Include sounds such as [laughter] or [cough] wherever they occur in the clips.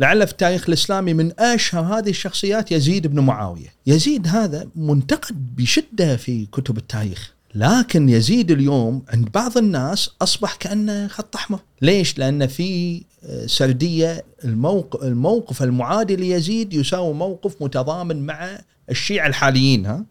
لعل في التاريخ الإسلامي من أشهر هذه الشخصيات يزيد بن معاوية، يزيد هذا منتقد بشدة في كتب التاريخ، لكن يزيد اليوم عند بعض الناس أصبح كأنه خط أحمر، ليش؟ لأن في آه، سردية الموقف الموقف المعادي ليزيد يساوي موقف متضامن مع الشيعة الحاليين ها؟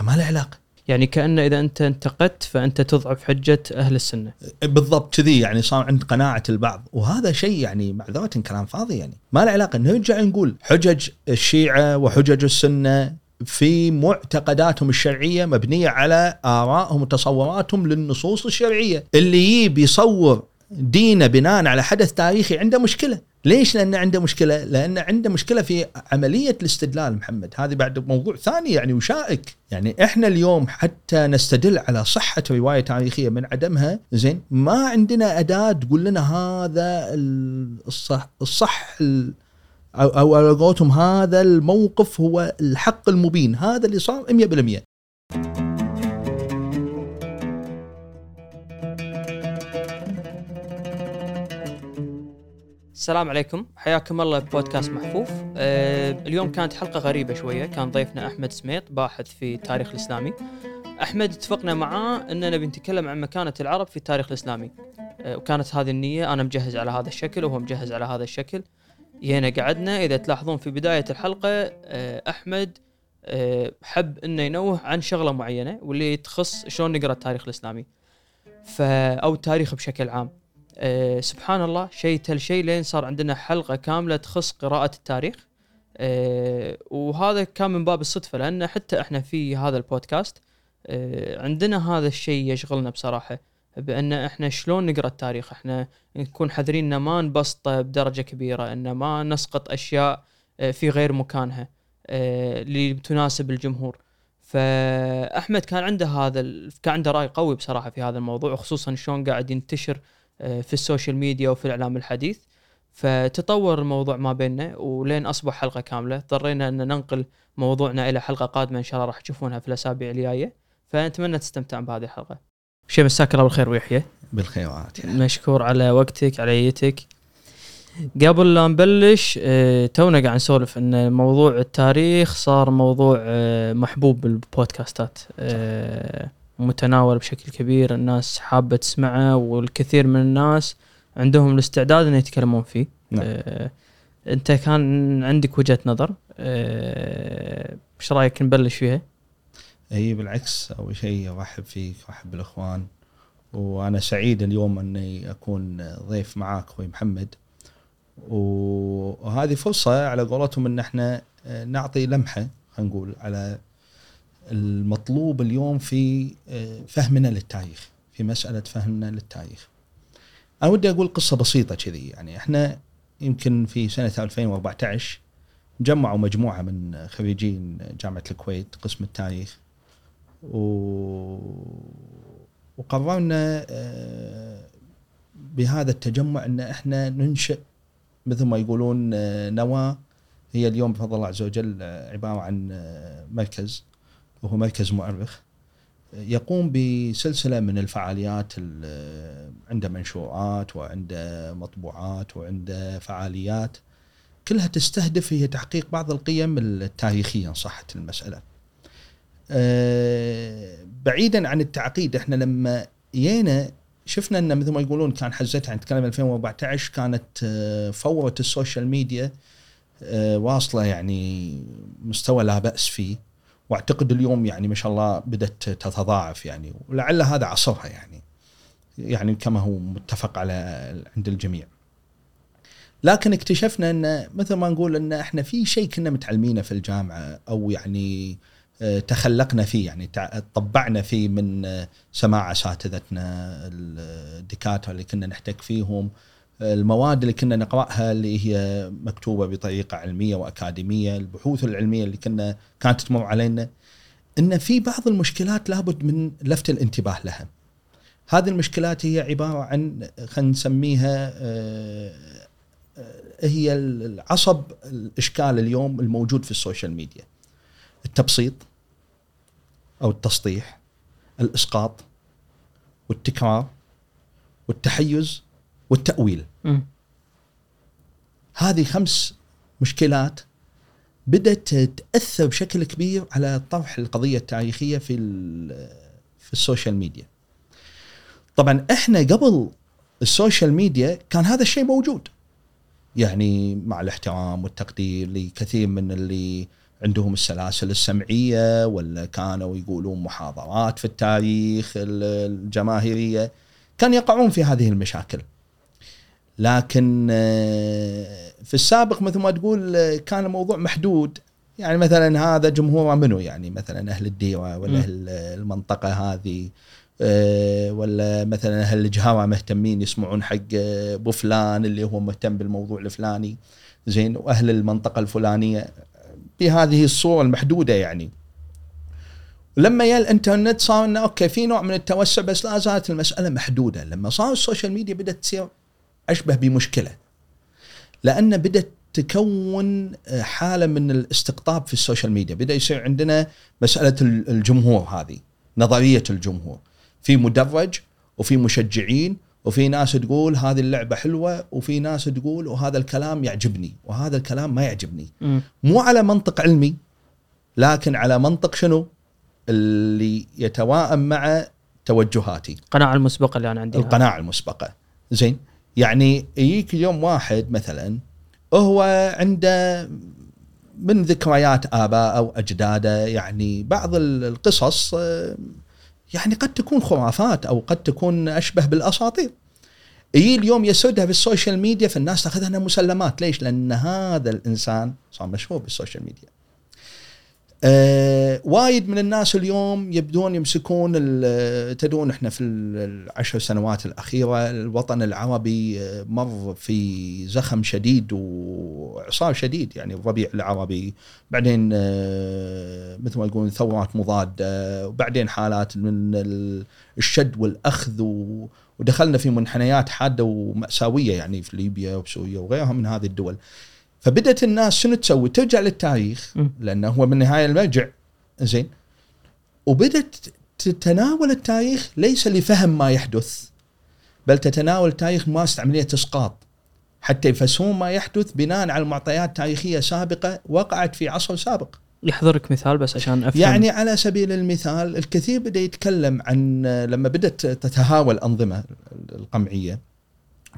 ما له علاقة. يعني كأن إذا أنت انتقدت فأنت تضعف حجة أهل السنة. بالضبط كذي يعني صار عند قناعة البعض. وهذا شيء يعني معذرة كلام فاضي يعني. ما له علاقة. نرجع نقول حجج الشيعة وحجج السنة في معتقداتهم الشرعية مبنية على آرائهم وتصوراتهم للنصوص الشرعية. اللي يجيب يصور دينه بناء على حدث تاريخي عنده مشكلة. ليش؟ لأن عنده مشكلة لأن عنده مشكلة في عملية الاستدلال محمد. هذه بعد موضوع ثاني يعني وشائك. يعني إحنا اليوم حتى نستدل على صحة رواية تاريخية من عدمها زين ما عندنا أداة تقول لنا هذا الصح الصح ال- أو أو على قولتهم هذا الموقف هو الحق المبين. هذا اللي صار 100% السلام عليكم. حياكم الله ببودكاست محفوف. أه اليوم كانت حلقة غريبة شوية. كان ضيفنا أحمد سميط باحث في التاريخ الإسلامي. أحمد اتفقنا معاه أننا بنتكلم عن مكانة العرب في التاريخ الإسلامي. أه وكانت هذه النية أنا مجهز على هذا الشكل وهو مجهز على هذا الشكل. جينا قعدنا. إذا تلاحظون في بداية الحلقة أه أحمد أه حب أنه ينوه عن شغلة معينة واللي تخص شلون نقرأ التاريخ الإسلامي. ف أو التاريخ بشكل عام. أه سبحان الله شيء تل شيء لين صار عندنا حلقة كاملة تخص قراءة التاريخ. أه وهذا كان من باب الصدفة لأن حتى إحنا في هذا البودكاست أه عندنا هذا الشيء يشغلنا بصراحة بأن إحنا شلون نقرأ التاريخ؟ إحنا نكون حذرين إن ما نبسطه بدرجة كبيرة ان ما نسقط أشياء أه في غير مكانها أه اللي تناسب الجمهور. فأحمد كان عنده هذا ال- كان عنده رأي قوي بصراحة في هذا الموضوع وخصوصا شلون قاعد ينتشر آه، في ال social media وفي الإعلام الحديث. فتطور الموضوع ما بيننا ولين أصبح حلقة كاملة. اضطرينا أن ننقل موضوعنا إلى حلقة قادمة إن شاء الله راح تشوفونها في الأسابيع الجاية. فنتمنى تستمتعون بهذه الحلقة. شيء مساك الله بالخير ويحيى. بالخيرات يعني. مشكور على وقتك على عيتك. قبل لا نبلش آه، تونا قاعد نسولف إن موضوع التاريخ صار موضوع آه، محبوب بالبودكاستات. آه، متناول بشكل كبير الناس حابة تسمعه والكثير من الناس عندهم الاستعداد ان يتكلمون فيه نعم. آه، أنت كان عندك وجهة نظر آه، إيش رأيك نبلش فيها؟ إي بالعكس أول شيء أرحب فيك وارحب بالإخوان وأنا سعيد اليوم إني أكون ضيف معاك أخوي محمد وهذه فرصة على قولتهم إن إحنا آه، نعطي لمحة خلينا نقول على المطلوب اليوم في آه، فهمنا للتاريخ في مسألة فهمنا للتاريخ. أنا ودي أقول قصة بسيطة كذي يعني إحنا يمكن في سنة 2014 جمعوا مجموعة من خريجين جامعة الكويت قسم التاريخ و... وقررنا آه، بهذا التجمع إن إحنا ننشئ مثل ما يقولون آه، نواة هي اليوم بفضل الله عز وجل عبارة عن مركز وهو مركز مؤرخ يقوم بسلسلة من الفعاليات ال- عنده منشورات وعنده مطبوعات وعنده فعاليات كلها تستهدف هي تحقيق بعض القيم التاريخية إن صحت المسألة. آه، بعيدا عن التعقيد إحنا لما جينا شفنا ان مثل ما يقولون كان حزتها نتكلم 2014 كانت آه، فوره السوشيال ميديا آه، واصلة يعني مستوى لا بأس فيه واعتقد اليوم يعني ما شاء الله بدأت تتضاعف يعني ولعل هذا عصرها يعني يعني كما هو متفق على عند الجميع. لكن اكتشفنا إن مثل ما نقول إن إحنا في شيء كنا متعلمينه في الجامعة أو يعني آه، تخلقنا فيه يعني طبعنا فيه من آه، سماع أساتذتنا الدكاترة اللي كنا نحتك فيهم المواد اللي كنا نقرأها اللي هي مكتوبة بطريقة علمية وأكاديمية البحوث العلمية اللي كنا كانت تمر علينا إن في بعض المشكلات لابد من لفت الانتباه لها. هذه المشكلات هي عبارة عن خلينا نسميها آه، آه، هي العصب الإشكال اليوم الموجود في ال social media. التبسيط أو التسطيح الإسقاط والتكرار والتحيز والتأويل مم. هذه خمس مشكلات بدأت تاثر بشكل كبير على طرح القضية التاريخية في في ال social media. طبعا إحنا قبل ال social media كان هذا الشيء موجود. يعني مع الاحترام والتقدير لكثير من اللي عندهم السلاسل السمعية ولا كانوا يقولون محاضرات في التاريخ الجماهيرية كان يقعون في هذه المشاكل. لكن آه، في السابق مثل ما تقول آه، كان الموضوع محدود. يعني مثلا هذا جمهوره منه يعني مثلا أهل الديره ولا أهل المنطقة هذه آه، ولا مثلا أهل الجهرة مهتمين يسمعون حق أبو فلان اللي هو مهتم بالموضوع الفلاني. زين وأهل المنطقة الفلانية بهذه الصورة المحدودة يعني. لما يا الإنترنت صار إنه okay في نوع من التوسع بس لا زالت المسألة محدودة. لما صار ال social media بدأت تصير أشبه بمشكلة لأن بدأت تكون حالة من الاستقطاب في السوشيال ميديا. بدأ يصير عندنا مسألة الجمهور هذه نظرية الجمهور. في مدرج وفي مشجعين وفي ناس تقول هذه اللعبة حلوة وفي ناس تقول وهذا الكلام يعجبني وهذا الكلام ما يعجبني. م. مو على منطق علمي لكن على منطق شنو؟ اللي يتوائم مع توجهاتي. القناعة المسبقة اللي أنا عندي القناعة المسبقة. زين؟ يعني يجيك اليوم واحد مثلا هو عنده من ذكريات آباء أو أجداده يعني بعض القصص يعني قد تكون خرافات أو قد تكون أشبه بالأساطير. يجي اليوم يسردها في ال social media فالناس تأخذها مسلمات، ليش؟ لأن هذا الإنسان صار مشهور بال social media. آه وايد من الناس اليوم يبدون يمسكون تدرون إحنا في العشر سنوات الأخيرة الوطن العربي آه، مر في زخم شديد وإعصار شديد يعني الربيع العربي بعدين آه مثل ما يقولون ثورات مضادة وبعدين حالات من الشد والأخذ ودخلنا في منحنيات حادة ومأساوية يعني في ليبيا وسوريا وغيرها من هذه الدول. فبدأت الناس شنو تسوي؟ ترجع للتاريخ لأنه هو بالنهايه المرجع. زين؟ وبدأت تتناول التاريخ ليس لفهم ما يحدث بل تتناول التاريخ ممارسه عملية إسقاط. حتى يفسرون ما يحدث بناء على معطيات تاريخية سابقة وقعت في عصر سابق. يحضرك مثال بس عشان أفهم. يعني على سبيل المثال الكثير بدأ يتكلم عن لما بدأت تتهاوى الأنظمة القمعية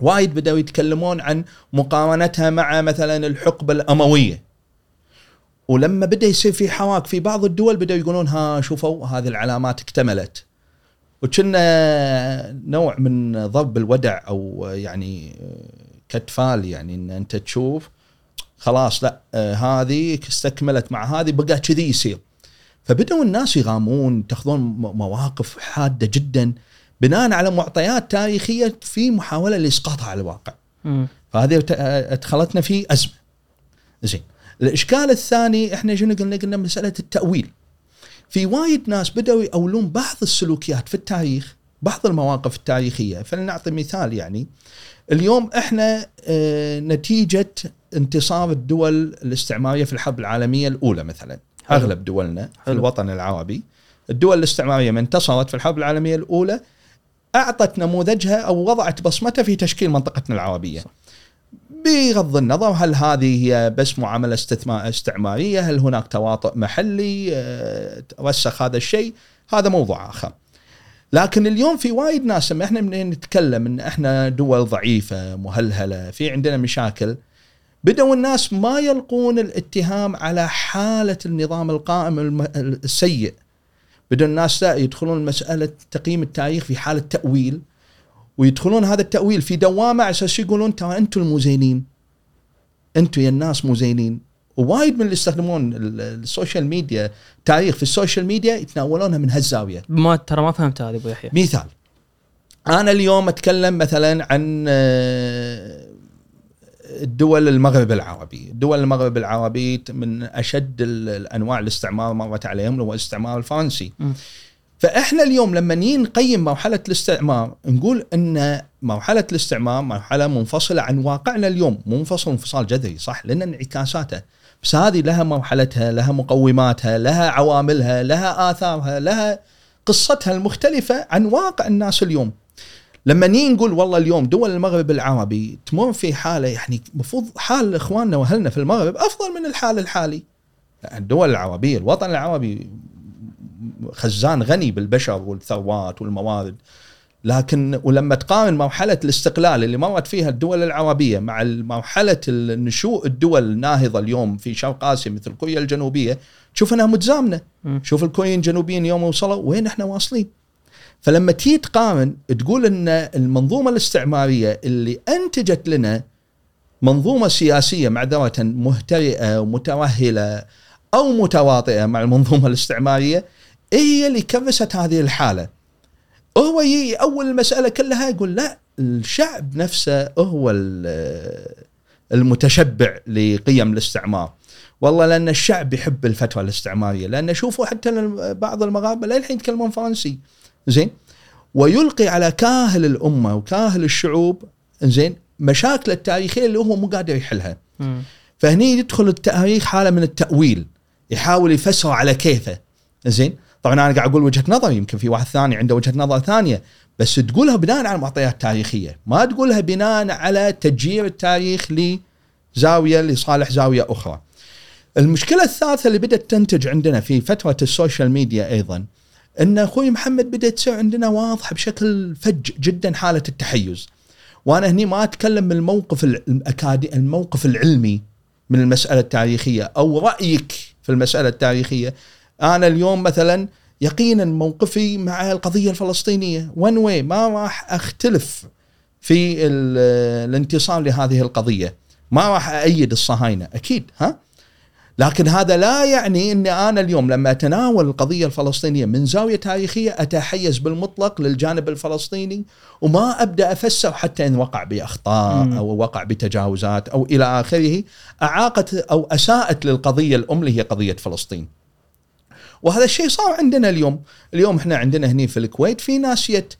وايد بدأوا يتكلمون عن مقارنتها مع مثلا الحقبة الأموية. ولما بدأ يصير في حراك في بعض الدول بدأوا يقولون ها شوفوا هذه العلامات اكتملت. وكنا نوع من ضرب الودع أو يعني كتفال يعني إن أنت تشوف خلاص لا هذه استكملت مع هذه بقى كذي يصير. فبدأوا الناس يغامون تاخذون مواقف حادة جدا. بناء على معطيات تاريخية في محاولة لإسقاطها على الواقع. فهذه ادخلتنا في أزمة. زين الإشكال الثاني إحنا شنو قلنا؟ قلنا مسألة التأويل. في وايد ناس بدأوا يأولون بعض السلوكيات في التاريخ بعض المواقف التاريخية فلنعطي مثال يعني اليوم إحنا آه نتيجة انتصار الدول الاستعمارية في الحرب العالمية الأولى مثلا حلو. أغلب دولنا حلو. في الوطن العربي الدول الاستعمارية من انتصرت في الحرب العالمية الأولى أعطت نموذجها أو وضعت بصمتها في تشكيل منطقتنا العربية. بغض النظر هل هذه هي بس معاملة استثمار استعمارية؟ هل هناك تواطؤ محلي آه، رسخ هذا الشيء؟ هذا موضوع آخر. لكن اليوم في وايد ناس لما إحنا نتكلم إن إحنا دول ضعيفة مهلهلة في عندنا مشاكل بدأوا الناس ما يلقون الاتهام على حالة النظام القائم السيء بدا الناس لا يدخلون مسألة تقييم التاريخ في حالة تأويل ويدخلون هذا التأويل في دوامة على أساس يقولون ترى أنتم المزينين. أنتم يا الناس مزينين. ووايد من اللي يستخدمون ال social media تاريخ في ال social media يتناولونها من هالزاوية. ما ترى ما فهمت هذه أبو يحيى. مثال أنا اليوم أتكلم مثلا عن الدول المغرب العربي. دول المغرب العربي من أشد الأنواع الاستعمار مرت عليهم هو الاستعمار الفرنسي. م. فإحنا اليوم لما نقيم مرحلة الاستعمار نقول إن مرحلة الاستعمار مرحلة منفصلة عن واقعنا اليوم. منفصل انفصال جذري صح؟ لأن انعكاساته. بس هذه لها مرحلتها لها مقوماتها لها عواملها لها آثارها لها قصتها المختلفة عن واقع الناس اليوم. لما نيجي نقول والله اليوم دول المغرب العربي تمر في حالة يعني المفروض حال إخواننا وأهلنا في المغرب أفضل من الحال الحالي. الدول العربية الوطن العربي خزان غني بالبشر والثروات والموارد. لكن ولما تقارن مرحلة الاستقلال اللي مرت فيها الدول العربية مع مرحلة النشوء الدول الناهضة اليوم في شرق آسيا مثل كوريا الجنوبية تشوف إنها متزامنة. مم. شوف الكوريين الجنوبيين يوم وصلوا وين إحنا واصلين؟ فلما تيجي تقارن تقول إن المنظومة الاستعمارية اللي أنتجت لنا منظومة سياسية معذرة مهترئة ومتوهلة أو متواطئة مع المنظومة الاستعمارية هي اللي كرست هذه الحالة. هو يجي أول المسألة كلها يقول لا الشعب نفسه هو ال- المتشبع لقيم الاستعمار. والله لأن الشعب يحب الفترة الاستعمارية لأن شوفوا حتى بعض المغاربة للحين يتكلمون فرنسي. زين؟ ويلقي على كاهل الأمة وكاهل الشعوب زين؟ مشاكل التاريخية اللي هو مو قادر يحلها. مم. فهني يدخل التاريخ حالة من التأويل يحاول يفسره على كيفه. زين؟ طبعا أنا قاعد أقول وجهة نظر يمكن في واحد ثاني عنده وجهة نظر ثانية بس تقولها بناء على معطيات تاريخيه ما تقولها بناء على تجيير التاريخ لزاوية لصالح زاوية أخرى. المشكلة الثالثة اللي بدأت تنتج عندنا في فترة ال social media أيضا أن أخوي محمد بدأت تصير عندنا واضحة بشكل فج جدا حالة التحيز. وأنا هني ما أتكلم من الموقف الاكادي الموقف العلمي من المسألة التاريخية أو رأيك في المسألة التاريخية. أنا اليوم مثلا يقينا موقفي مع القضية الفلسطينية. ون واي ما راح أختلف في ال- الانتصار لهذه القضية. ما راح ايد الصهاينة. أكيد ها؟ لكن هذا لا يعني إني أنا اليوم لما أتناول القضية الفلسطينية من زاوية تاريخية أتحيز بالمطلق للجانب الفلسطيني وما أبدأ أفسر حتى إن وقع بأخطاء. أو وقع بتجاوزات أو إلى آخره أعاقت أو أساءت للقضية الام اللي هي قضية فلسطين. وهذا الشيء صار عندنا اليوم، اليوم إحنا عندنا هني في الكويت في ناس يت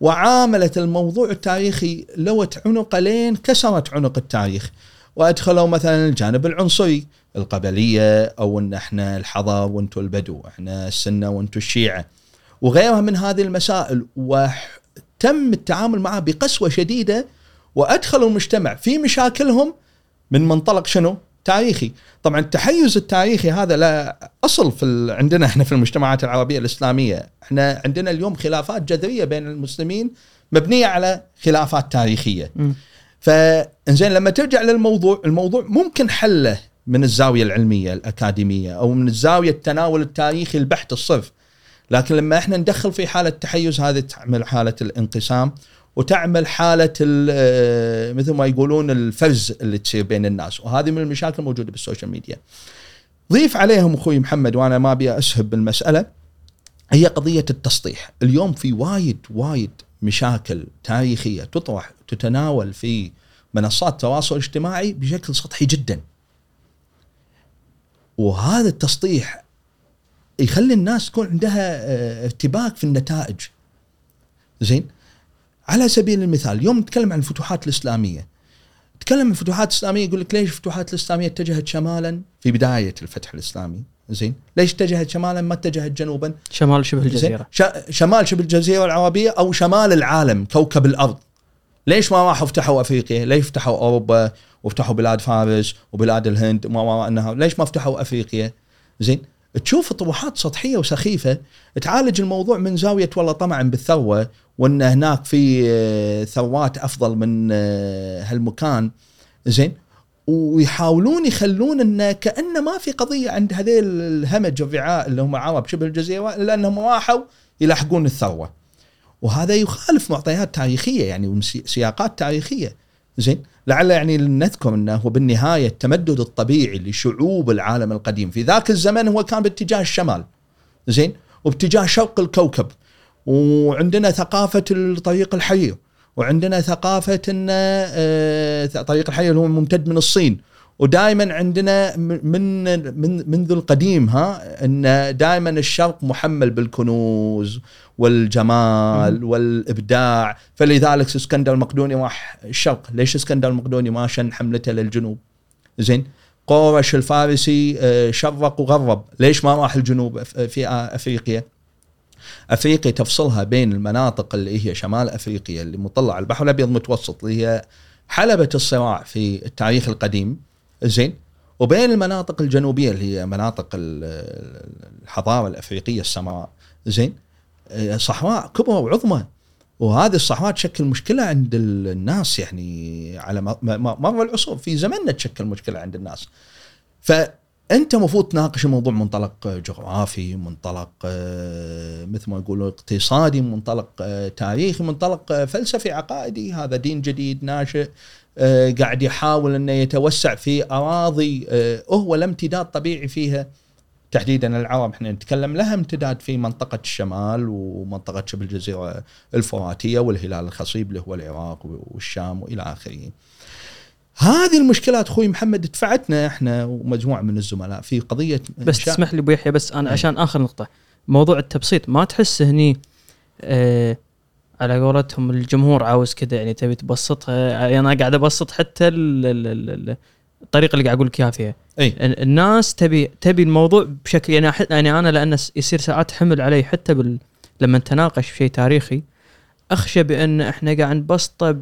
وعاملت الموضوع التاريخي لوت عنق لين كسرت عنق التاريخ وأدخلوا مثلا الجانب العنصري القبلية أو إن إحنا الحضر وأنتم البدو، إحنا السنة وأنتم الشيعة وغيرها من هذه المسائل وتم التعامل معها بقسوة شديدة وادخلوا المجتمع في مشاكلهم من منطلق شنو؟ تاريخي، طبعا التحيز التاريخي هذا لا أصل في ال- عندنا إحنا في المجتمعات العربية الإسلامية، إحنا عندنا اليوم خلافات جذرية بين المسلمين مبنية على خلافات تاريخية. مم. فإنزين لما ترجع للموضوع الموضوع ممكن حله من الزاوية العلمية الأكاديمية أو من الزاوية التناول التاريخي البحت الصرف لكن لما إحنا ندخل في حالة تحيز هذه تعمل حالة الانقسام وتعمل حالة ال- آه، مثل ما يقولون الفرز اللي تصير بين الناس وهذه من المشاكل الموجودة بال social media. ضيف عليهم أخوي محمد وأنا ما أبي أسهب بالمسألة هي قضية التسطيح، اليوم في وايد وايد مشاكل تاريخية تطرح تتناول في منصات التواصل الاجتماعي بشكل سطحي جدا. وهذا التسطيح يخلي الناس تكون عندها آه، ارتباك في النتائج. زين؟ على سبيل المثال يوم نتكلم عن الفتوحات الإسلامية نتكلم عن الفتوحات الاسلاميه يقول لك ليش الفتوحات الإسلامية اتجهت شمالا في بداية الفتح الإسلامي؟ زين؟ ليش اتجهت شمالا؟ ما اتجهت جنوبا. شمال شبه الجزيرة. ش- شمال شبه الجزيرة العربية أو شمال العالم كوكب الأرض. ليش ما راحوا فتحوا أفريقيا؟ ليش فتحوا أوروبا وفتحوا بلاد فارس وبلاد الهند وما وراء النهر؟ ليش ما فتحوا أفريقيا؟ زين تشوف طروحات سطحية وسخيفة تعالج الموضوع من زاوية والله طمعا بالثروة وإن هناك في آه، ثروات أفضل من آه، هالمكان زين ويحاولون يخلون انه كانه ما في قضية عند هذيل الهمج الرعاء اللي هم عرب شبه الجزيرة الا انهم راحوا يلاحقون الثروة. وهذا يخالف معطيات تاريخية يعني سياقات تاريخية. زين؟ لعل يعني نذكر إنه هو بالنهاية التمدد الطبيعي لشعوب العالم القديم. في ذاك الزمن هو كان باتجاه الشمال. زين؟ وباتجاه شرق الكوكب. وعندنا ثقافة الطريق الحرير. وعندنا ثقافة إن آه، طريق الحرير هو ممتد من الصين. ودائما عندنا من من منذ القديم ها إن دائما الشرق محمل بالكنوز والجمال والإبداع. فلذلك إسكندر المقدوني راح الشرق ليش إسكندر المقدوني ما شن حملته للجنوب؟ زين قورش الفارسي آه، شرق وغرب. ليش ما راح الجنوب؟ في أفريقيا. أفريقيا تفصلها بين المناطق اللي هي شمال أفريقيا اللي مطلة على البحر الأبيض المتوسط اللي هي حلبة الصراع في التاريخ القديم. زين. وبين المناطق الجنوبية اللي هي مناطق ال- الحضارة الأفريقية السمراء زين آه، صحراء كبرى وعظمى. وهذه الصحراء تشكل مشكلة عند ال- الناس يعني على مر العصور في زمننا تشكل مشكلة عند الناس. فأنت المفروض تناقش الموضوع منطلق جغرافي منطلق آه، مثل ما يقولوا اقتصادي منطلق آه، تاريخي منطلق فلسفي عقائدي هذا دين جديد ناشئ. قاعد يحاول إنه يتوسع في أراضي آه، هو لا امتداد طبيعي فيها تحديدا العرب إحنا نتكلم لها امتداد في منطقة الشمال ومنطقة شبه الجزيرة الفراتية والهلال الخصيب اللي هو العراق والشام وإلى آخره. هذه المشكلات أخوي محمد دفعتنا إحنا ومجموعة من الزملاء في قضية بس تسمح لي أبو يحيى بس أنا أي. عشان آخر نقطة موضوع التبسيط ما تحس هني آه على قولتهم الجمهور عاوز كذا يعني تبي تبسطها. يعني أنا قاعد أبسط حتى ال- ال- ال- ال- الطريقة اللي قاعد أقول لك إياها فيها. إي. ال- الناس تبي تبي الموضوع بشكل يعني يعني أنا لأن يصير ساعات حمل علي حتى بال لما نتناقش في شيء تاريخي أخشى بأن إحنا قاعد نبسطه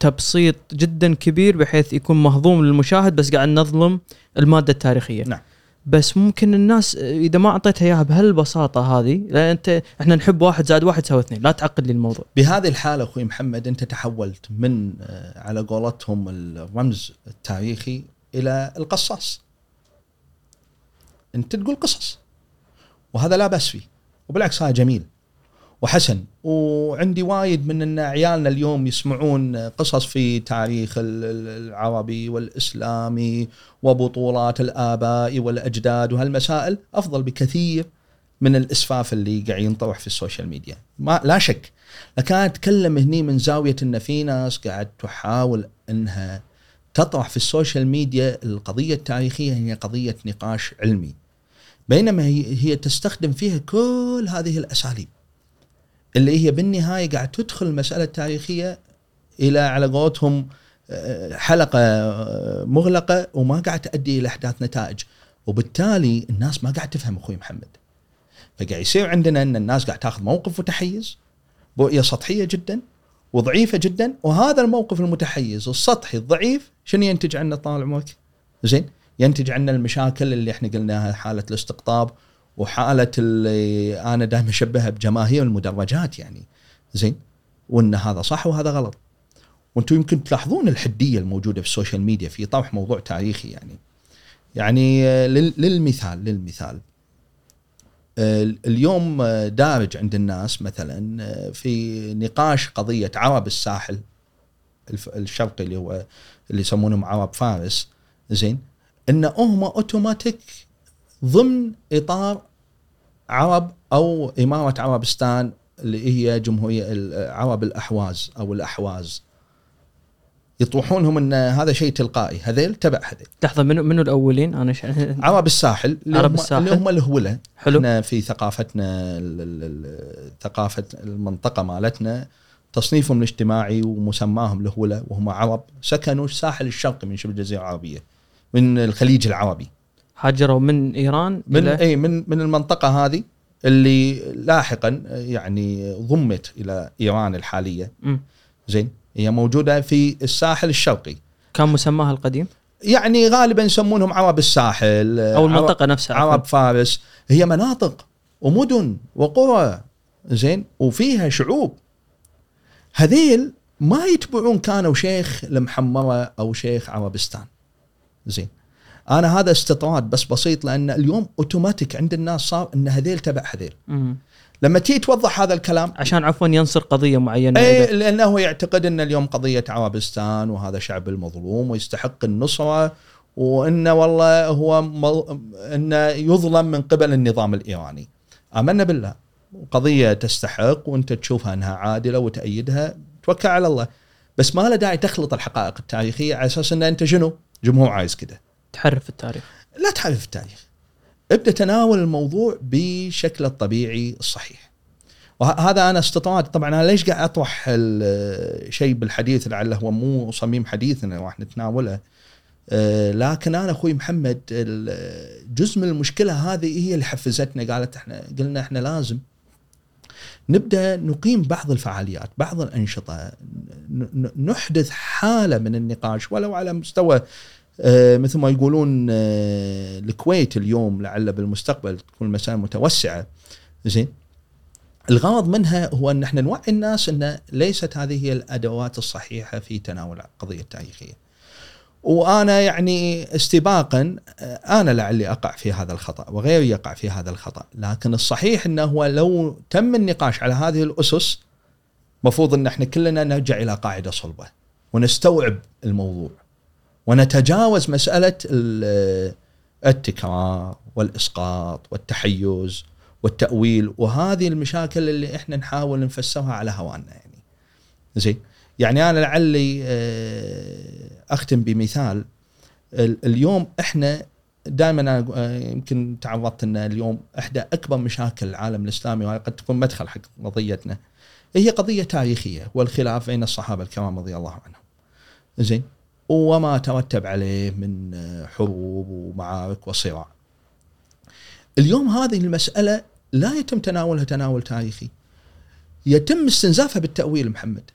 تبسيط جدا كبير بحيث يكون مهضوم للمشاهد بس قاعد نظلم المادة التاريخية. نعم. بس ممكن الناس إذا ما أعطيتها إياها بهالبساطة هذه لأن أنت إحنا نحب واحد زائد واحد يساوي اثنين لا تعقد لي الموضوع بهذه الحالة أخوي محمد أنت تحولت من آه، على قولتهم الرمز التاريخي إلى القصاص. أنت تقول قصص وهذا لا بأس فيه وبالعكس هذا جميل وحسن. وعندي وايد من إن عيالنا اليوم يسمعون قصص في تاريخ ال- ال- العربي والإسلامي وبطولات الآباء والأجداد وهالمسائل. أفضل بكثير من الإسفاف اللي قاعد ينطرح في ال social media. ما لا شك. لكن أتكلم هني من زاوية إن في ناس قاعد تحاول إنها تطرح في ال social media القضية التاريخية هي قضية نقاش علمي. بينما هي تستخدم فيها كل هذه الأساليب. اللي هي بالنهاية قاعد تدخل المسألة التاريخية إلى على قولتهم آه، حلقة آه، مغلقة وما قاعد تؤدي إلى أحداث نتائج. وبالتالي الناس ما قاعد تفهم أخوي محمد. فقاعد يصير عندنا إن الناس قاعد تاخذ موقف متحيز رؤيه سطحية جدا وضعيفة جدا. وهذا الموقف المتحيز السطحي الضعيف شنو ينتج عنه طال عمرك؟ زين ينتج عنا المشاكل اللي إحنا قلناها حالة الاستقطاب وحالة اللي أنا دائما أشبهها بجماهير المدرجات يعني. زين؟ وإن هذا صح وهذا غلط. وأنتم يمكن تلاحظون الحدية الموجودة في ال social media في طرح موضوع تاريخي يعني. يعني آه، لل- للمثال للمثال. آه، اليوم آه، دارج عند الناس مثلا في نقاش قضية عرب الساحل الشرقي اللي هو اللي يسمونهم عرب فارس. زين؟ إن هم اوتوماتيك ضمن إطار عرب أو إمارة عربستان اللي هي جمهورية ال- عرب الأحواز أو الأحواز. يطرحونهم إن هذا شيء تلقائي. هذيل تبع هذيل. لحظة منو منو الأولين؟ أنا ش... [laughs] عرب الساحل. اللي عرب هم الساحل. اللي هم الهولة. حلو. إحنا في ثقافتنا ال- ال- ال- ثقافة المنطقة مالتنا تصنيفهم الاجتماعي ومسماهم الهولة وهم عرب. سكنوا الساحل الشرقي من شبه الجزيرة العربية من الخليج العربي. هاجروا من إيران من اي من من المنطقة هذه اللي لاحقا يعني ضمت إلى إيران الحالية. مم. زين هي موجودة في الساحل الشرقي. كان مسماها القديم؟ يعني غالبا يسمونهم عرب الساحل أو عرب- المنطقة نفسها عفواً. عرب فارس. هي مناطق ومدن وقرى. زين وفيها شعوب. هذيل ما يتبعون كانوا شيخ المحمره أو شيخ عربستان. زين أنا هذا استطراد بس بسيط لأن اليوم اوتوماتيك عند الناس صار إن هذيل تبع هذيل مم. لما تيجي توضح هذا الكلام عشان عفوا ينصر قضية معينة اي لأنه يعتقد إن اليوم قضية عربستان وهذا شعب المظلوم ويستحق النصرة وإنه والله هو مل... إنه يظلم من قبل النظام الإيراني. آمنا بالله قضية تستحق وأنت تشوفها إنها عادلة وتأيدها توكل على الله بس ما له داعي تخلط الحقائق التاريخية على أساس إن أنت شنو؟ جمهور عايز كذا. تحرف التاريخ. لا تعرف التاريخ. ابدأ تناول الموضوع بشكله الطبيعي الصحيح. وهذا أنا استطراد طبعا أنا ليش قاعد أطرح الشيء بالحديث لعله هو مو صميم حديثنا راح نتناوله. آه، لكن أنا أخوي محمد جزء من المشكلة هذه هي اللي حفزتنا. قالت إحنا قلنا إحنا لازم نبدأ نقيم بعض الفعاليات بعض الأنشطة نحدث حالة من النقاش ولو على مستوى مثل ما يقولون آه، الكويت اليوم لعل بالمستقبل تكون المسائل متوسعة. زين؟ الغرض منها هو أن إحنا نوعي الناس أن ليست هذه هي الأدوات الصحيحة في تناول القضية التاريخية. وأنا يعني استباقا أنا لعلي أقع في هذا الخطأ وغيري يقع في هذا الخطأ، لكن الصحيح أنه هو لو تم النقاش على هذه الأسس مفروض أن إحنا كلنا نرجع إلى قاعدة صلبة ونستوعب الموضوع. ونتجاوز مسألة التكرار والإسقاط والتحيز والتأويل وهذه المشاكل اللي إحنا نحاول نفسرها على هوانا يعني. زين؟ يعني أنا لعلي آه، أختم بمثال. اليوم إحنا دائما آه، يمكن تعرضت إن اليوم إحدى أكبر مشاكل العالم الإسلامي وهي قد تكون مدخل حق قضيتنا هي قضية تاريخية والخلاف بين الصحابة الكرام رضي الله عنهم. زين؟ وما ترتب عليه من حروب ومعارك وصراع. اليوم هذه المسألة لا يتم تناولها تناول تاريخي. يتم استنزافها بالتأويل محمد.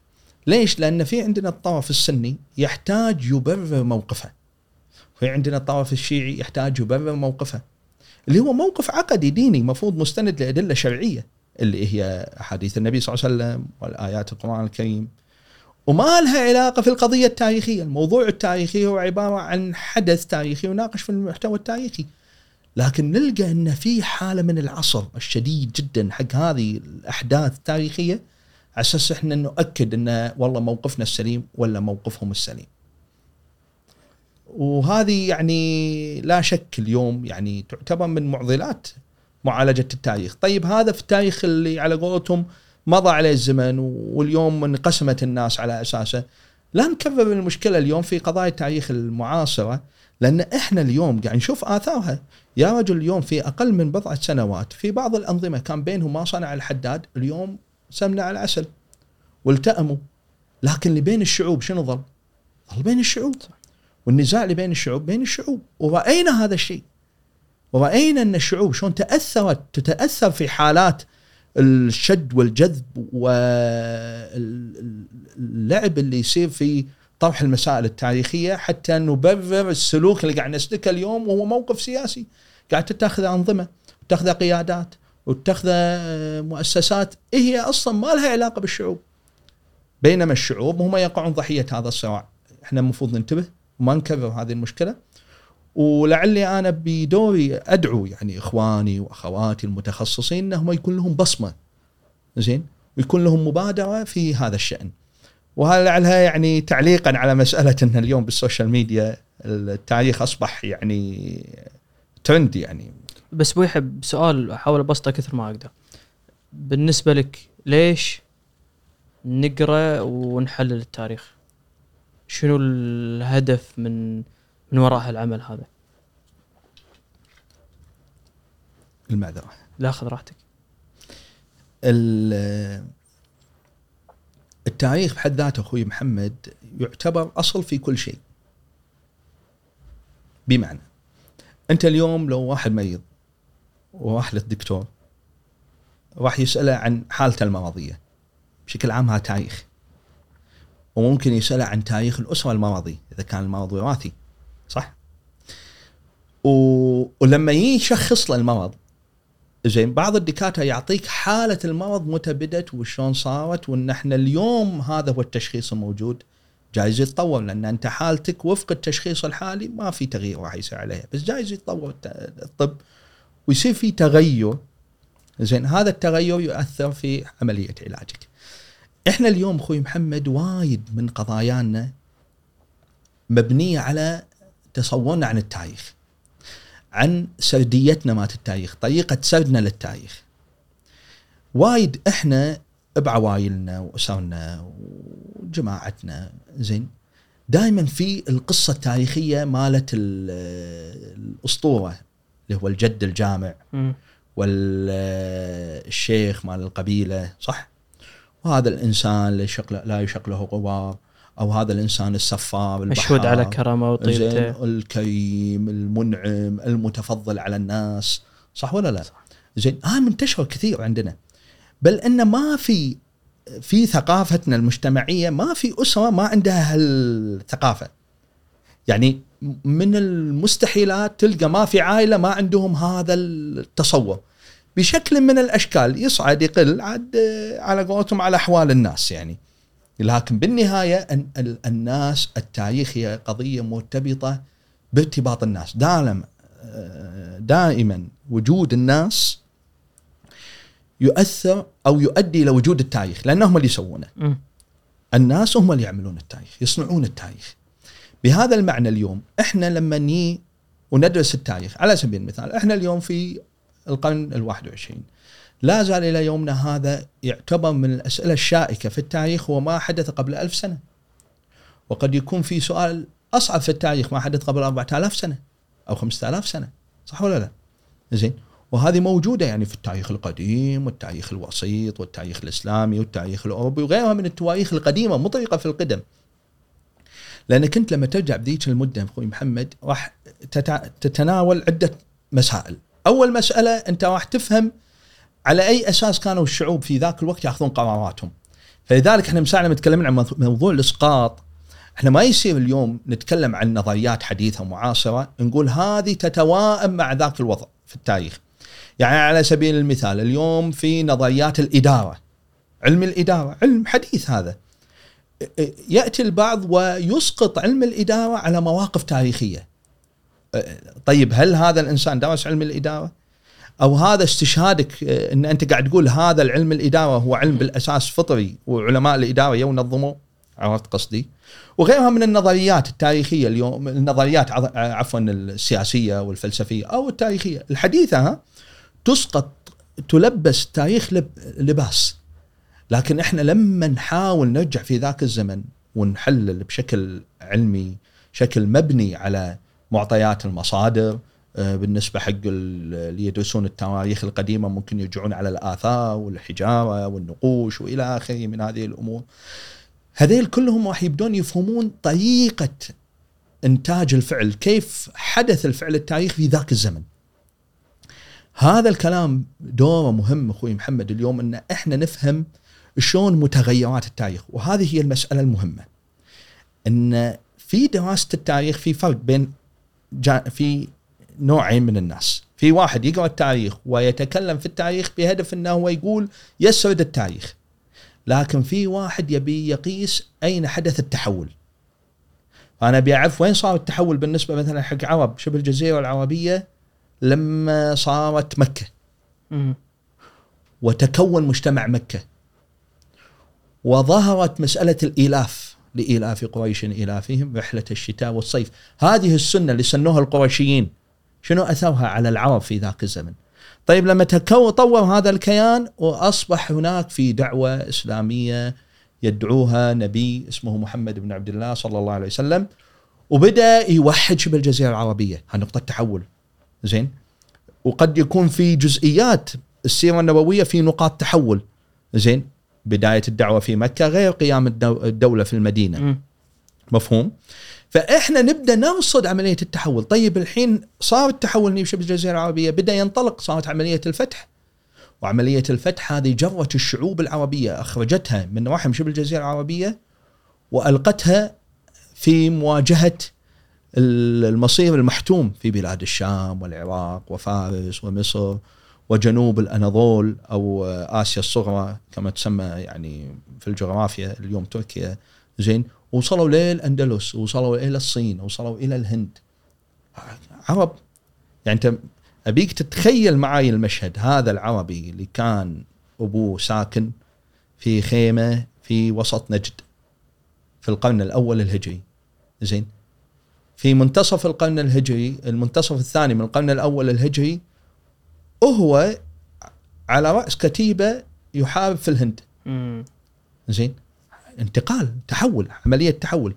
ليش؟ لأن في عندنا الطرف السني يحتاج يبرر موقفه. في عندنا الطرف الشيعي يحتاج يبرر موقفه. اللي هو موقف عقدي ديني مفروض مستند لأدلة شرعية اللي هي أحاديث النبي صلى الله عليه وسلم والآيات القرآن الكريم. وما لها علاقة في القضية التاريخية، الموضوع التاريخي هو عبارة عن حدث تاريخي يناقش في المحتوى التاريخي. لكن نلقى إن في حالة من العصر الشديد جدا حق هذه الأحداث التاريخية على أساس إحنا نؤكد إن والله موقفنا السليم ولا موقفهم السليم. وهذه يعني لا شك اليوم يعني تعتبر من معضلات معالجة التاريخ، طيب هذا في التاريخ اللي على قولتهم مضى عليه الزمن واليوم انقسمت الناس على أساسه، لا نكرر المشكلة اليوم في قضايا التاريخ المعاصرة لأن إحنا اليوم قاعد نشوف آثارها، يا رجل اليوم في أقل من بضعة سنوات في بعض الأنظمة كان بينهم ما صنع الحداد، اليوم سمنه على العسل. والتأموا. لكن اللي بين الشعوب شنو ظل؟ ظل بين الشعوب. والنزاع اللي بين الشعوب بين الشعوب. ورأينا هذا الشيء. ورأينا أن الشعوب شلون تأثرت تتأثر في حالات الشد والجذب واللعب اللي يصير في طرح المسائل التاريخية حتى نبرر السلوك اللي قاعد نسلكه اليوم وهو موقف سياسي. قاعد تتخذ أنظمة وتتخذ قيادات وتتخذ مؤسسات هي أصلا ما لها علاقة بالشعوب. بينما الشعوب هم يقعون ضحية هذا الصراع. إحنا المفروض ننتبه وما نكرر هذه المشكلة. ولعلي أنا بدوري أدعو يعني إخواني وأخواتي المتخصصين إنهم يكون لهم بصمة. زين؟ ويكون لهم مبادرة في هذا الشأن. وهذا لعلها يعني تعليقا على مسألة إن اليوم بال social media التاريخ أصبح يعني ترند يعني. بس بويحب سؤال أحاول أبسطه كثر ما أقدر. بالنسبة لك ليش نقرأ ونحلل التاريخ؟ شنو الهدف من من وراء العمل هذا. المعذرة. لا خذ راحتك. التاريخ بحد ذاته أخوي محمد يعتبر أصل في كل شيء. بمعنى أنت اليوم لو واحد مريض وراح للدكتور راح يسأله عن حالته المرضية بشكل عام هذا تاريخ. وممكن يسأل عن تاريخ الأسرة المرضي إذا كان المرض وراثي. صح؟ و... ولما يشخص له المرض زين بعض الدكاترة يعطيك حالة المرض متى بدت وشلون صارت وإن إحنا اليوم هذا هو التشخيص الموجود جايز يتطور لأن أنت حالتك وفق التشخيص الحالي ما في تغيير راح يصير عليها بس جايز يتطور الطب ويصير في تغير. زين هذا التغير يؤثر في عملية علاجك. إحنا اليوم أخوي محمد وايد من قضايانا مبنية على تصورنا عن التاريخ عن سرديتنا مات التاريخ طريقة سردنا للتاريخ. وايد إحنا بعوايلنا وأسرنا وجماعتنا زين؟ دائما في القصة التاريخية مالت الأسطورة اللي هو الجد الجامع والشيخ مال القبيلة صح؟ وهذا الإنسان لا يشق له غبار. أو هذا الإنسان السفار مشهود على كرمه وطيبته. الكريم المنعم المتفضل على الناس. صح ولا لا؟ صح. زين هاي آه منتشره كثير عندنا. بل إن ما في في ثقافتنا المجتمعية ما في أسرة ما عندها هالثقافة. يعني من المستحيلات تلقى ما في عائلة ما عندهم هذا التصور. بشكل من الأشكال يصعد يقل عاد على قولتهم على أحوال الناس يعني. لكن بالنهاية أن الناس التاريخ هي قضية مرتبطة بارتباط الناس. دائما دائما وجود الناس يؤثر أو يؤدي إلى وجود التاريخ لانهم اللي يسوونه. الناس هم اللي يعملون التاريخ يصنعون التاريخ. بهذا المعنى اليوم إحنا لما ني وندرس التاريخ على سبيل المثال إحنا اليوم في القرن ال21 لا زال إلى يومنا هذا يعتبر من الأسئلة الشائكة في التاريخ هو ما حدث قبل ألف سنة وقد يكون في سؤال أصعب في التاريخ ما حدث قبل 4000 سنة أو 5000 سنة صح ولا لا؟ زين وهذه موجودة يعني في التاريخ القديم والتاريخ الوسيط والتاريخ الإسلامي والتاريخ الأوروبي وغيرها من التواريخ القديمة مطرقه في القدم. لأنك أنت لما ترجع بذيك المدة أخوي محمد راح تتناول عدة مسائل. أول مسألة أنت راح تفهم على أي أساس كانوا الشعوب في ذاك الوقت يأخذون قراراتهم. فلذلك إحنا مساء لما نتكلم عن موضوع الإسقاط. إحنا ما يصير اليوم نتكلم عن نظريات حديثة ومعاصرة نقول هذه تتوائم مع ذاك الوضع في التاريخ. يعني على سبيل المثال اليوم في نظريات الإدارة. علم الإدارة علم حديث هذا. يأتي البعض ويسقط علم الإدارة على مواقف تاريخية. طيب هل هذا الإنسان درس علم الإدارة؟ أو هذا استشهادك إن أنت قاعد تقول هذا العلم الإدارة هو علم بالأساس فطري وعلماء الإدارة ينظموا عرفت قصدي؟ وغيرها من النظريات التاريخية اليوم النظريات عفوا السياسية والفلسفية أو التاريخية الحديثة تسقط تلبس تاريخ لباس لكن إحنا لما نحاول نرجع في ذاك الزمن ونحلل بشكل علمي شكل مبني على معطيات المصادر آه، بالنسبة حق اللي يدرسون التواريخ القديمة ممكن يرجعون على الآثار والحجارة والنقوش وإلى آخره من هذه الأمور. هذيل كلهم راح يبدون يفهمون طريقة إنتاج الفعل كيف حدث الفعل التاريخي في ذاك الزمن. هذا الكلام دوره مهم أخوي محمد اليوم إن إحنا نفهم شلون متغيرات التاريخ وهذه هي المسألة المهمة. إن في دراسة التاريخ في فرق بين في نوعين من الناس. في واحد يقرا التاريخ ويتكلم في التاريخ بهدف إنه هو يقول يسرد التاريخ. لكن في واحد يبي يقيس أين حدث التحول. فأنا أبي أعرف وين صار التحول بالنسبة مثلا حق عرب. شبه الجزيرة العربية لما صارت مكة. وتكون مجتمع مكة. وظهرت مسألة الايلاف لإيلاف قريش إيلافهم رحلة الشتاء والصيف. هذه السنة اللي سنوها القرشيين شنو أثرها على العرب في ذاك الزمن. طيب لما طور هذا الكيان وأصبح هناك في دعوة إسلامية يدعوها نبي اسمه محمد بن عبد الله صلى الله عليه وسلم وبدأ يوحد شبه الجزيرة العربية. هنقطة تحول. زين؟ وقد يكون في جزئيات السيرة النبوية في نقاط تحول. زين؟ بداية الدعوة في مكة غير قيام الدولة في المدينة. م. مفهوم؟ فإحنا نبدأ نرصد عملية التحول. طيب الحين صار التحول في شبه الجزيرة العربية بدأ ينطلق صارت عملية الفتح. وعملية الفتح هذه جرت الشعوب العربية أخرجتها من رحم شبه الجزيرة العربية وألقتها في مواجهة المصير المحتوم في بلاد الشام والعراق وفارس ومصر وجنوب الأناضول أو آسيا الصغرى كما تسمى يعني في الجغرافيا اليوم تركيا. زين وصلوا للاندلس وصلوا إلى الصين وصلوا إلى الهند. عرب يعني أنت أبيك تتخيل معي المشهد هذا العربي اللي كان أبوه ساكن في خيمة في وسط نجد في القرن الأول الهجري. زين؟ في منتصف القرن الهجري المنتصف الثاني من القرن الأول الهجري وهو على رأس كتيبة يحارب في الهند. زين؟ انتقال تحول عملية تحول.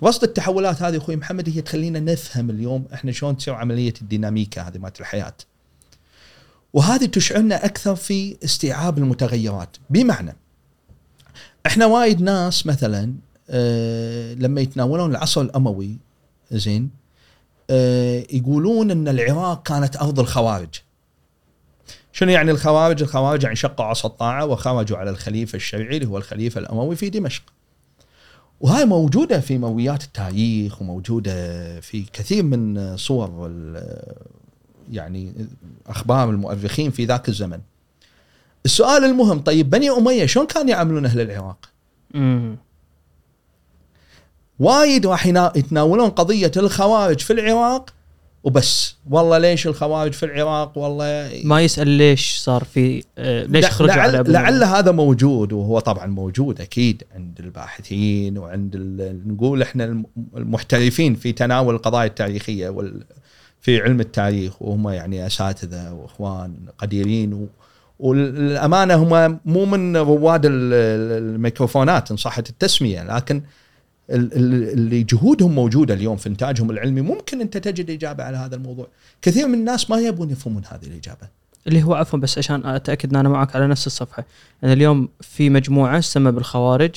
وسط التحولات هذه أخوي محمد هي تخلينا نفهم اليوم إحنا شلون تصير عملية الديناميكا هذه مالت الحياة. وهذه تشعرنا أكثر في استيعاب المتغيرات. بمعنى إحنا وايد ناس مثلا آه لما يتناولون العصر الأموي زين آه يقولون إن العراق كانت أرض الخوارج. شنو يعني الخوارج؟ الخوارج يعني شقوا عصا الطاعة وخرجوا على الخليفة الشرعي اللي هو الخليفة الأموي في دمشق. وهاي موجودة في مويات التاريخ وموجودة في كثير من صور يعني أخبار المؤرخين في ذاك الزمن. السؤال المهم طيب بني أمية شلون كانوا يعاملون أهل العراق؟ مم. وايد راح يتناولون قضية الخوارج في العراق وبس والله ليش الخوارج في العراق والله ما يسأل ليش صار في آه ليش لع- خرجوا على لعل, أبو لعل؟ هذا موجود وهو طبعا موجود أكيد عند الباحثين وعند نقول إحنا الم- المحترفين في تناول القضايا التاريخية وال في علم التاريخ وهم يعني أساتذة وإخوان قديرين و والأمانة هم مو من رواد ال- ال- الميكروفونات إن صحت التسمية لكن اللي جهودهم موجودة اليوم في إنتاجهم العلمي ممكن أنت تجد إجابة على هذا الموضوع. كثير من الناس ما يبون يفهمون هذه الإجابة. اللي هو عفوا بس عشان أتأكد إن أنا معك على نفس الصفحة. يعني اليوم في مجموعة تسمى بالخوارج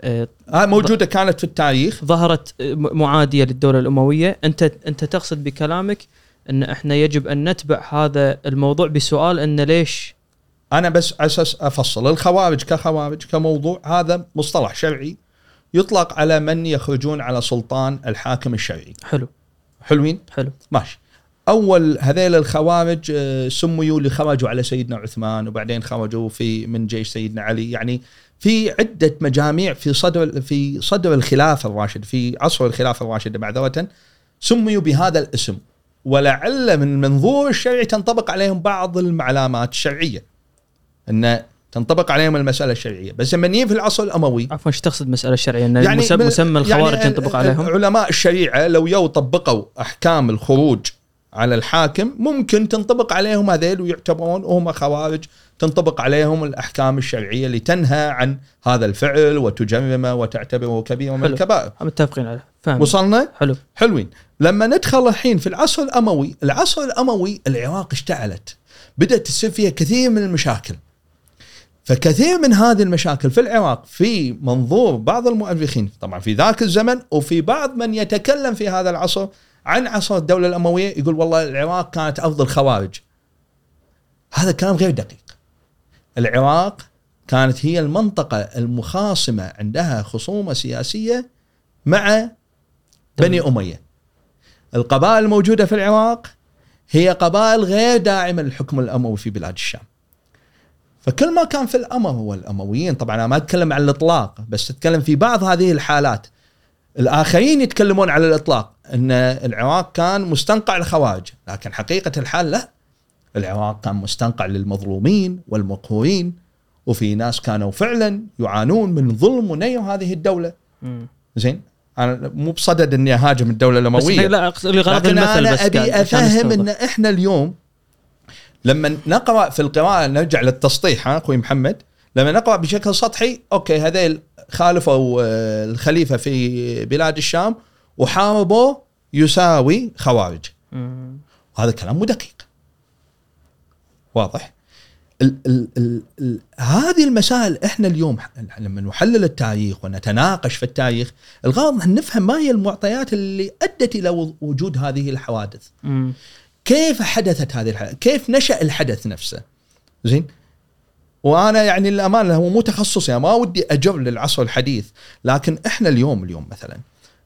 آه آه موجودة كانت في التاريخ. ظهرت آه، معادية للدولة الأموية. أنت أنت تقصد بكلامك إن إحنا يجب أن نتبع هذا الموضوع بسؤال إن ليش؟ أنا بس أساس أفصل. الخوارج كخوارج كموضوع هذا مصطلح شرعي. يطلق على من يخرجون على سلطان الحاكم الشرعي. حلو. حلوين حلو. ماشي. أول هذيل الخوارج آه، سميوا اللي خرجوا على سيدنا عثمان وبعدين خرجوا في من جيش سيدنا علي. يعني في عدة مجاميع في صدر في صدر الخلافه الراشده في عصر الخلافه الراشده معذرة سميوا بهذا الاسم. ولعل من المنظور الشرعي تنطبق عليهم بعض المعلامات الشرعية. إن تنطبق عليهم المسألة الشرعية. بس لما نيجي في العصر الاموي عفوا إيش تقصد مسألة شرعية؟ إن يعني مسمى الخوارج يعني ينطبق عليهم؟ علماء الشريعة لو يو طبقوا أحكام الخروج على الحاكم ممكن تنطبق عليهم هذيل ويعتبرون هم خوارج. تنطبق عليهم الأحكام الشرعية اللي تنهى عن هذا الفعل وتجرمه وتعتبره كبيره من. الكبائر. متفقين عليه. فاهم. وصلنا؟ حلو. حلوين. لما ندخل الحين في العصر الأموي العصر الأموي العراق اشتعلت. بدأت تصير فيها كثير من المشاكل. فكثير من هذه المشاكل في العراق في منظور بعض المؤرخين طبعا في ذاك الزمن وفي بعض من يتكلم في هذا العصر عن عصر الدولة الأموية يقول والله العراق كانت أفضل خوارج. هذا كلام غير دقيق. العراق كانت هي المنطقة المخاصمة عندها خصومة سياسية مع بني أمية. القبائل الموجودة في العراق هي قبائل غير داعمة للحكم الأموي في بلاد الشام. فكل ما كان في الامر هو الأمويين. طبعا أنا ما أتكلم عن الإطلاق بس اتكلم في بعض هذه الحالات. الآخرين يتكلمون على الإطلاق إن العراق كان مستنقع للخوارج لكن حقيقة الحال لا. العراق كان مستنقع للمظلومين والمقهورين وفي ناس كانوا فعلا يعانون من ظلم ونير هذه الدولة. مم. زين؟ أنا مو بصدد إني أهاجم الدولة بس الأموية. لا أقصد لغرض لكن المثل أنا بس أبي أفهم. إن إحنا اليوم لما نقرأ في القراءة نرجع للتسطيح ها أخوي محمد. لما نقرأ بشكل سطحي أوكي هذيل خالفوا آه، الخليفة في بلاد الشام وحاربوا يساوي خوارج. مم. وهذا كلام مو دقيق. واضح؟ ال ال ال ال هذه المسائل إحنا اليوم لما نحلل التاريخ ونتناقش في التاريخ الغرض إن نفهم ما هي المعطيات اللي أدت إلى وجود هذه الحوادث. كيف حدثت هذه الحدث كيف نشأ الحدث نفسه؟ زين؟ وأنا يعني للامانه هو مو تخصصي أنا ما ودي أجر للعصر الحديث لكن إحنا اليوم اليوم مثلا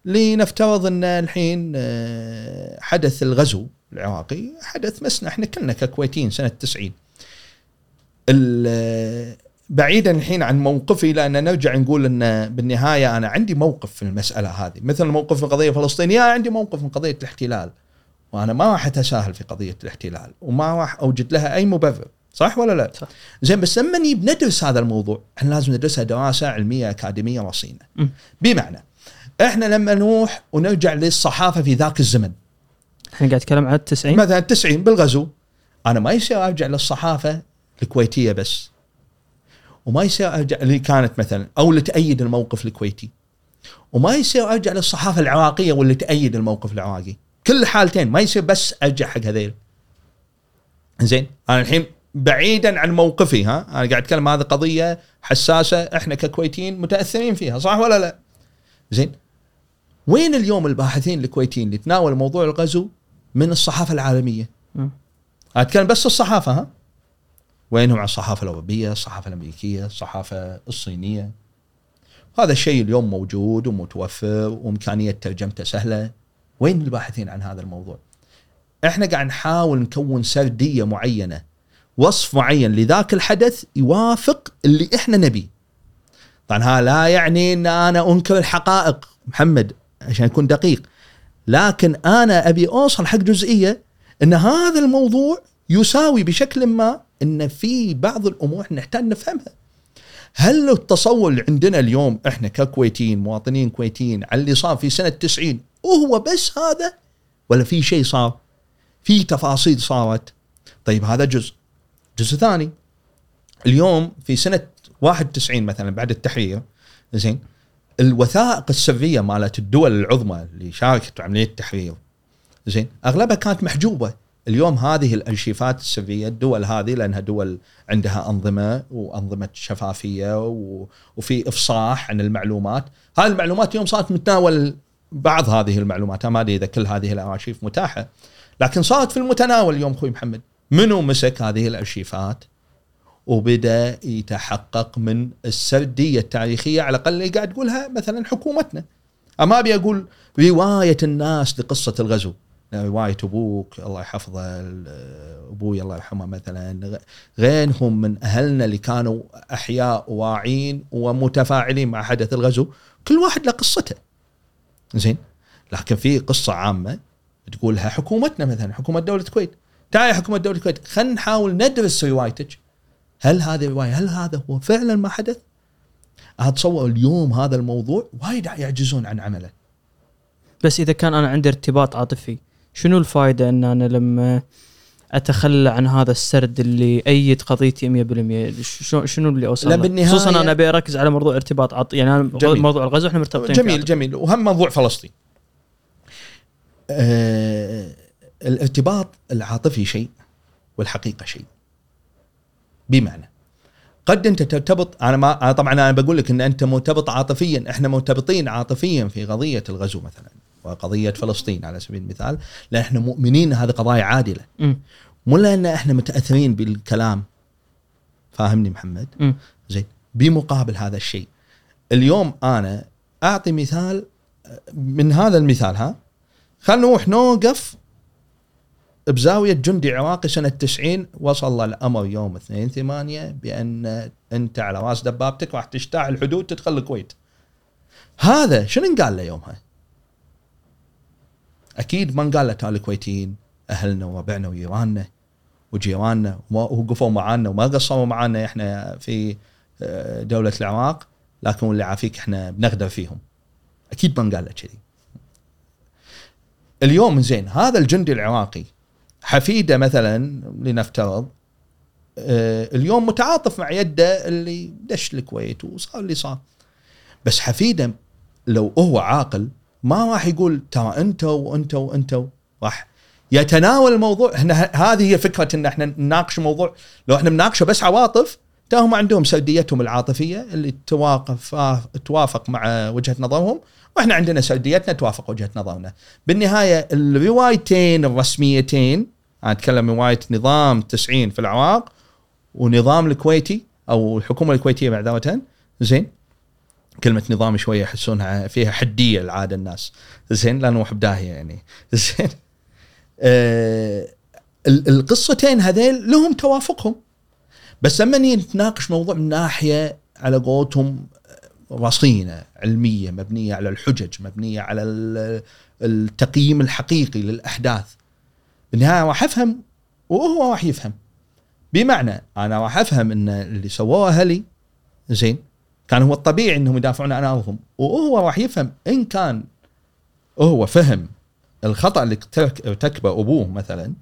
لنفترض أن الحين آه، حدث الغزو العراقي حدث مسنا إحنا كلنا ككويتيين سنة 90 ال- بعيدا الحين عن موقفي لأن نرجع نقول أن بالنهاية أنا عندي موقف في المسألة هذه مثل موقف في القضية الفلسطينية عندي موقف من قضية الاحتلال. وأنا ما راح أتساهل في قضية الاحتلال وما راح أوجد لها أي مبرر صح ولا لا؟ صح. زين بس لما بندرس هذا الموضوع إحنا لازم ندرسها دراسة علمية أكاديمية رصينة. بمعنى إحنا لما نروح ونرجع للصحافة في ذاك الزمن. إحنا قاعد نتكلم عن التسعين؟ مثلا 90 بالغزو. أنا ما يصير أرجع للصحافة الكويتية بس. وما يصير أرجع اللي كانت مثلا أو اللي تأيد الموقف الكويتي. وما يصير أرجع للصحافة العراقية واللي تأيد الموقف العراقي. كل الحالتين ما يصير بس أرجع حق هذيل زين أنا الحين بعيدا عن موقفي ها أنا قاعد أتكلم هذه قضية حساسة إحنا ككويتيين متأثرين فيها صح ولا لا؟ زين وين اليوم الباحثين الكويتيين اللي تناولوا موضوع الغزو من الصحافة العالمية؟ مم. أتكلم بس الصحافة ها وينهم عن الصحافة الأوروبية، الصحافة الأمريكية، الصحافة الصينية. هذا الشيء اليوم موجود ومتوفر وإمكانية ترجمته سهلة. وين الباحثين عن هذا الموضوع؟ إحنا قاعد نحاول نكون سردية معينة وصف معين لذاك الحدث يوافق اللي إحنا نبيه. طبعا هذا لا يعني إن أنا أنكر الحقائق محمد عشان اكون دقيق لكن أنا أبي أوصل حق جزئية إن هذا الموضوع يساوي بشكل ما إن في بعض الأمور نحتاج نفهمها. هل التصور اللي عندنا اليوم إحنا ككويتيين مواطنين كويتيين على اللي صار في سنة 90 وهو بس هذا ولا في شيء صار؟ في تفاصيل صارت. طيب هذا جزء. جزء ثاني اليوم في سنة 91 مثلا بعد التحرير زين الوثائق السرية مالت الدول العظمى اللي شاركت بعمليه التحرير زين أغلبها كانت محجوبة اليوم هذه الأرشيفات السرية الدول هذه لأنها دول عندها أنظمة وأنظمة شفافية وفي إفصاح عن المعلومات هذه المعلومات اليوم صارت متناول بعض هذه المعلومات ما أدري إذا كل هذه الأرشيف متاحة لكن صارت في المتناول اليوم أخوي محمد منو مسك هذه الأرشيفات وبدأ يتحقق من السردية التاريخية على الأقل اللي قاعد تقولها مثلا حكومتنا. ما أبي أقول رواية الناس لقصة الغزو رواية أبوك الله يحفظه أبوي الله يرحمه مثلا غيرهم من أهلنا اللي كانوا أحياء واعين ومتفاعلين مع حدث الغزو كل واحد له قصته. زين لكن في قصة عامة تقولها حكومتنا مثلا حكومة دولة الكويت تعالي حكومة دولة الكويت خلينا نحاول ندرس روايتك هل هذه الروايه هل هذا هو فعلا ما حدث؟ أتصور اليوم هذا الموضوع وايد يعجزون عن عمله. بس إذا كان أنا عندي ارتباط عاطفي شنو الفائده إن أنا لما أتخلى عن هذا السرد اللي أيد قضيتي 100% شنو اللي أوصل لا بالنهايه خصوصا أنا أبي أركز على موضوع ارتباط عاطفي يعني أنا جميل. موضوع الغزو إحنا مرتبطين جميل جميل وهم موضوع فلسطين. آه الارتباط العاطفي شيء والحقيقة شيء. بمعنى قد أنت ترتبط أنا ما أنا طبعا أنا بقول لك إن أنت مرتبط عاطفيا إحنا مرتبطين عاطفيا في قضية الغزو مثلا وقضية فلسطين على سبيل المثال لأن إحنا مؤمنين هذه قضايا عادلة م. مو لأن إحنا متأثرين بالكلام فاهمني محمد زين بمقابل هذا الشيء اليوم أنا أعطي مثال من هذا المثال ها خلينا نروح نوقف بزاوية جندي عراقي سنة 90 وصل الأمر يوم 2 8 بأن أنت على راس دبابتك راح تجتاح الحدود تدخل الكويت. هذا شنو انقال له يومها؟ أكيد ما له تالي الكويتيين أهلنا وربعنا وجيراننا وجيراننا ووقفوا معانا وما قصروا معانا إحنا في آه، دولة العراق لكن واللي عافيك إحنا بنغدر فيهم. أكيد ما انقال له كذي. اليوم زين هذا الجندي العراقي حفيده مثلا لنفترض آه، اليوم متعاطف مع يده اللي دش الكويت وصار اللي صار بس حفيده لو هو عاقل ما راح يقول ترى أنتوا وانتوا وانتوا راح يتناول الموضوع. إحنا هذه هي فكرة إن إحنا نناقش موضوع. لو إحنا بناقشه بس عواطف هم عندهم سرديتهم العاطفية اللي توافق توافق مع وجهة نظرهم وإحنا عندنا سرديتنا توافق وجهة نظرنا. بالنهاية الروايتين الرسميتين أنا أتكلم رواية نظام 90 في العراق ونظام الكويتي أو الحكومة الكويتية معذره زين؟ كلمة نظام شوية يحسونها فيها حدية العادة الناس. زين لا نروح بداهية يعني. [laughs] زين. آه القصتين هذيل لهم توافقهم. بس لما نتناقش موضوع من ناحية على قولتهم رصينة علمية مبنية على الحجج مبنية على التقييم الحقيقي للأحداث. بالنهاية راح أفهم وهو راح يفهم. بمعنى أنا راح أفهم إن اللي سووه أهلي زين كان هو الطبيعي إنهم يدافعون عن أرضهم. وهو راح يفهم إن كان هو فهم الخطأ اللي ارتكبه أبوه مثلا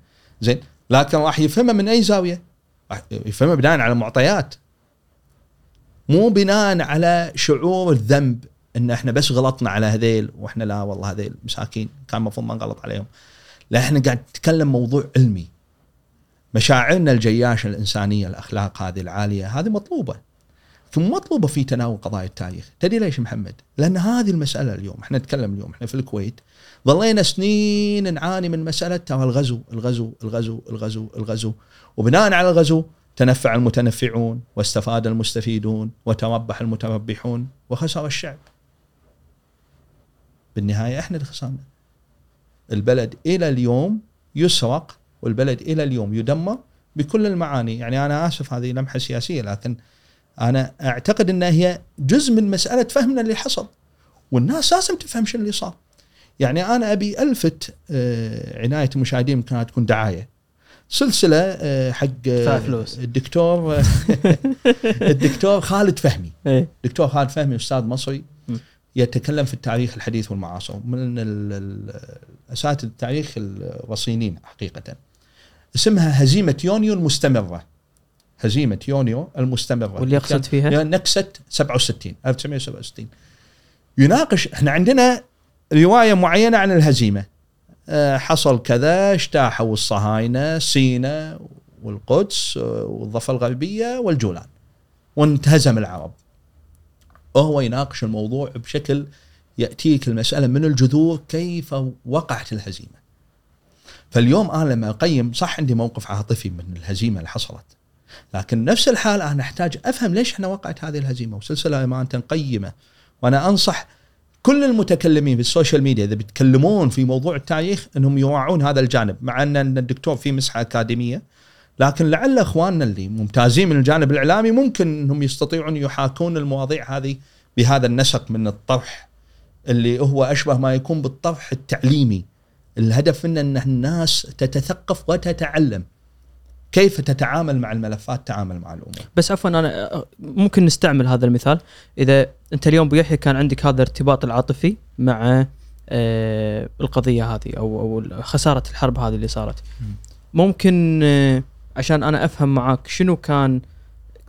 زين لكن راح يفهمه من أي زاوية؟ راح يفهمه بناء على معطيات مو بناء على شعور الذنب إن إحنا بس غلطنا على هذيل وإحنا لا والله هذيل مساكين كان المفروض ما نغلط عليهم. لا إحنا قاعد نتكلم موضوع علمي. مشاعرنا الجياشة الإنسانية الأخلاق هذه العالية هذه مطلوبة. ثم مطلوبه في تناول قضايا التاريخ. تدري ليش محمد؟ لأن هذه المسألة اليوم إحنا نتكلم اليوم إحنا في الكويت ظلينا سنين نعاني من مسألة ترى الغزو الغزو الغزو الغزو الغزو. وبناء على الغزو تنفع المتنفعون واستفاد المستفيدون وتربح المتربحون وخسر الشعب. بالنهاية إحنا اللي خسرنا. البلد إلى اليوم يسرق والبلد إلى اليوم يدمر بكل المعاني. يعني أنا آسف هذه لمحة سياسية لكن أنا أعتقد إنها هي جزء من مسألة فهمنا اللي حصل. والناس لازم تفهم شو اللي صار. يعني أنا أبي ألفت آه، عناية المشاهدين يمكن تكون دعاية. سلسلة آه، حق فلوس. الدكتور [laughs] الدكتور خالد فهمي. إيه. دكتور خالد فهمي أستاذ مصري. يتكلم في التاريخ الحديث والمعاصر. من أساتذة التاريخ الرصينين حقيقة. اسمها هزيمة يونيو المستمرة. هزيمة يونيو المستمرة. واللي يقصد فيها؟ يعني نكسه 67 1967 يناقش إحنا عندنا رواية معينة عن الهزيمة. آه، حصل كذا اجتاحوا الصهاينة سينا والقدس آه، والضفة الغربية والجولان. وانتهزم العرب. وهو يناقش الموضوع بشكل يأتيك المسألة من الجذور كيف وقعت الهزيمة. فاليوم أنا لما أقيم صح عندي موقف عاطفي من الهزيمة اللي حصلت. لكن نفس الحال أنا أحتاج أفهم ليش إحنا وقعت هذه الهزيمة وسلسلة امانه قيمة. وأنا أنصح كل المتكلمين في ال social media إذا بيتكلمون في موضوع التاريخ إنهم يراعون هذا الجانب مع أن الدكتور في مسحة أكاديمية. لكن لعل إخواننا اللي ممتازين من الجانب الإعلامي ممكن إنهم يستطيعون يحاكون المواضيع هذه بهذا النسق من الطرح اللي هو أشبه ما يكون بالطرح التعليمي. الهدف منه إن الناس تتثقف وتتعلم. كيف تتعامل مع الملفات تعامل مع الأمور. بس عفوا أنا ممكن نستعمل هذا المثال. إذا أنت اليوم ابو يحيى كان عندك هذا الارتباط العاطفي مع آه، القضية هذه أو أو خسارة الحرب هذه اللي صارت. مم. ممكن آه، عشان أنا أفهم معاك شنو كان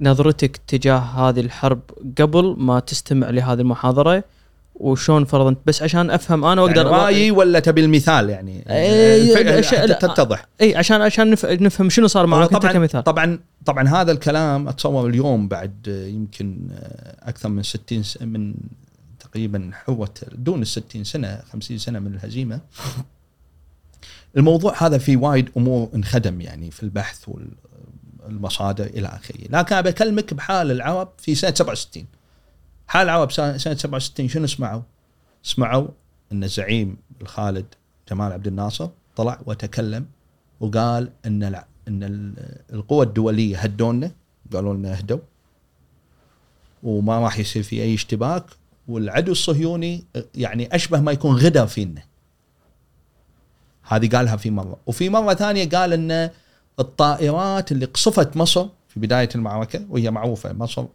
نظرتك تجاه هذه الحرب قبل ما تستمع لهذه المحاضرة؟ وشون فرضا؟ بس عشان أفهم أنا وأقدر يعني رأيي ولا تبي المثال يعني؟ إيه، الأشياء- حتى لا. تتضح. اي عشان عشان نف- نفهم شنو صار أنت طبعا كمثال. طبعا طبعا هذا الكلام أتصور اليوم بعد آه، يمكن آه، أكثر من 60 س- من تقريبا حوت دون ال 60 سنة 50 سنة من الهزيمة. الموضوع هذا في وايد أمور انخدم يعني في البحث والمصادر إلى آخره، لكن ابي اكلمك بحال العرب في سنة 67 حال العرب سنة سنة 67 شنو سمعوا؟ سمعوا إن الزعيم الخالد جمال عبد الناصر طلع وتكلم وقال إن إن ال- القوى الدولية هدونا قالوا لنا اهدوا وما راح يصير في أي اشتباك والعدو الصهيوني يعني أشبه ما يكون غدر فينا هذه قالها في مرة وفي مرة ثانية قال إن الطائرات اللي قصفت مصر في بداية المعركة وهي معروفة مصر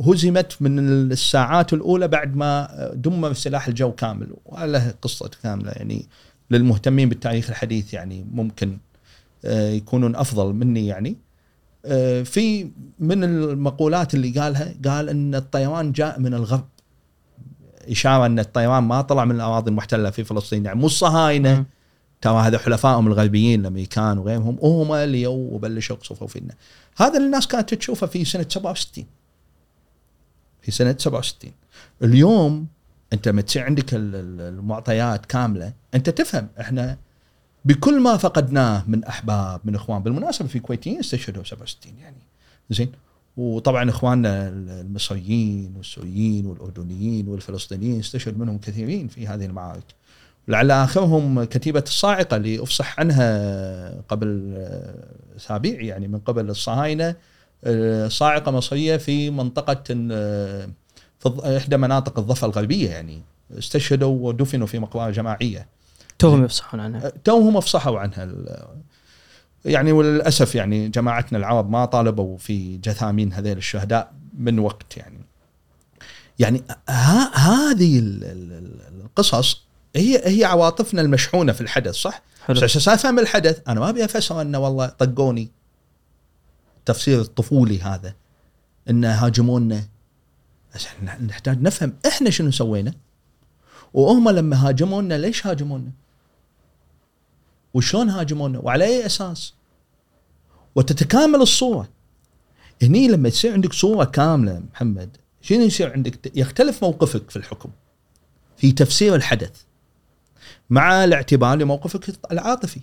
هزمت من الساعات الأولى بعد ما دمر سلاح الجو كامل. وله قصة كاملة يعني للمهتمين بالتاريخ الحديث يعني ممكن آه، يكونون أفضل مني يعني. آه، في من المقولات اللي قالها قال إن الطيران جاء من الغرب. إشارة إن الطيران ما طلع من الأراضي المحتلة في فلسطين. يعني مو الصهاينة. ترى هذا حلفائهم الغربيين الأمريكان وغيرهم وهم اللي يو وبلشوا يقصفوا فينا. هذا الناس كانت تشوفه في سنة 67 في سنة 67 اليوم أنت لما تصير عندك ال- ال- المعطيات كاملة أنت تفهم إحنا بكل ما فقدناه من أحباب من إخوان. بالمناسبة في كويتيين استشهدوا 67 يعني. زين؟ وطبعا إخواننا المصريين والسوريين والأردنيين والفلسطينيين استشهد منهم كثيرين في هذه المعارك. لعل آخرهم كتيبة الصاعقة اللي افصح عنها قبل آه، أسابيع يعني من قبل الصهاينة صاعقة مصرية في منطقة آه، في الض- إحدى مناطق الضفة الغربية يعني. استشهدوا ودفنوا في مقبرة جماعية. توهم يفصحون عنها. توهم افصحوا عنها. يعني وللأسف يعني جماعتنا العرب ما طالبوا في جثامين هذيل الشهداء من وقت يعني. يعني ها هذه ال- ال- ال- القصص هي هي عواطفنا المشحونة في الحدث صح؟ حلو. بس عشان أفهم الحدث أنا ما أبي أفسر أنه والله طقوني التفسير الطفولي هذا انه هاجمونا نحتاج نفهم إحنا شنو سوينا وهم لما هاجمونا ليش هاجمونا؟ وشلون هاجمونا؟ وعلى أي أساس؟ وتتكامل الصورة. هني لما تصير عندك صورة كاملة محمد شنو يصير عندك؟ يختلف موقفك في الحكم في تفسير الحدث مع الاعتبار لموقفك العاطفي.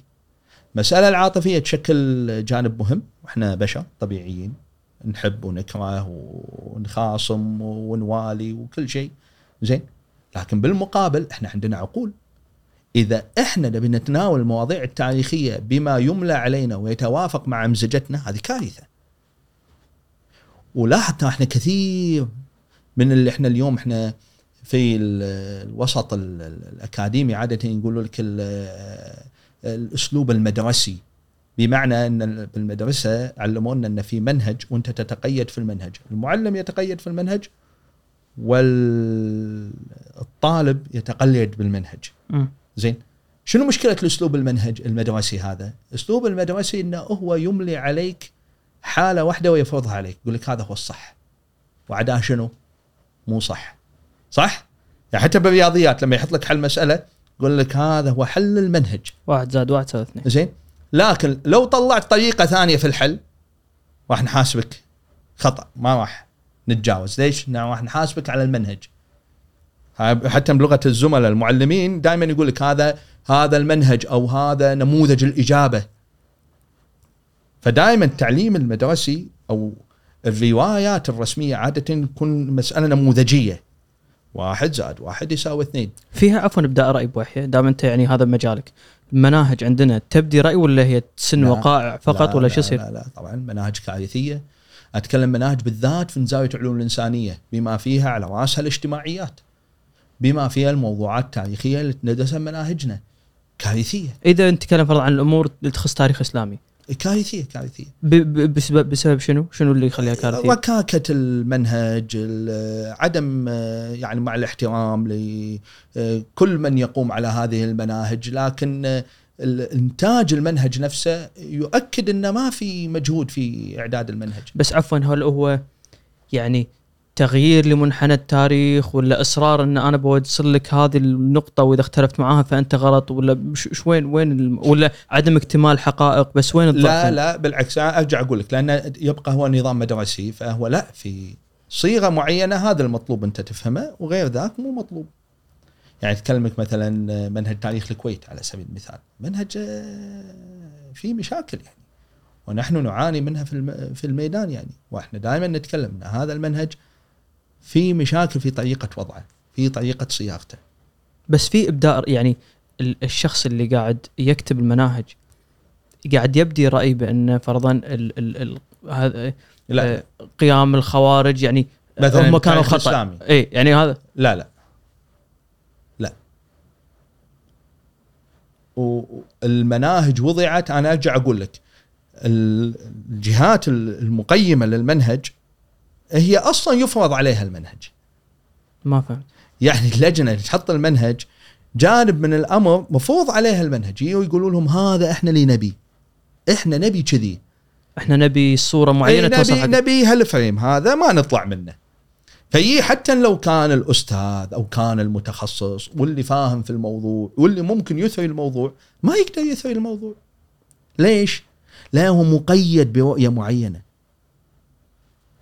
المساله العاطفية تشكل جانب مهم. وإحنا بشر طبيعيين نحب ونكره ونخاصم ونوالي وكل شيء. زين. لكن بالمقابل إحنا عندنا عقول. إذا إحنا نبي نتناول المواضيع التاريخية بما يملى علينا ويتوافق مع أمزجتنا هذه كارثة. ولاحظ إحنا كثير من اللي إحنا اليوم إحنا في الوسط الأكاديمي عادة يقولوا لك الأسلوب المدرسي بمعنى أن بالمدرسة علمونا أن في منهج وأنت تتقيد في المنهج، المعلم يتقيد في المنهج والطالب يتقيد بالمنهج. م. زين شنو مشكلة الأسلوب المنهج المدرسي هذا؟ أسلوب المدرسي إنه هو يملي عليك حالة واحدة ويفرضها عليك، يقول لك هذا هو الصح. وعداه شنو؟ مو صح. صح؟ يعني حتى بالرياضيات لما يحط لك حل مسألة يقول لك هذا هو حل المنهج. واحد زائد واحد يساوي اثنين. زين؟ لكن لو طلعت طريقة ثانية في الحل راح نحاسبك خطأ ما راح نتجاوز ليش؟ راح نحاسبك على المنهج. حتى بلغة الزملاء المعلمين دائما يقول لك هذا هذا المنهج أو هذا نموذج الإجابة. فدائما التعليم المدرسي أو الروايات الرسمية عادة تكون مسألة نموذجية. واحد زائد واحد يساوي اثنين. فيها عفوا ابدا رأي بوحيه دام أنت يعني هذا مجالك. المناهج عندنا تبدي رأي ولا هي تسن لا وقائع فقط لا ولا لا شو يصير؟ لا لا طبعا مناهج كارثية أتكلم مناهج بالذات من زاويه العلوم الإنسانية بما فيها على راسها الاجتماعيات بما فيها الموضوعات التاريخية اللي تندرسها مناهجنا كارثية إذا نتكلم فرضا عن الأمور اللي تخص تاريخ إسلامي كارثية كارثية بسبب, بسبب شنو؟ شنو اللي يخليها كارثية؟ ركاكه المنهج ال- عدم آه، يعني مع الاحترام لكل من يقوم على هذه المناهج لكن آه، الانتاج المنهج نفسه يؤكد إنه ما في مجهود في إعداد المنهج بس عفوا هل هو يعني تغيير لمنحنى التاريخ ولا إصرار إن أنا بوصل لك هذه النقطة وإذا اختلفت معاها فأنت غلط ولا ش- ش- وين وين ولا عدم اكتمال حقائق بس وين الضغط؟ لا لا بالعكس أرجع أقول لك لأنه يبقى هو نظام مدرسي فهو لا في صيغة معينة هذا المطلوب أنت تفهمه وغير ذاك مو مطلوب. يعني تكلمك مثلا منهج تاريخ الكويت على سبيل المثال، منهج آه، فيه مشاكل يعني ونحن نعاني منها في في الميدان يعني وإحنا دائما نتكلم إن هذا المنهج في مشاكل في طريقة وضعه، في طريقة صياغته. بس في ابداع يعني ال- الشخص اللي قاعد يكتب المناهج قاعد يبدي رأي بأن فرضا ال ال ال هذا لا. آه، قيام الخوارج يعني مثلاً هم كانوا التاريخ خطأ. اي يعني هذا. لا لا. لا. والمناهج وضعت أنا أرجع أقول لك الجهات المقيمة للمنهج هي أصلا يفرض عليها المنهج. ما فهمت. يعني اللجنة اللي تحط المنهج جانب من الأمر مفروض عليها المنهج. يجوا يقولوا لهم هذا إحنا اللي نبي. إحنا نبي كذي. إحنا نبي صورة معينة توصل نبي نبي هالفريم هذا ما نطلع منه. فيي حتى لو كان الأستاذ أو كان المتخصص واللي فاهم في الموضوع واللي ممكن يثري الموضوع ما يقدر يثري الموضوع. ليش؟ لأنه مقيد برؤية معينة.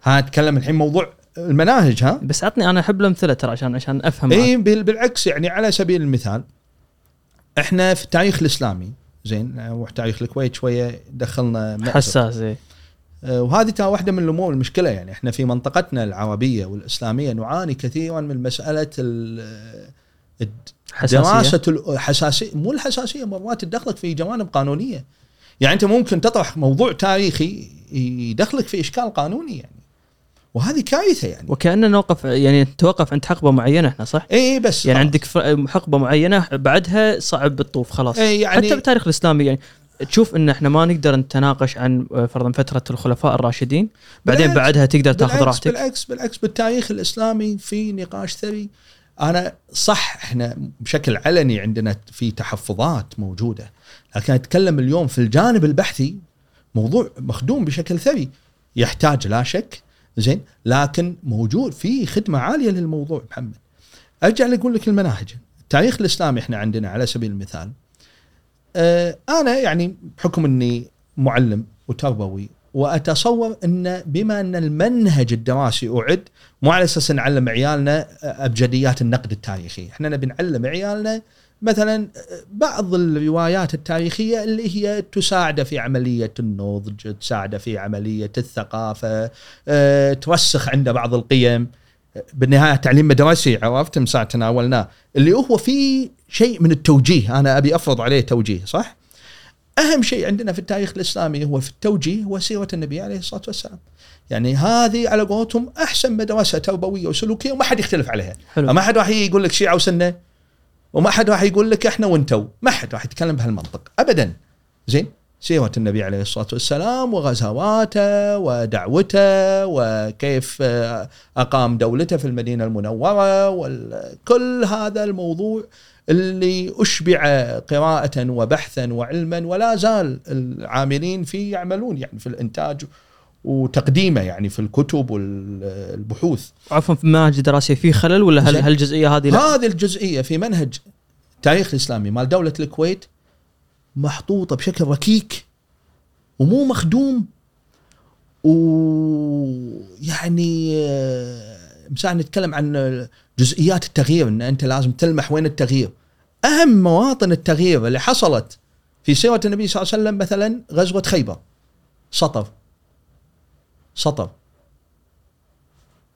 ها أتكلم الحين موضوع المناهج ها؟ بس عطني أنا أحب الأمثلة ترى عشان عشان أفهم. اي بال- بالعكس يعني على سبيل المثال إحنا في التاريخ الإسلامي زين وتاريخ الكويت شوية دخلنا. حساس إيه. آه، وهذه ترى واحدة من الأمور المشكلة يعني إحنا في منطقتنا العربية والإسلامية نعاني كثيرا من مسألة دراسة الحساسيه مو الحساسية مرات تدخلك في جوانب قانونية. يعني أنت ممكن تطرح موضوع تاريخي يدخلك في إشكال قانوني يعني. وهذه كارثة يعني وكاننا نوقف يعني نتوقف عند حقبة معينة إحنا صح؟ اي بس يعني خلاص. عندك حقبة معينة بعدها صعب بالطوف خلاص إيه يعني حتى بالتاريخ الإسلامي يعني تشوف إن إحنا ما نقدر نتناقش عن آه، فرضا فترة الخلفاء الراشدين بعدين بعدها تقدر تاخذ بالعكس راحتك بالعكس بالعكس بالتاريخ الإسلامي في نقاش ثري أنا صح إحنا بشكل علني عندنا في تحفظات موجودة لكن أتكلم اليوم في الجانب البحثي موضوع مخدوم بشكل ثري يحتاج لا شك زين؟ لكن موجود في خدمة عالية للموضوع محمد. أرجع أقول لك المناهج. التاريخ الإسلامي إحنا عندنا على سبيل المثال. آه أنا يعني بحكم إني معلم وتربوي وأتصور إن بما أن المنهج الدراسي أعد مو على أساس نعلم عيالنا أبجديات النقد التاريخي، إحنا نبي نعلم عيالنا مثلا بعض الروايات التاريخية اللي هي تساعد في عملية النضج، تساعد في عملية الثقافة، أه، ترسخ عنده بعض القيم بالنهاية تعليم مدرسي عرفت من ساعه تناولناه اللي هو في شيء من التوجيه أنا أبي أفرض عليه توجيه صح؟ أهم شيء عندنا في التاريخ الإسلامي هو في التوجيه هو سيره النبي عليه الصلاة والسلام. يعني هذه على قولتهم أحسن مدرسة تربويه وسلوكية وما حد يختلف عليها. حلو ما حد راح يقول لك شيعة وسنة وما حد راح يقول لك إحنا وانتو ما حد راح يتكلم بهالمنطق. ابدا. زين؟ سيرة النبي عليه الصلاة والسلام وغزواته ودعوته وكيف آه، أقام دولته في المدينة المنورة وكل هذا الموضوع اللي أشبع قراءة وبحثا وعلما ولا زال العاملين فيه يعملون يعني في الإنتاج وتقديمه يعني في الكتب والبحوث عفوا في مناهج دراسيه في خلل ولا هل. هالجزئيه هذه؟ هذه الجزئية في منهج التاريخ الاسلامي مال دولة الكويت محطوطة بشكل ركيك ومو مخدوم ويعني آه، مساعد نتكلم عن جزئيات التغيير إن أنت لازم تلمح وين التغيير أهم مواطن التغيير اللي حصلت في سيرة النبي صلى الله عليه وسلم مثلا غزوة خيبر سطر سطر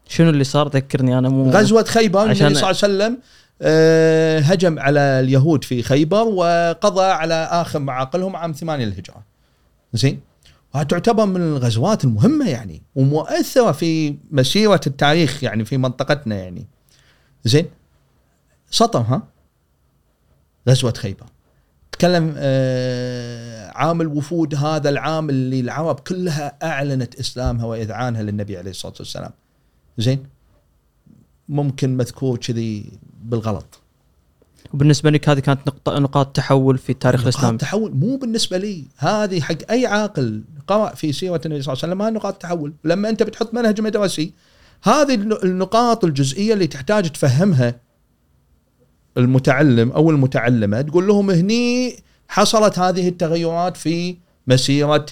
شنو اللي صار؟ ذكرني أنا مو غزوة خيبر النبي صلى الله عليه وسلم آه، هجم على اليهود في خيبر وقضى على آخر معاقلهم عام ثمانية للهجرة. زين؟ وتعتبر من الغزوات المهمة يعني ومؤثرة في مسيرة التاريخ يعني في منطقتنا يعني. زين؟ سطر ها؟ غزوة خيبر. تكلم آه، عام الوفود هذا العام اللي العرب كلها أعلنت إسلامها وإذعانها للنبي عليه الصلاة والسلام. زين؟ ممكن مذكور كذي بالغلط. وبالنسبة لك هذه كانت نقطه نقاط تحول في التاريخ نقاط الإسلامي. تحول مو بالنسبة لي. هذه حق أي عاقل قرأ في سيرة النبي صلى الله عليه وسلم هذه نقاط تحول. لما أنت بتحط منهج مدرسي هذه الن- النقاط الجزئية اللي تحتاج تفهمها المتعلم أو المتعلمة تقول لهم هني حصلت هذه التغيرات في مسيرة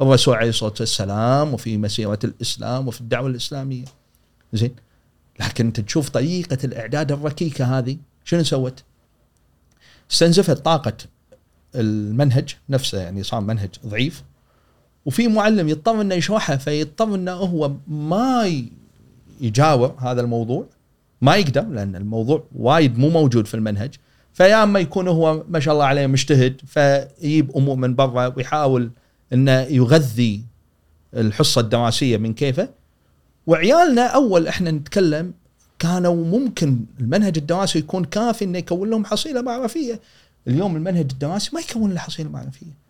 الرسول عليه الصلاة والسلام وفي مسيرة الإسلام وفي الدعوة الإسلامية. زين؟ لكن أنت تشوف طريقة الإعداد الركيكة هذه شنو سوت؟ استنزفت طاقة المنهج نفسه يعني صار منهج ضعيف. وفي معلم يضطر إنه يشرحه فيضطر إنه هو ما يجاور هذا الموضوع ما يقدر لأن الموضوع وايد مو موجود في المنهج. فيا أما يكون هو ما شاء الله عليه مجتهد فيجيب أمور من برا ويحاول إنه يغذي الحصة الدراسية من كيفه. وعيالنا أول إحنا نتكلم كانوا ممكن المنهج الدراسي يكون كافي إنه يكون لهم حصيلة معرفية. اليوم المنهج الدراسي ما يكون له حصيلة معرفية.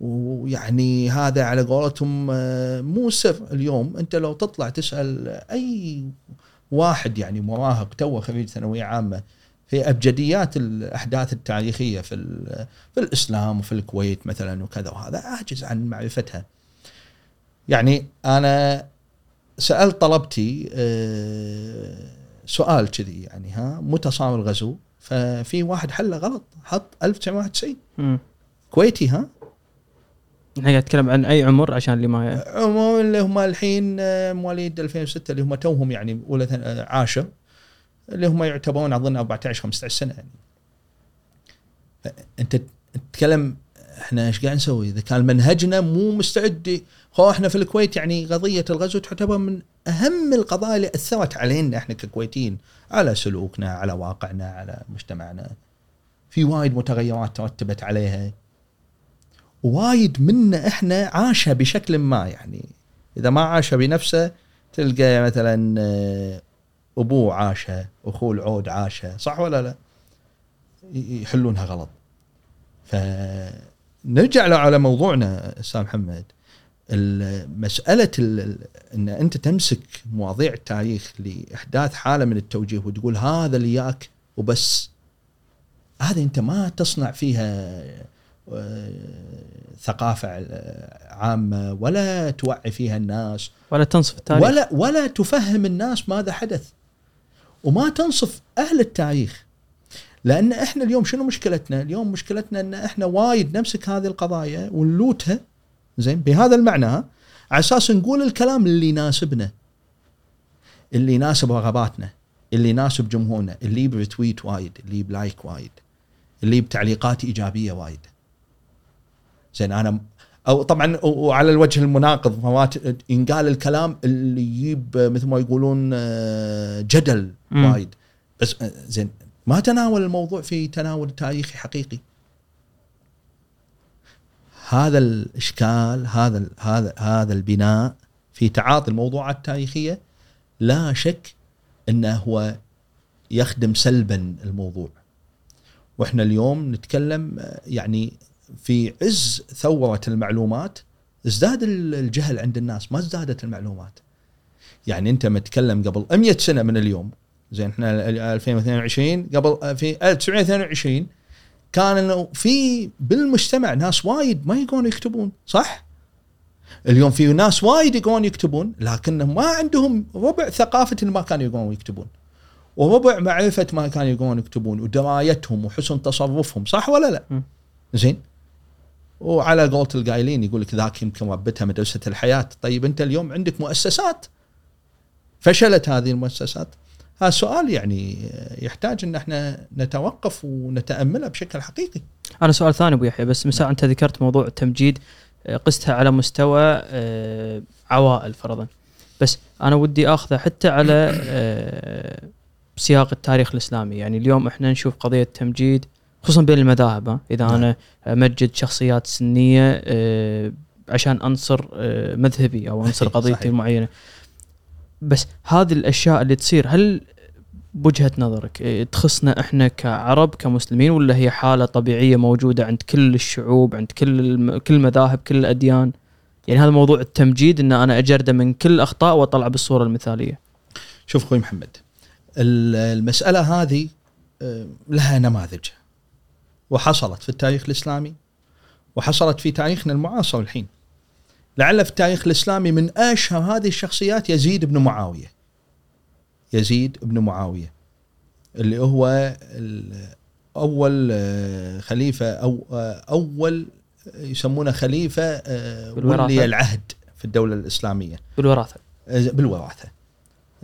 ويعني هذا على قولتهم آه، مو سر. اليوم أنت لو تطلع تسأل أي واحد يعني مراهق توه خريج ثانوية عامة في أبجديات الأحداث التاريخية في في الإسلام وفي الكويت مثلا وكذا وهذا عاجز عن معرفتها. يعني أنا سألت طلبتي آه، سؤال كذي يعني ها متى صار الغزو؟ ففي واحد حله غلط حط 1991 مم. كويتي ها إحنا قاعد نتكلم عن أي عمر عشان اللي ما عموما اللي هم الحين آه، مواليد 2006 اللي هم توهم يعني أولى عاشر اللي هم يعتبرون أظن 14 15 سنة يعني. انت تتكلم إحنا إيش قاعد نسوي؟ إذا كان منهجنا مو مستعد هو إحنا في الكويت يعني قضية الغزو تعتبر من أهم القضايا اللي أثرت علينا إحنا ككويتيين على سلوكنا على واقعنا على مجتمعنا. في وايد متغيرات ترتبت عليها. وايد منا إحنا عاشها بشكل ما يعني. إذا ما عاشها بنفسه تلقى مثلا أبوه عاشها أخوه العود عاشها صح ولا لا؟ يحلونها غلط. فنرجع على موضوعنا أستاذ محمد ال- إن أنت تمسك مواضيع التاريخ لأحداث حالة من التوجيه وتقول هذا اللي ياك وبس هذه أنت ما تصنع فيها آه، ثقافة آه، عامة ولا توعي فيها الناس ولا تنصف التاريخ ولا ولا تفهم الناس ماذا حدث وما تنصف أهل التاريخ لأن إحنا اليوم شنو مشكلتنا؟ اليوم مشكلتنا إن إحنا وايد نمسك هذه القضايا ونلوتها زين بهذا المعنى على أساس نقول الكلام اللي يناسبنا اللي يناسب رغباتنا اللي يناسب جمهورنا اللي ب retweet وايد اللي ب like وايد اللي بتعليقات إيجابية وايد زين أنا أو طبعا وعلى الوجه المناقض مرات ينقال الكلام اللي يجيب مثل ما يقولون آه، جدل. وايد. بس آه، زين ما تناول الموضوع في تناول تاريخي حقيقي. هذا الإشكال هذا هذا هذا البناء في تعاطي الموضوعات التاريخية لا شك إنه هو يخدم سلبا الموضوع. وإحنا اليوم نتكلم آه، يعني في عز ثورة المعلومات ازداد ال- الجهل عند الناس ما ازدادت المعلومات. يعني أنت متكلم قبل 100 سنة من اليوم. زين إحنا ال- 2022 قبل آه، في 1922 كان إنه في بالمجتمع ناس وايد ما يقون يكتبون صح؟ اليوم في ناس وايد يقون يكتبون لكنهم ما عندهم ربع ثقافة اللي ما كانوا يقون يكتبون. وربع معرفة ما كانوا يقون يكتبون ودرايتهم وحسن تصرفهم صح ولا لا؟ زين. وعلى قولة القايلين يقول لك ذاك يمكن ربتها مدرسة الحياة، طيب أنت اليوم عندك مؤسسات؟ فشلت هذه المؤسسات. هذا سؤال يعني يحتاج أن إحنا نتوقف ونتأمله بشكل حقيقي. أنا سؤال ثاني أبو يحيى بس مساء أنت ذكرت موضوع التمجيد قستها على مستوى آه، عوائل فرضا. بس أنا ودي اخذه حتى على آه، سياق التاريخ الإسلامي. يعني اليوم إحنا نشوف قضية تمجيد خصوصا بين المذاهب؟ إذا نعم. أنا أمجد شخصيات سنية آه، عشان أنصر آه، مذهبي أو [laughs] أنصر قضيتي صحيح. معينة بس هذه الأشياء اللي تصير هل بوجهة نظرك إيه، تخصنا إحنا كعرب كمسلمين ولا هي حالة طبيعية موجودة عند كل الشعوب عند كل الم... كل المذاهب كل الأديان يعني هذا موضوع التمجيد إن أنا أجرده من كل الاخطاء وأطلع بالصورة المثالية شوف أخوي محمد ال- المسألة هذه آه، لها نماذج وحصلت في التاريخ الإسلامي وحصلت في تاريخنا المعاصر الحين. لعل في التاريخ الإسلامي من أشهر هذه الشخصيات يزيد بن معاوية. يزيد بن معاوية اللي هو أول آه، خليفة أو آه، أول يسمونه خليفة آه،. ولي العهد في الدولة الإسلامية. بالوراثة. بالوراثة.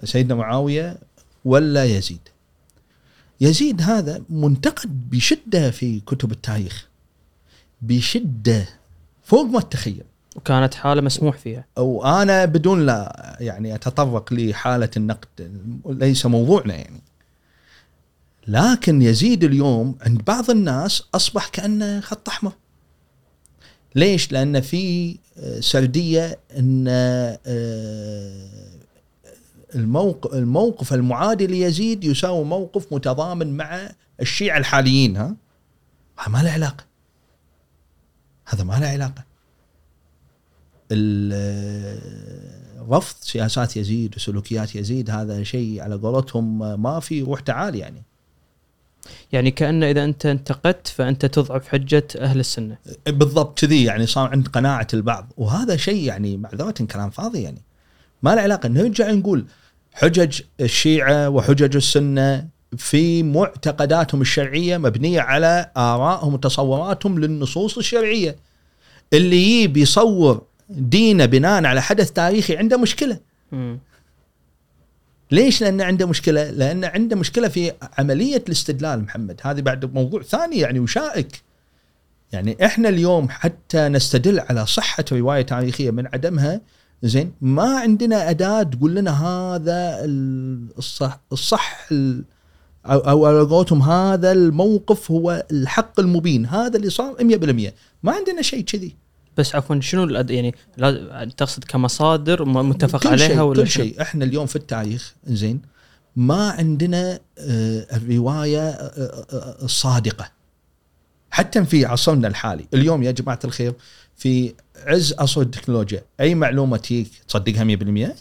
سيدنا معاوية ولا يزيد. يزيد هذا منتقد بشدة في كتب التاريخ. بشدة. فوق ما تتخيل. وكانت حالة مسموح فيها. أو أنا بدون لا يعني أتطرق لحالة النقد ليس موضوعنا يعني. لكن يزيد اليوم عند بعض الناس أصبح كأنه خط أحمر. ليش؟ لأن في سردية إن آه، الموقف الموقف المعادي ليزيد يساوي موقف متضامن مع الشيعة الحاليين ها؟ هذا ما له علاقة. هذا ما له علاقة. رفض سياسات يزيد وسلوكيات يزيد هذا شيء على قولتهم ما في روح تعال يعني. يعني كأن إذا أنت انتقدت فأنت تضعف حجة أهل السنة. بالضبط كذي يعني صار عند قناعة البعض. وهذا شيء يعني معذرة كلام فاضي يعني. ما له علاقة. نرجع نقول حجج الشيعة وحجج السنة في معتقداتهم الشرعية مبنية على آرائهم وتصوراتهم للنصوص الشرعية. اللي يجيب يصور دينه بناء على حدث تاريخي عنده مشكلة. مم. ليش؟ لأن عنده مشكلة. لأن عنده مشكلة في عملية الاستدلال محمد. هذه بعد موضوع ثاني يعني وشائك. يعني إحنا اليوم حتى نستدل على صحة رواية تاريخية من عدمها زين؟ ما عندنا أداة تقول لنا هذا الصح الصح أو على قولتهم هذا الموقف هو الحق المبين. هذا اللي صار 100% ما عندنا شيء كذي. بس عفوا شنو الأد... يعني لا... تقصد كمصادر متفق كل عليها شيء ولا كل؟ شيء. إحنا اليوم في التاريخ زين ما عندنا آه، الرواية آه، آه، الصادقة. حتى في عصرنا الحالي. اليوم يا جماعة الخير في عز عصر التكنولوجيا. أي معلومة تجيك تصدقها 100%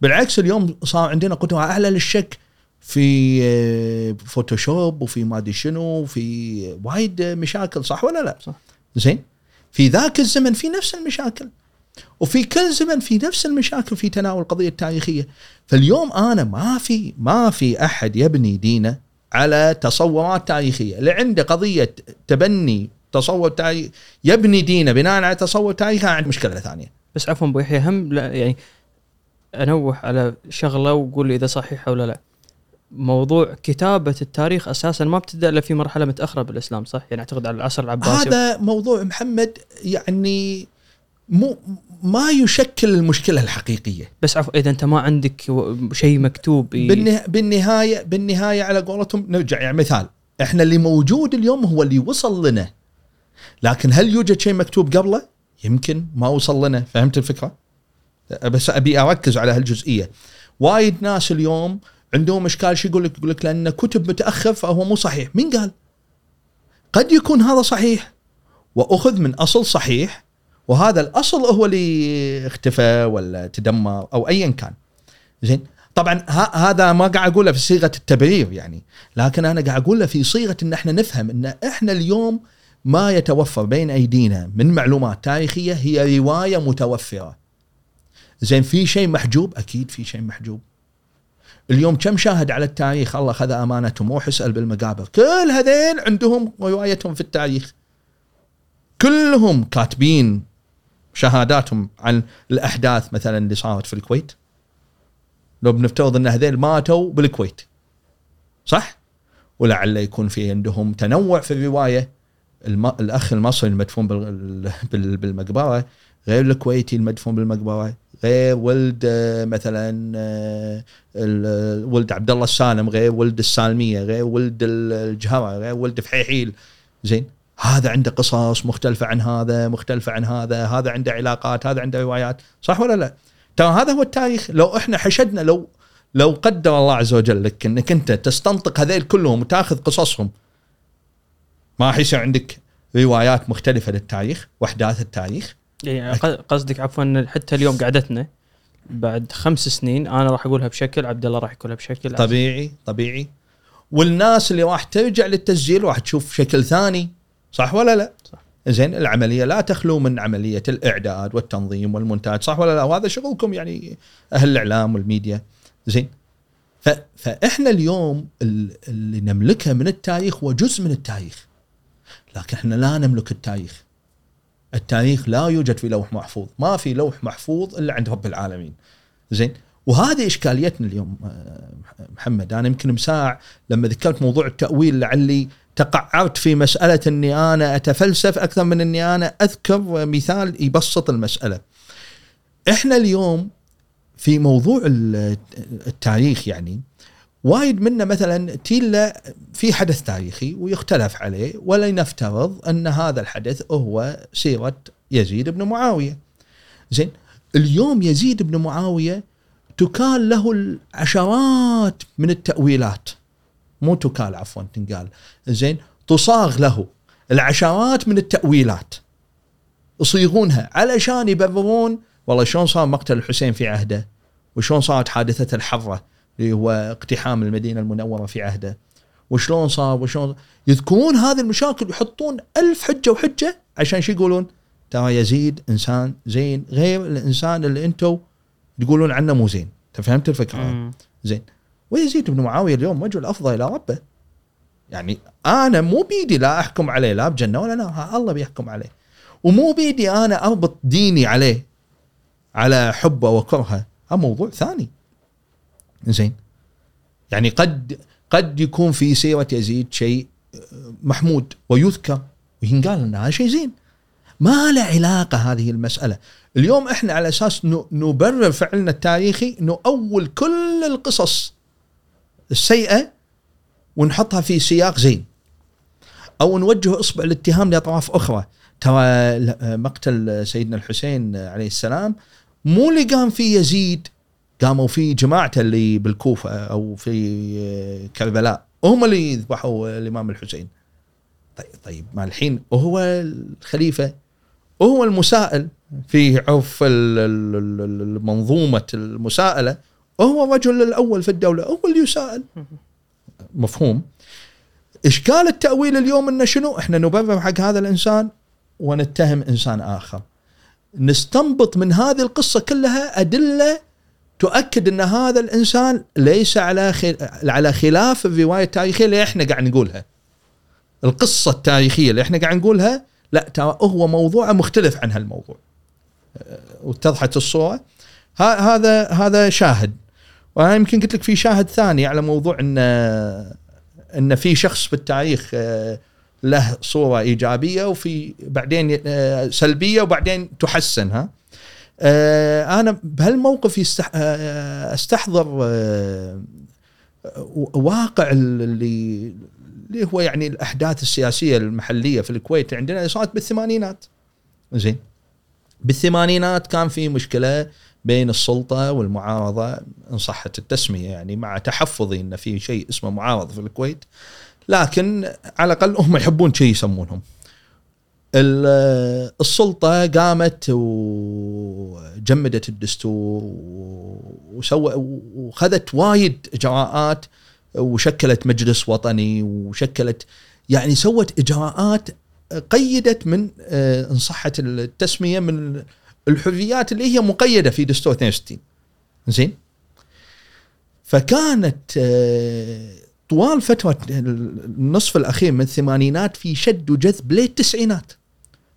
بالعكس اليوم صار عندنا قدره أعلى للشك في آه، فوتوشوب وفي ما أدري شنو وفي وايد مشاكل صح ولا لا؟ صح. زين. في ذاك الزمن في نفس المشاكل. وفي كل زمن في نفس المشاكل في تناول القضية التاريخية. فاليوم أنا ما في ما في أحد يبني دينه على تصورات تاريخية. اللي عنده قضية تبني تصور تاريخي يبني دينه بناء على تصور تاريخي عنده مشكلة ثانية. بس عفوا أبو يحيى هم لا يعني أنوه على شغلة وقول لي إذا صحيحة ولا لا. موضوع كتابة التاريخ أساسا ما بتبدا إلا في مرحلة متأخرة بالإسلام صح؟ يعني أعتقد على العصر العباسي. هذا موضوع محمد يعني مو ما يشكل المشكلة الحقيقية. بس عفوا إذا أنت ما عندك شيء مكتوب ي- بالنها- بالنهاية بالنهاية على قولتهم نرجع يعني مثال. إحنا اللي موجود اليوم هو اللي وصل لنا. لكن هل يوجد شيء مكتوب قبله؟ يمكن ما وصل لنا. فهمت الفكرة؟ بس أبي أركز على هالجزئية. وايد ناس اليوم عندهم إشكال شو يقول لك؟ يقول لك لأن كتب متأخر فهو مو صحيح. مين قال؟ قد يكون هذا صحيح. وأخذ من أصل صحيح وهذا الأصل هو اللي اختفى ولا تدمر أو ايا كان. زين. طبعا هذا ما قاعد أقوله في صيغة التبرير يعني. لكن أنا قاعد أقوله في صيغة إن إحنا نفهم إن إحنا اليوم ما يتوفر بين أيدينا من معلومات تاريخية هي رواية متوفرة. زين في شيء محجوب؟ أكيد في شيء محجوب. اليوم كم شاهد على التاريخ؟ الله خذ أمانتهم روح اسال بالمقابر. كل هذين عندهم روايتهم في التاريخ. كلهم كاتبين شهاداتهم عن الأحداث مثلا اللي صارت في الكويت. لو بنفترض إن هذيل ماتوا بالكويت. صح؟ ولعل يكون في عندهم تنوع في الرواية. الم... الأخ المصري المدفون بال... بال... بالمقبرة غير الكويتي المدفون بالمقبرة غير ولد مثلا ولد عبد الله السالم غير ولد السالمية غير ولد الجهرة غير ولد فحيحيل. زين؟ هذا عنده قصص مختلفة عن هذا مختلفة عن هذا هذا عنده علاقات هذا عنده روايات. صح ولا لا؟ ترى هذا هو التاريخ. لو إحنا حشدنا لو لو قدر الله عز وجل لك إنك أنت تستنطق هذيل كلهم وتأخذ قصصهم ما راح يصير عندك روايات مختلفة للتاريخ وأحداث التاريخ يعني قصدك عفوا حتى اليوم قعدتنا بعد خمس سنين أنا راح أقولها بشكل عبد الله راح يقولها بشكل طبيعي طبيعي والناس اللي راح ترجع للتسجيل راح تشوف شكل ثاني صح ولا لا؟ صح. زين العملية لا تخلو من عملية الإعداد والتنظيم والمونتاج صح ولا لا؟ وهذا شغلكم يعني أهل الإعلام والميديا زين. فإحنا اليوم ال- اللي نملكه من التاريخ هو جزء من التاريخ لكن إحنا لا نملك التاريخ. التاريخ لا يوجد في لوح محفوظ. ما في لوح محفوظ إلا عند رب العالمين. زين؟ وهذه إشكاليتنا اليوم آه، محمد. أنا يمكن مساع لما ذكرت موضوع التأويل لعلي تقعرت في مسألة إني أنا أتفلسف أكثر من إني أنا أذكر مثال يبسط المسألة. إحنا اليوم في موضوع ال- التاريخ يعني وايد منا مثلا تيلا في حدث تاريخي ويختلف عليه ولنفترض أن هذا الحدث هو سيرة يزيد بن معاوية. زين اليوم يزيد بن معاوية تكال له العشرات من التأويلات. مو تكال عفوا تنقال. زين تصاغ له العشرات من التأويلات. يصيغونها علشان يبررون والله شلون صار مقتل الحسين في عهده؟ وشلون صارت حادثة الحرة؟ اللي هو اقتحام المدينة المنورة في عهده. وشلون صار؟ وشلون؟ يذكرون هذه المشاكل يحطون ألف حجة وحجة عشان شو يقولون؟ ترى يزيد إنسان زين غير الإنسان اللي أنتم تقولون عنه مو زين. أنت فهمت الفكرة؟ مم. زين. ويزيد بن معاوية اليوم رجل أفضل إلى ربه. يعني أنا مو بيدي لا أحكم عليه لا بجنة ولا نار الله بيحكم عليه. ومو بيدي أنا أربط ديني عليه على حبه وكرهه. هذا موضوع ثاني. زين يعني قد قد يكون في سيرة يزيد شيء محمود ويذكر وينقال إن هذا شيء زين. ما له علاقة هذه المسألة. اليوم إحنا على أساس نبرر فعلنا التاريخي نؤول كل القصص السيئة ونحطها في سياق زين. أو نوجه إصبع الاتهام لأطراف أخرى. ترى مقتل سيدنا الحسين عليه السلام مو اللي قام فيه يزيد قاموا فيه جماعته اللي بالكوفة أو في كربلاء. هم اللي ذبحوا الإمام الحسين. طيب طيب ما الحين هو الخليفة وهو المسائل في عرف منظومة المساءلة. وهو الرجل الأول في الدولة هو اللي يسائل مفهوم؟ اشكال التأويل اليوم إنه شنو؟ إحنا نبرر حق هذا الإنسان ونتهم إنسان آخر. نستنبط من هذه القصة كلها أدلة تؤكد إن هذا الإنسان ليس على خل... على خلاف الرواية التاريخية اللي إحنا قاعد نقولها. القصة التاريخية اللي إحنا قاعد نقولها لا ترى هو موضوع مختلف عن هالموضوع. أه، واتضحت الصورة. ه- هذا هذا شاهد. وأنا يمكن قلت لك في شاهد ثاني على موضوع إن إن في شخص بالتاريخ آه، له صورة إيجابية وفي بعدين آه، سلبية وبعدين تحسن ها. أنا بهالموقف يستح... آه، أستحضر آه، واقع اللي اللي هو يعني الأحداث السياسية المحلية في الكويت. عندنا صارت بالثمانينات. زين. بالثمانينات كان في مشكلة بين السلطة والمعارضة إن صحت التسمية يعني مع تحفظي إن في شيء اسمه معارضة في الكويت. لكن على الأقل هم يحبون شيء يسمونهم. السلطة قامت وجمدت الدستور وسوى وخذت وايد إجراءات وشكلت مجلس وطني وشكلت يعني سوت إجراءات قيدت من إن صحت التسمية من الحريات اللي هي مقيدة في دستور 62 زين؟ فكانت طوال فترة النصف الأخير من الثمانينات في شد وجذب للتسعينات.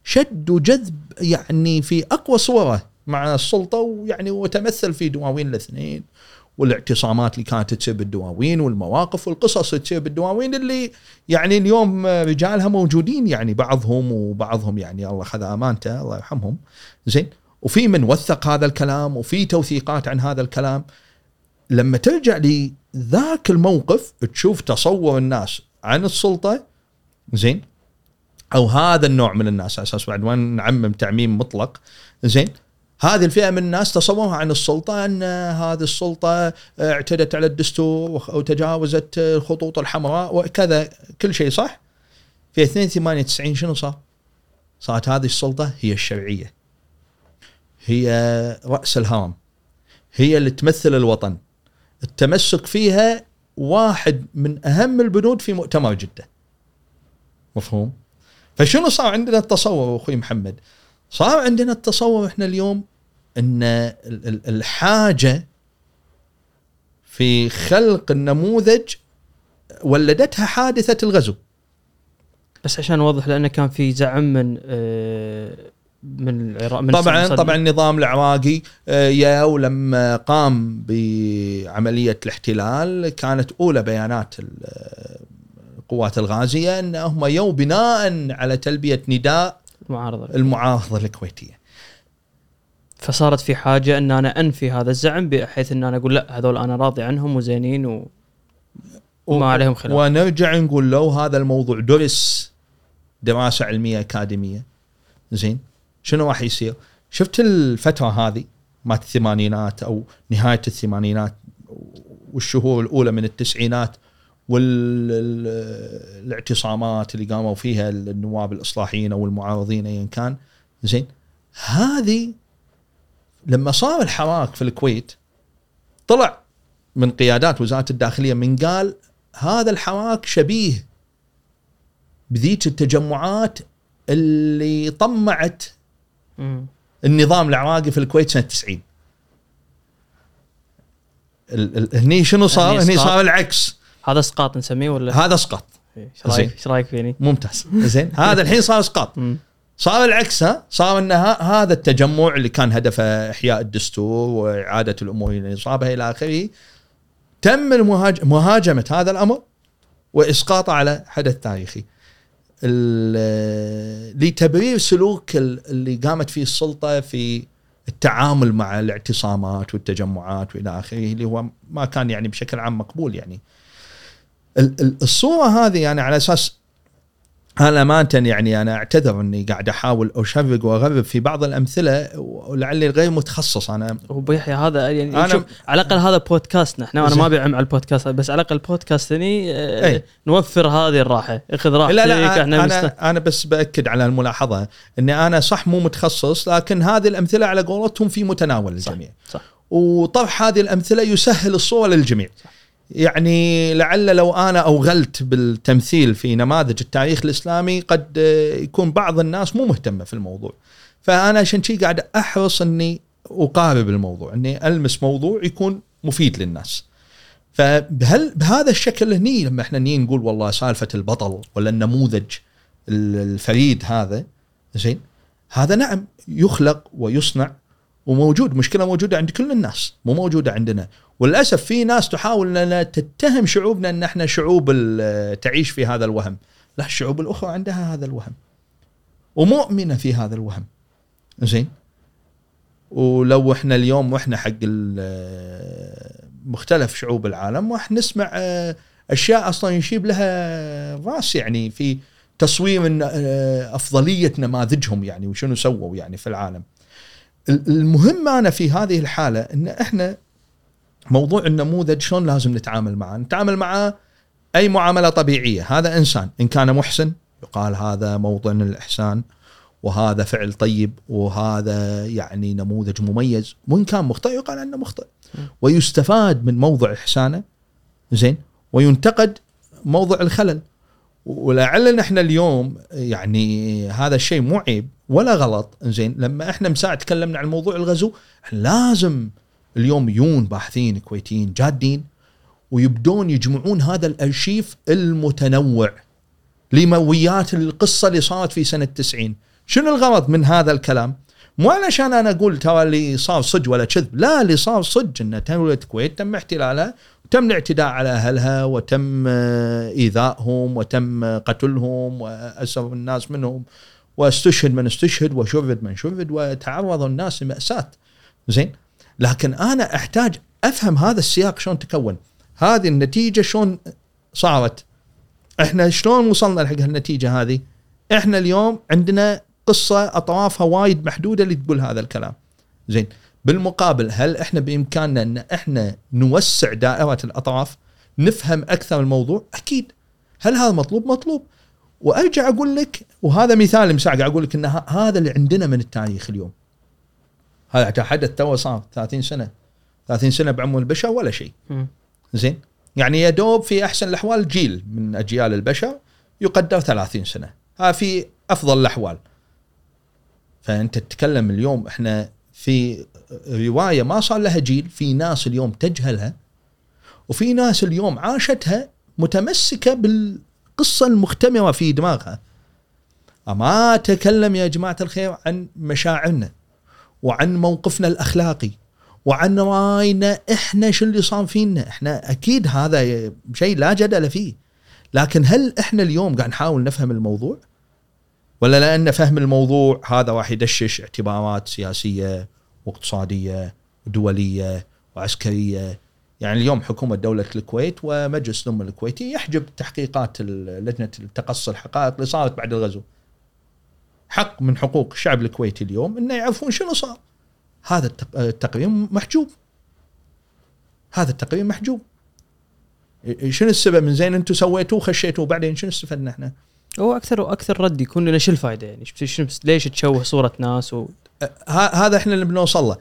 شد وجذب يعني في أقوى صوره مع السلطة ويعني وتمثل في دواوين الاثنين والاعتصامات اللي كانت تصير بالدواوين والمواقف والقصص تصير بالدواوين اللي يعني اليوم رجالها موجودين يعني بعضهم وبعضهم يعني الله خذ أمانته الله يرحمهم. زين؟ وفي من وثق هذا الكلام وفي توثيقات عن هذا الكلام. لما ترجع لذاك الموقف تشوف تصور الناس عن السلطة زين؟ أو هذا النوع من الناس على أساس بعد ما نعمم تعميم مطلق زين هذه الفئة من الناس تصورها عن السلطه ان هذه السلطة اعتدت على الدستور وتجاوزت الخطوط الحمراء وكذا كل شيء صح؟ في 92 90 شنو صار؟ صارت هذه السلطة هي الشرعية. هي رأس الهرم. هي اللي تمثل الوطن. التمسك فيها واحد من أهم البنود في مؤتمر جدة. مفهوم؟ فشنو صار عندنا التصور أخوي محمد؟ صار عندنا التصور إحنا اليوم إن ال- ال- الحاجة في خلق النموذج ولدتها حادثة الغزو بس عشان أوضح لأنه كان في زعم من آه، من العراق من طبعا صدق- طبعا النظام العراقي آه، يا ولما قام بعملية الاحتلال كانت أولى بيانات ال- القوات الغازية ان هم يو بناء على تلبية نداء المعارضة. المعارضة الكويتية. فصارت في حاجة أن أنا أنفي هذا الزعم بحيث أن أنا أقول لا هذول أنا راضي عنهم وزينين و... وما عليهم خلاف. ونرجع نقول لو هذا الموضوع درس دراسة علمية أكاديمية زين شنو راح يصير؟ شفت الفترة هذه مالت الثمانينات أو نهاية الثمانينات والشهور الأولى من التسعينات والاعتصامات اللي قاموا فيها النواب الإصلاحيين أو المعارضين ايا كان زين هذه لما صار الحراك في الكويت طلع من قيادات وزارة الداخلية من قال هذا الحراك شبيه بذيك التجمعات اللي طمعت. النظام العراقي في الكويت سنة 90 ال- ال- هني شنو صار؟ هني. صار العكس هذا اسقاط نسميه ولا؟ هذا اسقط إيش رايك إيش رايك فيني؟ ممتاز. زين. هذا الحين صار اسقاط. صار العكس ها؟ صار إن هذا التجمع اللي كان هدفه إحياء الدستور وإعادة الأمور إلى نصابها إلى آخره تم المهاج- مهاجمة هذا الأمر وإسقاطه على حدث تاريخي. ال- لتبرير سلوك ال- اللي قامت فيه السلطة في التعامل مع الاعتصامات والتجمعات والى آخره اللي هو ما كان يعني بشكل عام مقبول يعني. الصورة هذه يعني على أساس أنا امانه يعني أنا أعتذر إني قاعد أحاول اشرق واغرب في بعض الأمثلة ولعلي غير متخصص. أنا أبو يحيى هذا يعني أنا- شوف على الأقل هذا بودكاستنا إحنا أنا. ما بعم على البودكاست بس على الأقل البودكاست هني آه، أي. نوفر هذه الراحة. اخذ راحتك لا لا إحنا مست... أنا أنا بس بأكد على الملاحظة إني أنا صح مو متخصص لكن هذه الأمثلة على قولتهم في متناول الجميع. صح. وطرح هذه الأمثلة يسهل الصورة للجميع. يعني لعل لو أنا أوغلت بالتمثيل في نماذج التاريخ الإسلامي قد يكون بعض الناس مو مهتمة في الموضوع. فأنا عشان شي قاعد أحرص إني أقارب الموضوع إني ألمس موضوع يكون مفيد للناس. فبهل بهذا الشكل هني لما إحنا نيجي نقول والله سالفة البطل ولا النموذج ال- الفريد هذا زين؟ هذا نعم يخلق ويصنع وموجود. مشكلة موجودة عند كل الناس مو موجودة عندنا. وللأسف في ناس تحاول ان تتهم شعوبنا إن إحنا شعوب تعيش في هذا الوهم. لا الشعوب الأخرى عندها هذا الوهم. ومؤمنة في هذا الوهم. زين؟ ولو إحنا اليوم وإحنا حق مختلف شعوب العالم راح نسمع آه، أشياء أصلا يشيب لها رأس يعني في تصوير آه، افضليه نماذجهم يعني وشنو سووا يعني في العالم. ال- المهم أنا في هذه الحالة إن إحنا موضوع النموذج شلون لازم نتعامل معه؟ نتعامل معه أي معاملة طبيعية، هذا إنسان. إن كان محسن يقال هذا موطن الإحسان وهذا فعل طيب وهذا يعني نموذج مميز. وإن كان مخطئ يقال عنه مخطئ. ويستفاد من موضع إحسانه زين وينتقد موضع الخلل. ولعل إحنا اليوم يعني هذا الشيء مو عيب ولا غلط. زين لما إحنا من ساعه تكلمنا عن موضوع الغزو لازم اليوم يون باحثين كويتيين جادين ويبدون يجمعون هذا الأرشيف المتنوع لمويات القصة اللي صارت في سنة 90 شنو الغرض من هذا الكلام؟ مو علشان أنا أقول ترى اللي صار صج ولا كذب لا اللي صار صج ان دوله الكويت تم احتلالها وتم الاعتداء على أهلها وتم إيذائهم وتم قتلهم واسر الناس منهم واستشهد من استشهد وشرد من شرد وتعرض الناس لمأساة. زين؟ لكن أنا أحتاج أفهم هذا السياق شلون تكون. هذه النتيجة شلون صارت؟ إحنا شلون وصلنا لحق هالنتيجة هذه؟ إحنا اليوم عندنا قصة أطرافها وايد محدودة اللي تقول هذا الكلام. زين بالمقابل هل إحنا بإمكاننا إن إحنا نوسع دائرة الأطراف؟ نفهم أكثر الموضوع؟ أكيد. هل هذا مطلوب؟ مطلوب. وأرجع أقول لك وهذا مثال مساعد أقول لك إن هذا اللي عندنا من التاريخ اليوم. هذا حدث تو صار 30 سنة. 30 سنة بعمر البشر ولا شيء. زين؟ يعني يا دوب في أحسن الأحوال جيل من أجيال البشر يقدر 30 سنة. ها في أفضل الأحوال. فأنت تتكلم اليوم إحنا في رواية ما صار لها جيل في ناس اليوم تجهلها وفي ناس اليوم عاشتها متمسكة بالقصة المختمرة في دماغها. أما اتكلم يا جماعة الخير عن مشاعرنا. وعن موقفنا الأخلاقي وعن راينا إحنا شو اللي صار فينا. إحنا أكيد هذا شيء لا جدل فيه. لكن هل إحنا اليوم قاعد نحاول نفهم الموضوع؟ ولا لأن فهم الموضوع هذا راح يدشش اعتبارات سياسية واقتصادية ودوليه وعسكرية. يعني اليوم حكومة دولة الكويت ومجلس الامه الكويتي يحجب تحقيقات لجنة تقصي الحقائق اللي صارت بعد الغزو. حق من حقوق الشعب الكويتي اليوم إنه يعرفون شنو صار. هذا التق- التقرير محجوب. هذا التقرير محجوب. شنو السبب؟ من زين أنتم سويتوه خشيتوه بعدين شنو استفدنا إحنا؟ هو أكثر وأكثر رد يكون لنا شو الفائده يعني؟ ليش تشوه صورة ناس و... هذا إحنا اللي بنوصل له.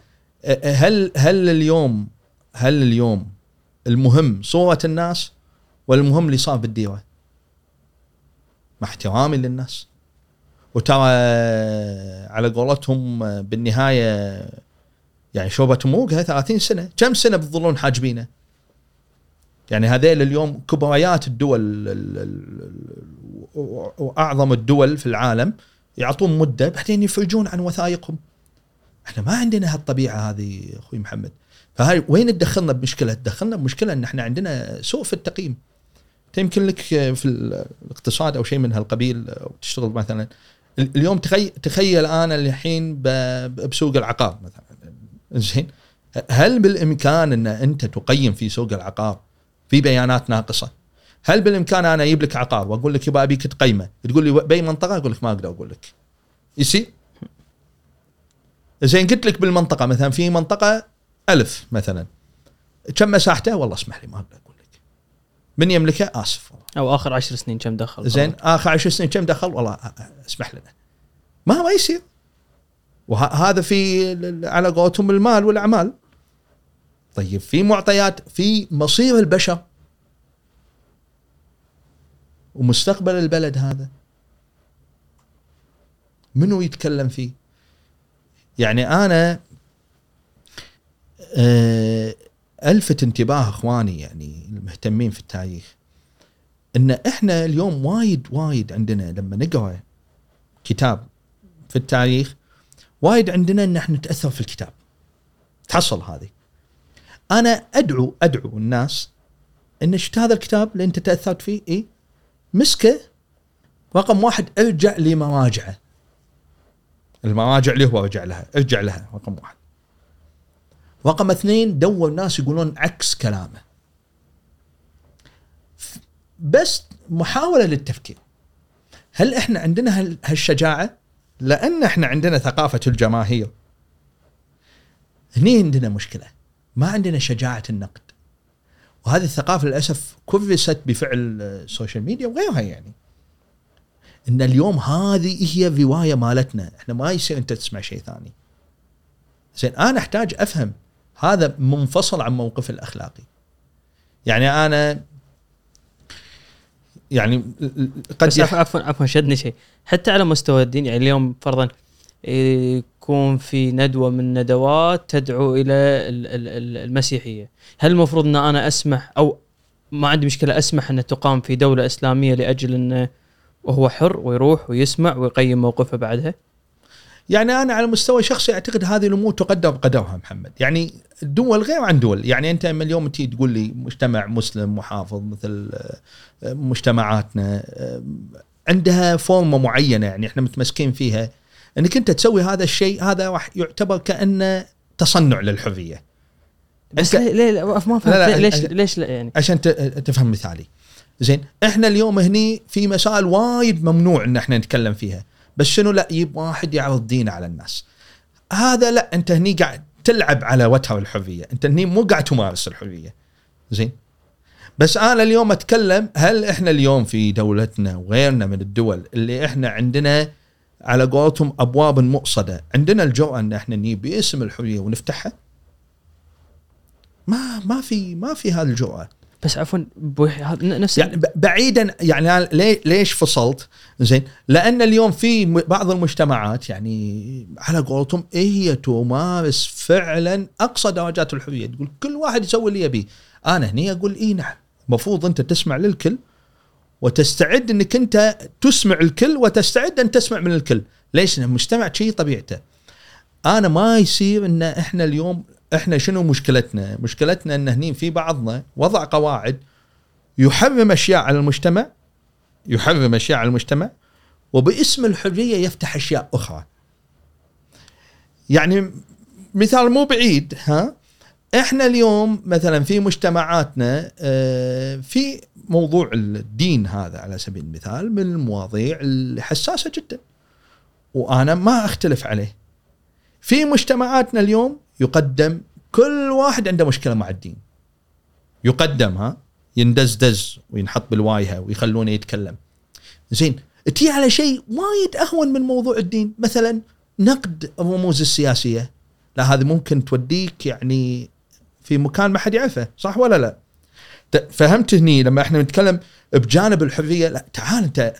هل هل اليوم هل اليوم المهم صورة الناس ولا المهم اللي صار بالديره؟ مع احترامي للناس. وترى على قولتهم بالنهاية يعني شوربه موقها 30 سنة، كم سنة بتظلون حاجبينه؟ يعني هذيل اليوم كبريات الدول ال- ال- ال- وأعظم الدول في العالم يعطون مدة بعدين يفرجون عن وثائقهم. إحنا ما عندنا هالطبيعة هذه أخوي محمد. فهاي وين تدخلنا بمشكلة؟ تدخلنا بمشكلة إن إحنا عندنا سوء في التقييم. أنت يمكن لك في الاقتصاد أو شيء من هالقبيل أو تشتغل مثلا اليوم تخيل تخيل أنا الحين بسوق العقار مثلا. زين؟ هل بالإمكان أن أنت تقيم في سوق العقار في بيانات ناقصة؟ هل بالإمكان أنا أجيب لك عقار وأقول لك يبا أبيك تقيمه؟ تقول لي باي منطقة؟ أقول لك ما أقدر أقول لك. يصير؟ زين قلت لك بالمنطقة مثلا في منطقة ألف مثلا. كم مساحته؟ والله اسمح لي ما أقدر. من يملكه؟ آسف والله. أو آخر عشر سنين كم دخل؟ زين آخر عشر سنين كم دخل؟ والله اسمح لنا. ما ما يصير. وهذا في على قولتهم المال والأعمال. طيب في معطيات في مصير البشر. ومستقبل البلد هذا. منو يتكلم فيه؟ يعني أنا ألفت انتباه أخواني يعني المهتمين في التاريخ إن إحنا اليوم وايد وايد عندنا لما نقرأ كتاب في التاريخ وايد عندنا إن إحنا نتأثر في الكتاب. تحصل هذه. أنا أدعو أدعو الناس إن شفت هذا الكتاب اللي أنت تأثرت فيه؟ اي مسكه. رقم واحد ارجع لمراجعه. المراجع اللي هو رجع لها ارجع لها رقم واحد. رقم اثنين دور ناس يقولون عكس كلامه. بس محاولة للتفكير. هل إحنا عندنا هال- هالشجاعة؟ لأن إحنا عندنا ثقافة الجماهير. هني عندنا مشكلة. ما عندنا شجاعة النقد. وهذه الثقافة للأسف كرست بفعل ال social media وغيرها يعني. إن اليوم هذه هي الروايه مالتنا. إحنا ما يصير أنت تسمع شيء ثاني. زين أنا أحتاج أفهم هذا منفصل عن موقف الأخلاقي. يعني أنا يعني قد بس عفوا عفوا عفوا شدني شيء. حتى على مستوى الدين يعني اليوم فرضا يكون في ندوة من ندوات تدعو إلى ال- ال- ال- المسيحية، هل المفروض إن أنا أسمح أو ما عندي مشكلة أسمح أن تقام في دولة إسلامية لأجل انه وهو حر ويروح ويسمع ويقيم موقفه بعدها؟ يعني أنا على مستوى شخصي أعتقد هذه الأمور تقدر بقدرها محمد. يعني الدول غير عن دول. يعني أنت لما اليوم تيجي تقول لي مجتمع مسلم محافظ مثل آه، مجتمعاتنا آه، عندها فورمة معينة يعني إحنا متمسكين فيها إنك أنت تسوي هذا الشيء هذا راح يعتبر كانه تصنع للحرية. بس ليه ليه لا ما فهمت. لا، لا، ليش ليش لا يعني؟ عشان ت- تفهم مثالي. زين إحنا اليوم هني في مسائل وايد ممنوع إن إحنا نتكلم فيها. بس شنو؟ لا يجيب واحد يعرض دينه على الناس. هذا لا انت هني قاعد تلعب على وتر الحرية. انت هني مو قاعد تمارس الحرية. زين؟ بس أنا اليوم أتكلم هل إحنا اليوم في دولتنا وغيرنا من الدول اللي إحنا عندنا على قولتهم أبواب مؤصدة عندنا الجرأه أن إحنا نجيب باسم الحرية ونفتحها؟ ما ما في ما في هذه الجرأه بس عفوا نفس يعني بعيدا يعني ليش فصلت؟ زين. لأن اليوم في بعض المجتمعات يعني على قولتهم هي تمارس فعلا أقصى درجات الحرية. تقول كل واحد يسوي اللي يبيه. أنا هني أقول اي نعم. المفروض أنت تسمع للكل وتستعد إنك أنت تسمع الكل وتستعد أن تسمع من الكل. ليش؟ المجتمع شيء طبيعته. أنا ما يصير إن إحنا اليوم إحنا شنو مشكلتنا مشكلتنا إن هني في بعضنا وضع قواعد يحرم أشياء على المجتمع يحرم أشياء على المجتمع وباسم الحرية يفتح أشياء أخرى. يعني مثال مو بعيد ها إحنا اليوم مثلا في مجتمعاتنا آه، في موضوع الدين هذا على سبيل المثال من المواضيع الحساسة جدا. وأنا ما أختلف عليه. في مجتمعاتنا اليوم يقدم كل واحد عنده مشكلة مع الدين. يقدم ها يندزدز وينحط بالوايهة ويخلونه يتكلم. زين تي على شيء وايد أهون من موضوع الدين مثلا نقد الرموز السياسية لا هذه ممكن توديك يعني في مكان ما حد يعرفه صح ولا لا فهمت هني لما إحنا نتكلم بجانب الحرية لا تعال أنت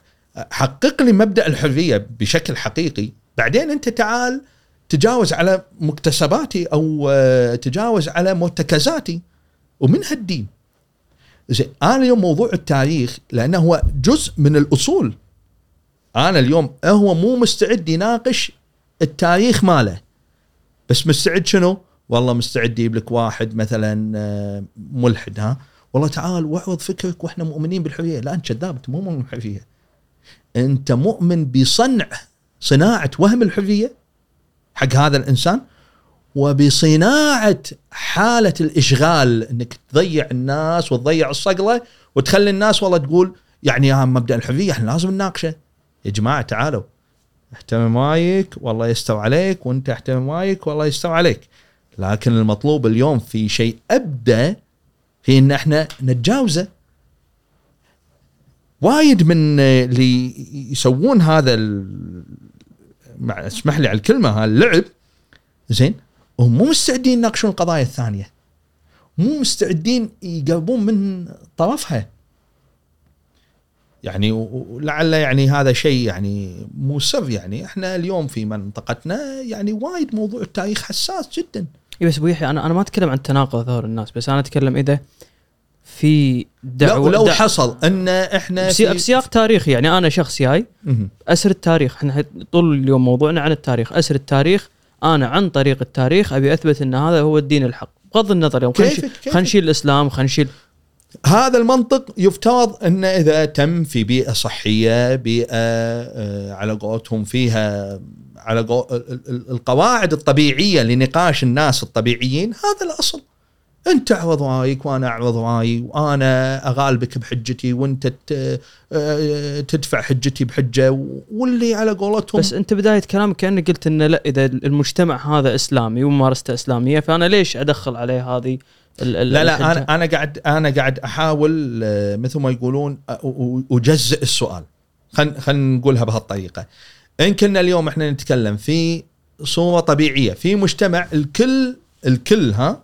حقق لي مبدأ الحرية بشكل حقيقي بعدين أنت تعال تجاوز على مكتسباتي أو آه، تجاوز على مرتكزاتي. ومنها الدين زين أنا اليوم موضوع التاريخ لأنه هو جزء من الأصول. أنا اليوم هو مو مستعد يناقش التاريخ ماله. بس مستعد شنو؟ والله مستعد يجيب لك واحد مثلا آه، ملحد ها؟ والله تعال واعرض فكرك وإحنا مؤمنين بالحرية. لا أنت كذاب أنت مو مؤمن بالحرية. أنت مؤمن بصنع صناعة وهم الحرية. حق هذا الإنسان وبصناعة حالة الإشغال إنك تضيع الناس وتضيع الصقله وتخلي الناس والله تقول يعني يا مبدأ الحرية إحنا لازم نناقشه. يا جماعة تعالوا. احترم رايك والله يستر عليك وأنت احترم رايك والله يستر عليك. لكن المطلوب اليوم في شيء ابدا في إن إحنا نتجاوزه. وايد من اللي يسوون هذا مع اسمح لي على الكلمة هاللعب زين؟ هم مو مستعدين يناقشون القضايا الثانية. مو مستعدين يقربون من طرفها. يعني ولعل يعني هذا شيء يعني مو سر يعني إحنا اليوم في منطقتنا يعني وايد موضوع التاريخ حساس جدا. إي بس أبو يحيى أنا أنا ما أتكلم عن تناقض ظهور الناس بس أنا أتكلم إذا في لو, دعوه لو دع- حصل أن إحنا في- بسياق تاريخي يعني أنا شخص جاي. أسر التاريخ. إحنا طول اليوم موضوعنا عن التاريخ. أسر التاريخ أنا عن طريق التاريخ أبي أثبت إن هذا هو الدين الحق. بغض النظر يوم خلينا نشيل- الإسلام خلينا نشيل هذا المنطق يفترض انه إذا تم في بيئة صحية بيئة آه، على قولتهم فيها على قو... ال- ال- القواعد الطبيعية لنقاش الناس الطبيعيين هذا الأصل. انت اعرض رايك وأنا اعرض رايي وأنا اغالبك بحجتي وانت ت- آه، تدفع حجتي بحجة واللي على قولتهم بس انت بداية كلامك كأنك قلت انه لا إذا المجتمع هذا إسلامي وممارسته إسلامية فأنا ليش أدخل عليه هذه ال- لا لا؟ أنا أنا قاعد أنا قاعد أحاول آه، مثل ما يقولون أجزء السؤال خلينا خلينا نقولها بهالطريقة إن كنا اليوم إحنا نتكلم في صورة طبيعية في مجتمع الكل الكل ها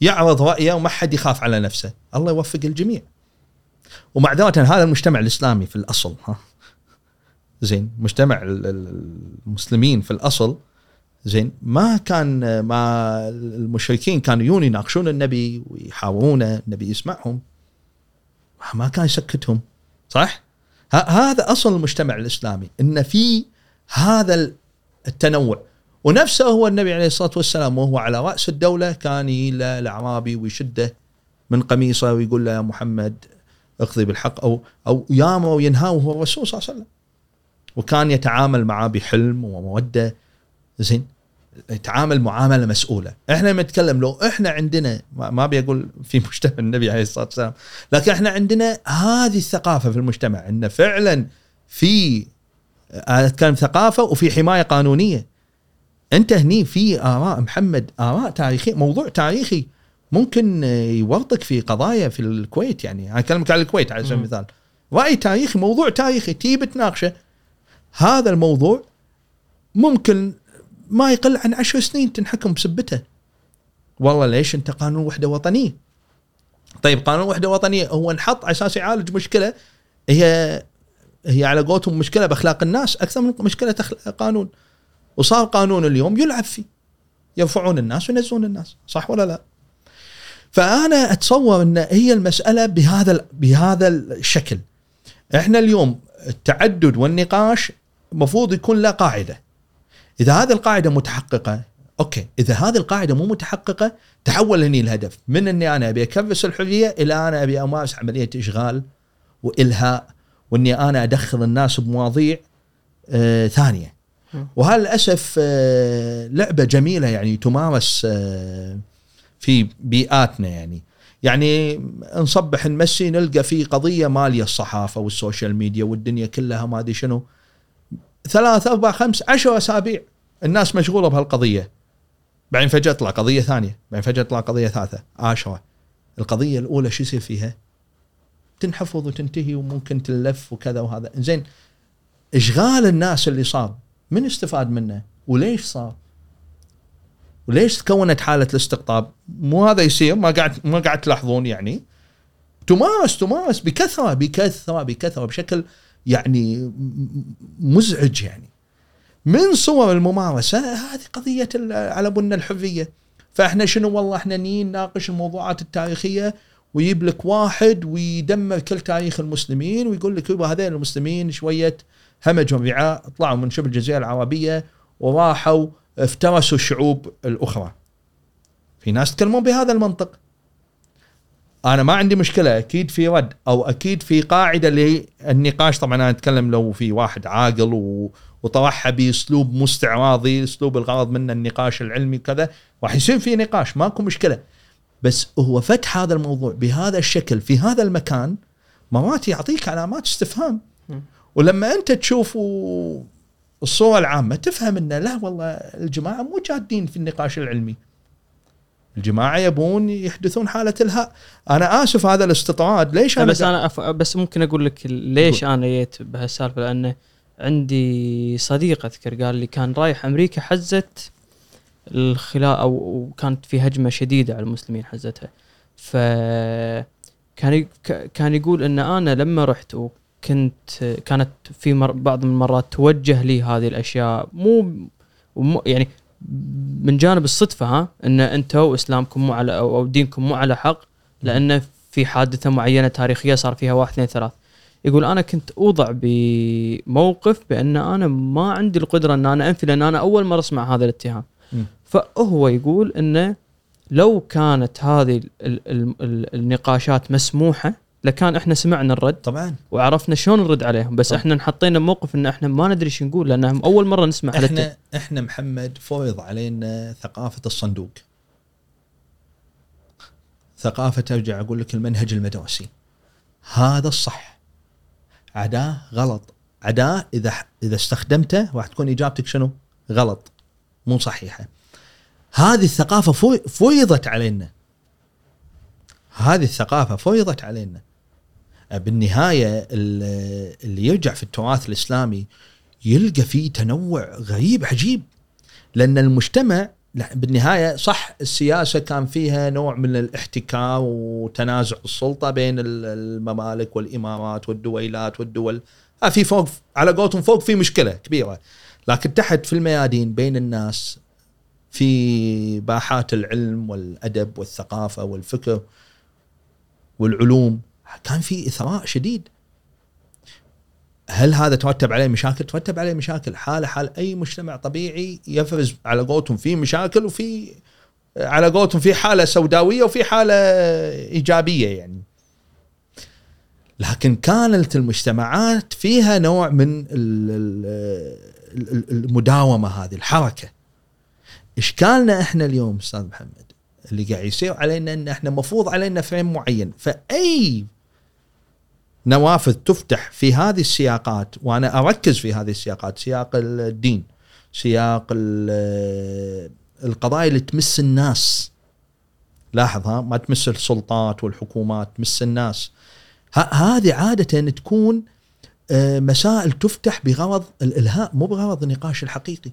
يعرض رأيه وما حد يخاف على نفسه. الله يوفق الجميع. ومعذره هذا المجتمع الإسلامي في الأصل ها. زين مجتمع ال- ال- المسلمين في الأصل زين ما كان ما المشركين كانوا يجون يناقشون النبي ويحاورونه النبي يسمعهم. ما كان يسكتهم صح؟ هذا أصل المجتمع الإسلامي إن في هذا التنوع. ونفسه هو النبي عليه الصلاة والسلام وهو على رأس الدولة كان يجي الاعرابي ويشده من قميصه ويقول له يا محمد اقضي بالحق أو أو يامر وينهاه وهو الرسول صلى الله عليه وسلم. وكان يتعامل معه بحلم ومودة. زين يتعامل معاملة مسؤولة. إحنا نتكلم لو إحنا عندنا ما أبي أقول في مجتمع النبي عليه الصلاة والسلام لكن إحنا عندنا هذه الثقافة في المجتمع إن فعلا في أنا أتكلم ثقافة وفي حماية قانونية. أنت هني في آراء محمد آراء تاريخيه موضوع تاريخي ممكن يورطك في قضايا في الكويت يعني. أنا اكلمك على الكويت على سبيل. المثال. رأي تاريخي موضوع تاريخي تيجي بتناقشه هذا الموضوع ممكن ما يقل عن عشر سنين تنحكم بسبته. والله ليش أنت قانون وحدة وطنية؟ طيب قانون وحدة وطنية هو انحط على أساس يعالج مشكلة. هي هي على قولتهم مشكلة بأخلاق الناس أكثر من مشكلة قانون. وصار قانون اليوم يلعب فيه. يرفعون الناس وينزلون الناس صح ولا لا؟ فأنا أتصور أن هي المسألة بهذا بهذا الشكل. إحنا اليوم التعدد والنقاش المفروض يكون له قاعدة. إذا هذه القاعدة متحققة okay. إذا هذه القاعدة مو متحققة تحول هني الهدف. من أني أنا أبي اكرس الحرية إلى أنا أبي أمارس عملية إشغال وإلهاء وأني أنا أدخل الناس بمواضيع آه ثانية. وهذا للاسف آه لعبة جميلة يعني تمارس آه في بيئاتنا يعني؟ يعني نصبح نمسي نلقى في قضية مالية الصحافة وال social media والدنيا كلها ما أدري شنو. ثلاث أربع خمس عشر أسابيع الناس مشغولة بهالقضية. بعدين فجأة تطلع قضية ثانية بعدين فجأة تطلع قضية ثالثة عاشره القضية الأولى شو يصير فيها؟ تنحفظ وتنتهي وممكن تلف وكذا وهذا. زين إشغال الناس اللي صار من استفاد منه؟ وليش صار؟ وليش تكونت حالة الاستقطاب؟ مو هذا يصير؟ ما قاعد ما قاعد تلاحظون يعني؟ تمارس تمارس بكثره بكثره بكثرة بشكل يعني مزعج يعني. من صور الممارسة هذه قضية على بنا الحرية. فإحنا شنو؟ والله إحنا نيجي نناقش الموضوعات التاريخية ويجيب لك واحد ويدمر كل تاريخ المسلمين ويقول لك يبا هذين المسلمين شوية همج وبعاء طلعوا من شبه الجزيرة العربية وراحوا افترسوا الشعوب الأخرى. في ناس يتكلمون بهذا المنطق. أنا ما عندي مشكلة أكيد في رد أو أكيد في قاعدة للنقاش طبعا أنا أتكلم لو في واحد عاقل و... وطرحها بأسلوب مو استعراضي أسلوب الغرض منه النقاش العلمي كذا راح يصير في نقاش ماكو مشكلة بس هو فتح هذا الموضوع بهذا الشكل في هذا المكان مرات يعطيك علامات استفهام. ولما انت تشوف الصورة العامة تفهم انه لا والله الجماعة مو جادين في النقاش العلمي. الجماعة يبون يحدثون حالة الهاء. أنا آسف هذا الاستطراد. ليش أنا بس أنا أف... بس ممكن أقول لك ليش أنا جيت بهالسالفة لأنه عندي صديق أذكر قال لي كان رايح أمريكا حزت الخلاف أو وكانت في هجمة شديدة على المسلمين حزتها. ف كان كان يقول إن أنا لما رحت وكنت كانت في مر بعض من المرات توجه لي هذه الأشياء. مو يعني من جانب الصدفة ها إن أنتم اسلامكم مو على أو دينكم مو على حق لأنه في حادثة معينة تاريخية صار فيها واحد اثنين ثلاث. يقول أنا كنت أوضع بموقف بأن أنا ما عندي القدرة إن أنا أنفي لأن أنا أول مرة أسمع هذا الاتهام. مم. فهو يقول انه لو كانت هذه ال ال ال النقاشات مسموحة لكان إحنا سمعنا الرد طبعا. وعرفنا شلون نرد عليهم بس طب. إحنا انحطينا بموقف إن إحنا ما ندري شو نقول لأن أول مرة نسمع على الت- إحنا إحنا محمد فرض علينا ثقافة الصندوق. ثقافة أرجع أقول لك المنهج المدرسي. هذا الصح. عداه غلط. عداه إذا إذا استخدمته راح تكون إجابتك شنو؟ غلط. مو صحيحة. هذه الثقافة فو- فرضت علينا. هذه الثقافة فرضت علينا. بالنهاية ال- اللي يرجع في التراث الإسلامي يلقى فيه تنوع غريب عجيب. لأن المجتمع بالنهاية صح السياسة كان فيها نوع من الاحتكار وتنازع السلطة بين ال- الممالك والإمارات والدويلات والدول. آه في فوق على قولتهم فوق في مشكلة كبيرة. لكن تحت في الميادين بين الناس في باحات العلم والأدب والثقافة والفكر والعلوم كان في إثراء شديد هل هذا ترتب عليه مشاكل؟ ترتب عليه مشاكل حاله حال أي مجتمع طبيعي يفرز على قولتهم في مشاكل وفي على قولتهم في حالة سوداوية وفي حالة إيجابية يعني. لكن كانت المجتمعات فيها نوع من ال- ال- ال- المداومة هذه الحركة. إشكالنا إحنا اليوم أستاذ محمد اللي قاعد يصير علينا إن إحنا مفروض علينا فريم معين فأي نوافذ تفتح في هذه السياقات وأنا أركز في هذه السياقات سياق الدين سياق ال- القضايا اللي تمس الناس. لاحظ ها ما تمس السلطات والحكومات تمس الناس. هذه عادة تكون آه، مسائل تفتح بغرض الإلهاء مو بغرض النقاش الحقيقي.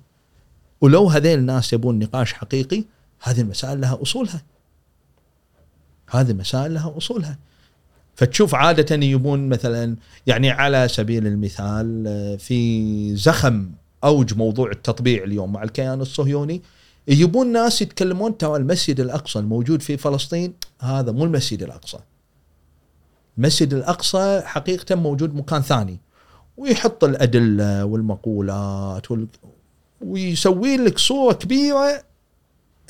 ولو هذين الناس يبون نقاش حقيقي هذه المسائل لها أصولها. هذه المسائل لها أصولها. فتشوف عادة يبون مثلا يعني على سبيل المثال آه، في زخم أوج موضوع التطبيع اليوم مع الكيان الصهيوني يجيبون ناس يتكلمون ترى المسجد الأقصى الموجود في فلسطين هذا مو المسجد الأقصى. المسجد الأقصى حقيقة موجود مكان ثاني ويحط الأدلة والمقولات وال... ويسوي لك صورة كبيرة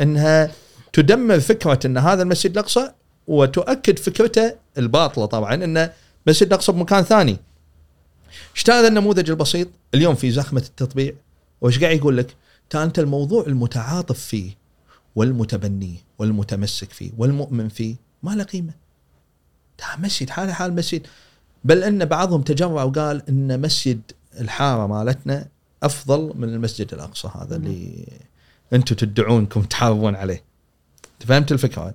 إنها تدمر فكرة إن هذا المسجد الأقصى وتؤكد فكرته الباطلة طبعا إنه مسجد الاقصى بمكان ثاني. إيش هذا النموذج البسيط؟ اليوم في زخمة التطبيع وإيش قاعد يقول لك؟ أنت الموضوع المتعاطف فيه والمتبنيه والمتمسك فيه والمؤمن فيه ما له قيمة. ترى مسجد حاله حال مسجد بل أن بعضهم تجرأ وقال إن مسجد الحارة مالتنا أفضل من المسجد الأقصى هذا اللي أنتم تدعونكم تحاربون عليه. فهمت الفكرة؟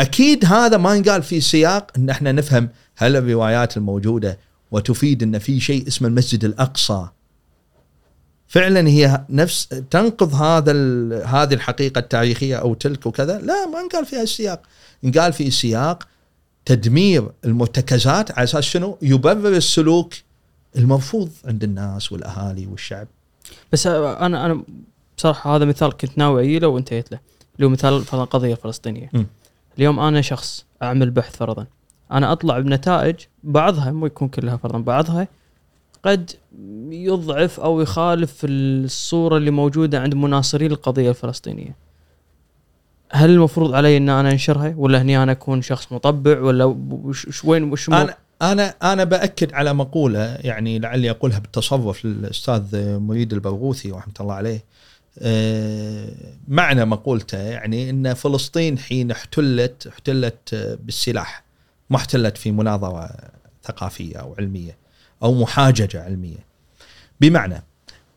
أكيد هذا ما ينقال في سياق إن إحنا نفهم هل الروايات الموجودة وتفيد إن في شيء اسمه المسجد الأقصى. فعلا هي نفس تنقض هذا هذه الحقيقة التاريخية أو تلك وكذا؟ لا ما انقال فيها السياق. انقال في سياق تدمير المرتكزات على أساس شنو؟ يبرر السلوك المرفوض عند الناس والأهالي والشعب. بس أنا أنا بصراحة هذا مثال كنت ناوي اجيله وانتهيت له اللي هو مثال القضية الفلسطينية. م. اليوم أنا شخص أعمل بحث فرضا. أنا أطلع بنتائج بعضها مو يكون كلها فرضا بعضها قد يضعف أو يخالف الصورة اللي موجودة عند مناصري القضية الفلسطينية. هل المفروض علي إن أنا أنشرها ولا هني أنا أكون شخص مطبع ولا وش وين وش أنا أنا أنا بأكد على مقولة يعني لعلي أقولها بالتصرف للأستاذ مريد البرغوثي رحمة الله عليه. معنى مقولته يعني إن فلسطين حين احتلت احتلت آه، بالسلاح ما احتلت في مناظرة ثقافية أو علمية أو محاججة علمية. بمعنى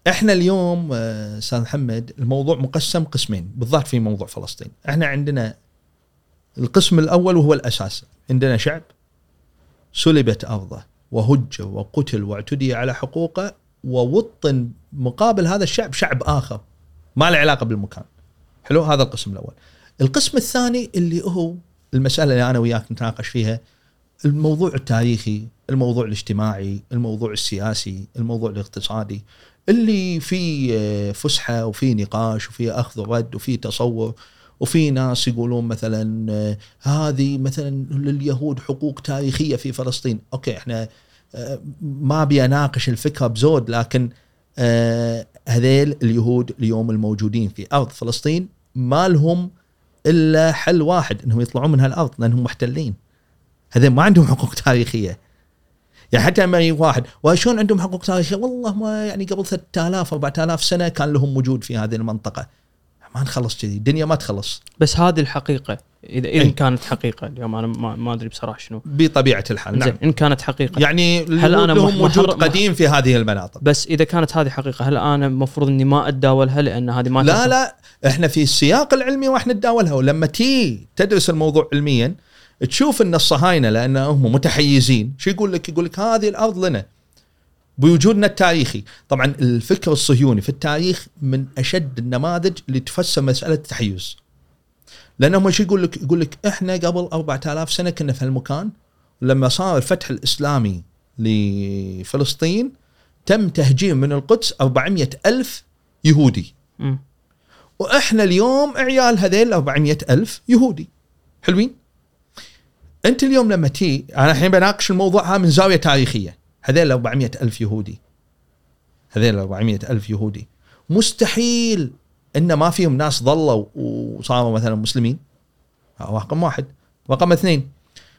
إحنا اليوم آه، أستاذ محمد الموضوع مقسم قسمين بالذات في موضوع فلسطين. إحنا عندنا القسم الأول وهو الأساس. عندنا شعب سلبت أرضه وهج وقتل واعتدي على حقوقه ووطن مقابل هذا الشعب شعب آخر. ما له علاقة بالمكان. حلو هذا القسم الأول. القسم الثاني اللي هو المسألة اللي أنا وياك نتناقش فيها الموضوع التاريخي، الموضوع الاجتماعي، الموضوع السياسي، الموضوع الاقتصادي اللي فيه آه، فسحة وفي نقاش وفي أخذ ورد وفي تصور وفي ناس يقولون مثلا آه، هذه مثلا لليهود حقوق تاريخية في فلسطين، أوكي إحنا آه، ما أبي أناقش الفكرة بزود لكن هذيل اليهود اليوم الموجودين في أرض فلسطين ما لهم إلا حل واحد إنهم يطلعون من هالأرض لأنهم محتلين. هذول ما عندهم حقوق تاريخية. يعني حتى لما واحد وشلون عندهم حقوق تاريخية؟ والله ما يعني قبل 3000 4000 سنة كان لهم وجود في هذه المنطقة. ما نخلص كذي الدنيا ما تخلص. بس هذه الحقيقة إذا اذا إيه. كانت حقيقة اليوم أنا ما, ما أدري بصراحة شنو. بطبيعة الحال نعم. إن كانت حقيقة يعني هل أنا لهم وجود قديم في هذه المناطق. بس إذا كانت هذه حقيقة هل أنا المفروض إني ما أتداولها؟ لأن هذه ما لا تنفع؟ لا إحنا في السياق العلمي وإحنا نتداولها ولما تي تدرس الموضوع علميا تشوف ان الصهاينه لأن هم متحيزين. شو يقول لك؟ يقول لك هذه الأرض لنا. بوجودنا التاريخي، طبعا الفكر الصهيوني في التاريخ من أشد النماذج اللي تفسر مسألة التحيز. لانهم شو يقول لك؟ يقول لك إحنا قبل 4000 سنة كنا في هالمكان ولما صار الفتح الإسلامي لفلسطين تم تهجير من القدس 400 ألف يهودي مم. وإحنا اليوم عيال هذيل 400 ألف يهودي حلوين أنت اليوم لما تي أنا الحين بناقش الموضوع هذا من زاوية تاريخية هذيل 400 ألف يهودي. هذيل 400 ألف يهودي. مستحيل إن ما فيهم ناس ظلوا وصاروا مثلا مسلمين. رقم واحد. رقم اثنين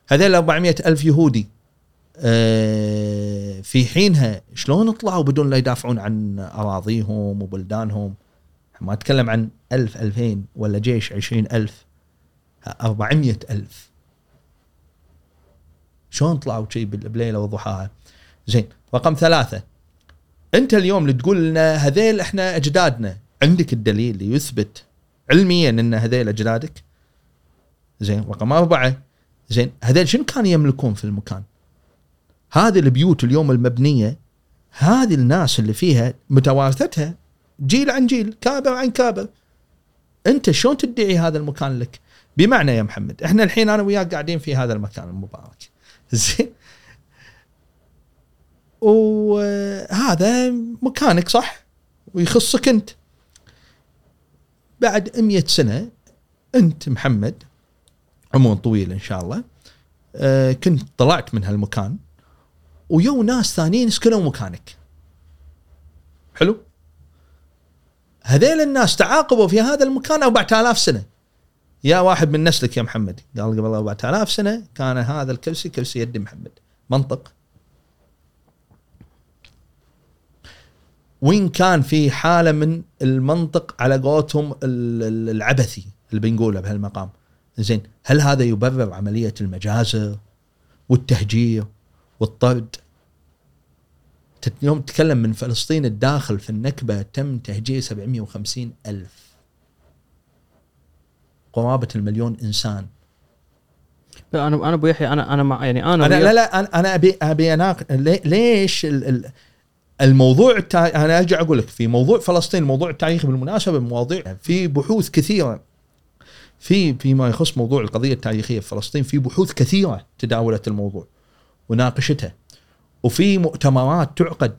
هذيل 400 ألف يهودي آه، في حينها شلون طلعوا بدون لا يدافعون عن أراضيهم وبلدانهم؟ ما أتكلم عن ألف ألفين ولا جيش عشرين ألف. أربعمية ألف. شلون طلعوا شيء بال- بليلة وضحاها؟ زين رقم ثلاثة. أنت اليوم اللي تقول لنا هذيل إحنا أجدادنا عندك الدليل اللي يثبت علميا أن هذيل أجدادك؟ زين رقم أربعة. زين هذيل شنو كانوا يملكون في المكان؟ هذه البيوت اليوم المبنية هذه الناس اللي فيها متوارثتها جيل عن جيل كابر عن كابر أنت شلون تدعي هذا المكان لك؟ بمعنى يا محمد إحنا الحين أنا وياك قاعدين في هذا المكان المبارك. [laughs] زين وهذا مكانك صح؟ ويخصك أنت. بعد مية سنة أنت محمد عمر طويل إن شاء الله آه، كنت طلعت من هالمكان ويو ناس ثانيين سكنوا مكانك. حلو؟ هذيل الناس تعاقبوا في هذا المكان 4000 سنة. يا واحد من نسلك يا محمد. قال قبل 4000 سنة كان هذا الكرسي كرسي يد محمد. منطق. وين كان في حالة من المنطق على قولتهم ال- ال- العبثي اللي بنقوله بهالمقام. زين هل هذا يبرر عملية المجازر والتهجير والطرد؟ يوم تتكلم من فلسطين الداخل في النكبة تم تهجير 750 ألف. قرابة المليون إنسان. لا أنا أنا ابو يحيى أنا أنا مع يعني أنا أنا وياك- لا لا أبي أبي أناق لي- ليش ال- ال- الموضوع التا... أنا أرجع أقول لك في موضوع فلسطين الموضوع التاريخي بالمناسبة مواضيع في بحوث كثيرة. في فيما يخص موضوع القضية التاريخية في فلسطين في بحوث كثيرة تداولت الموضوع وناقشتها. وفي مؤتمرات تعقد.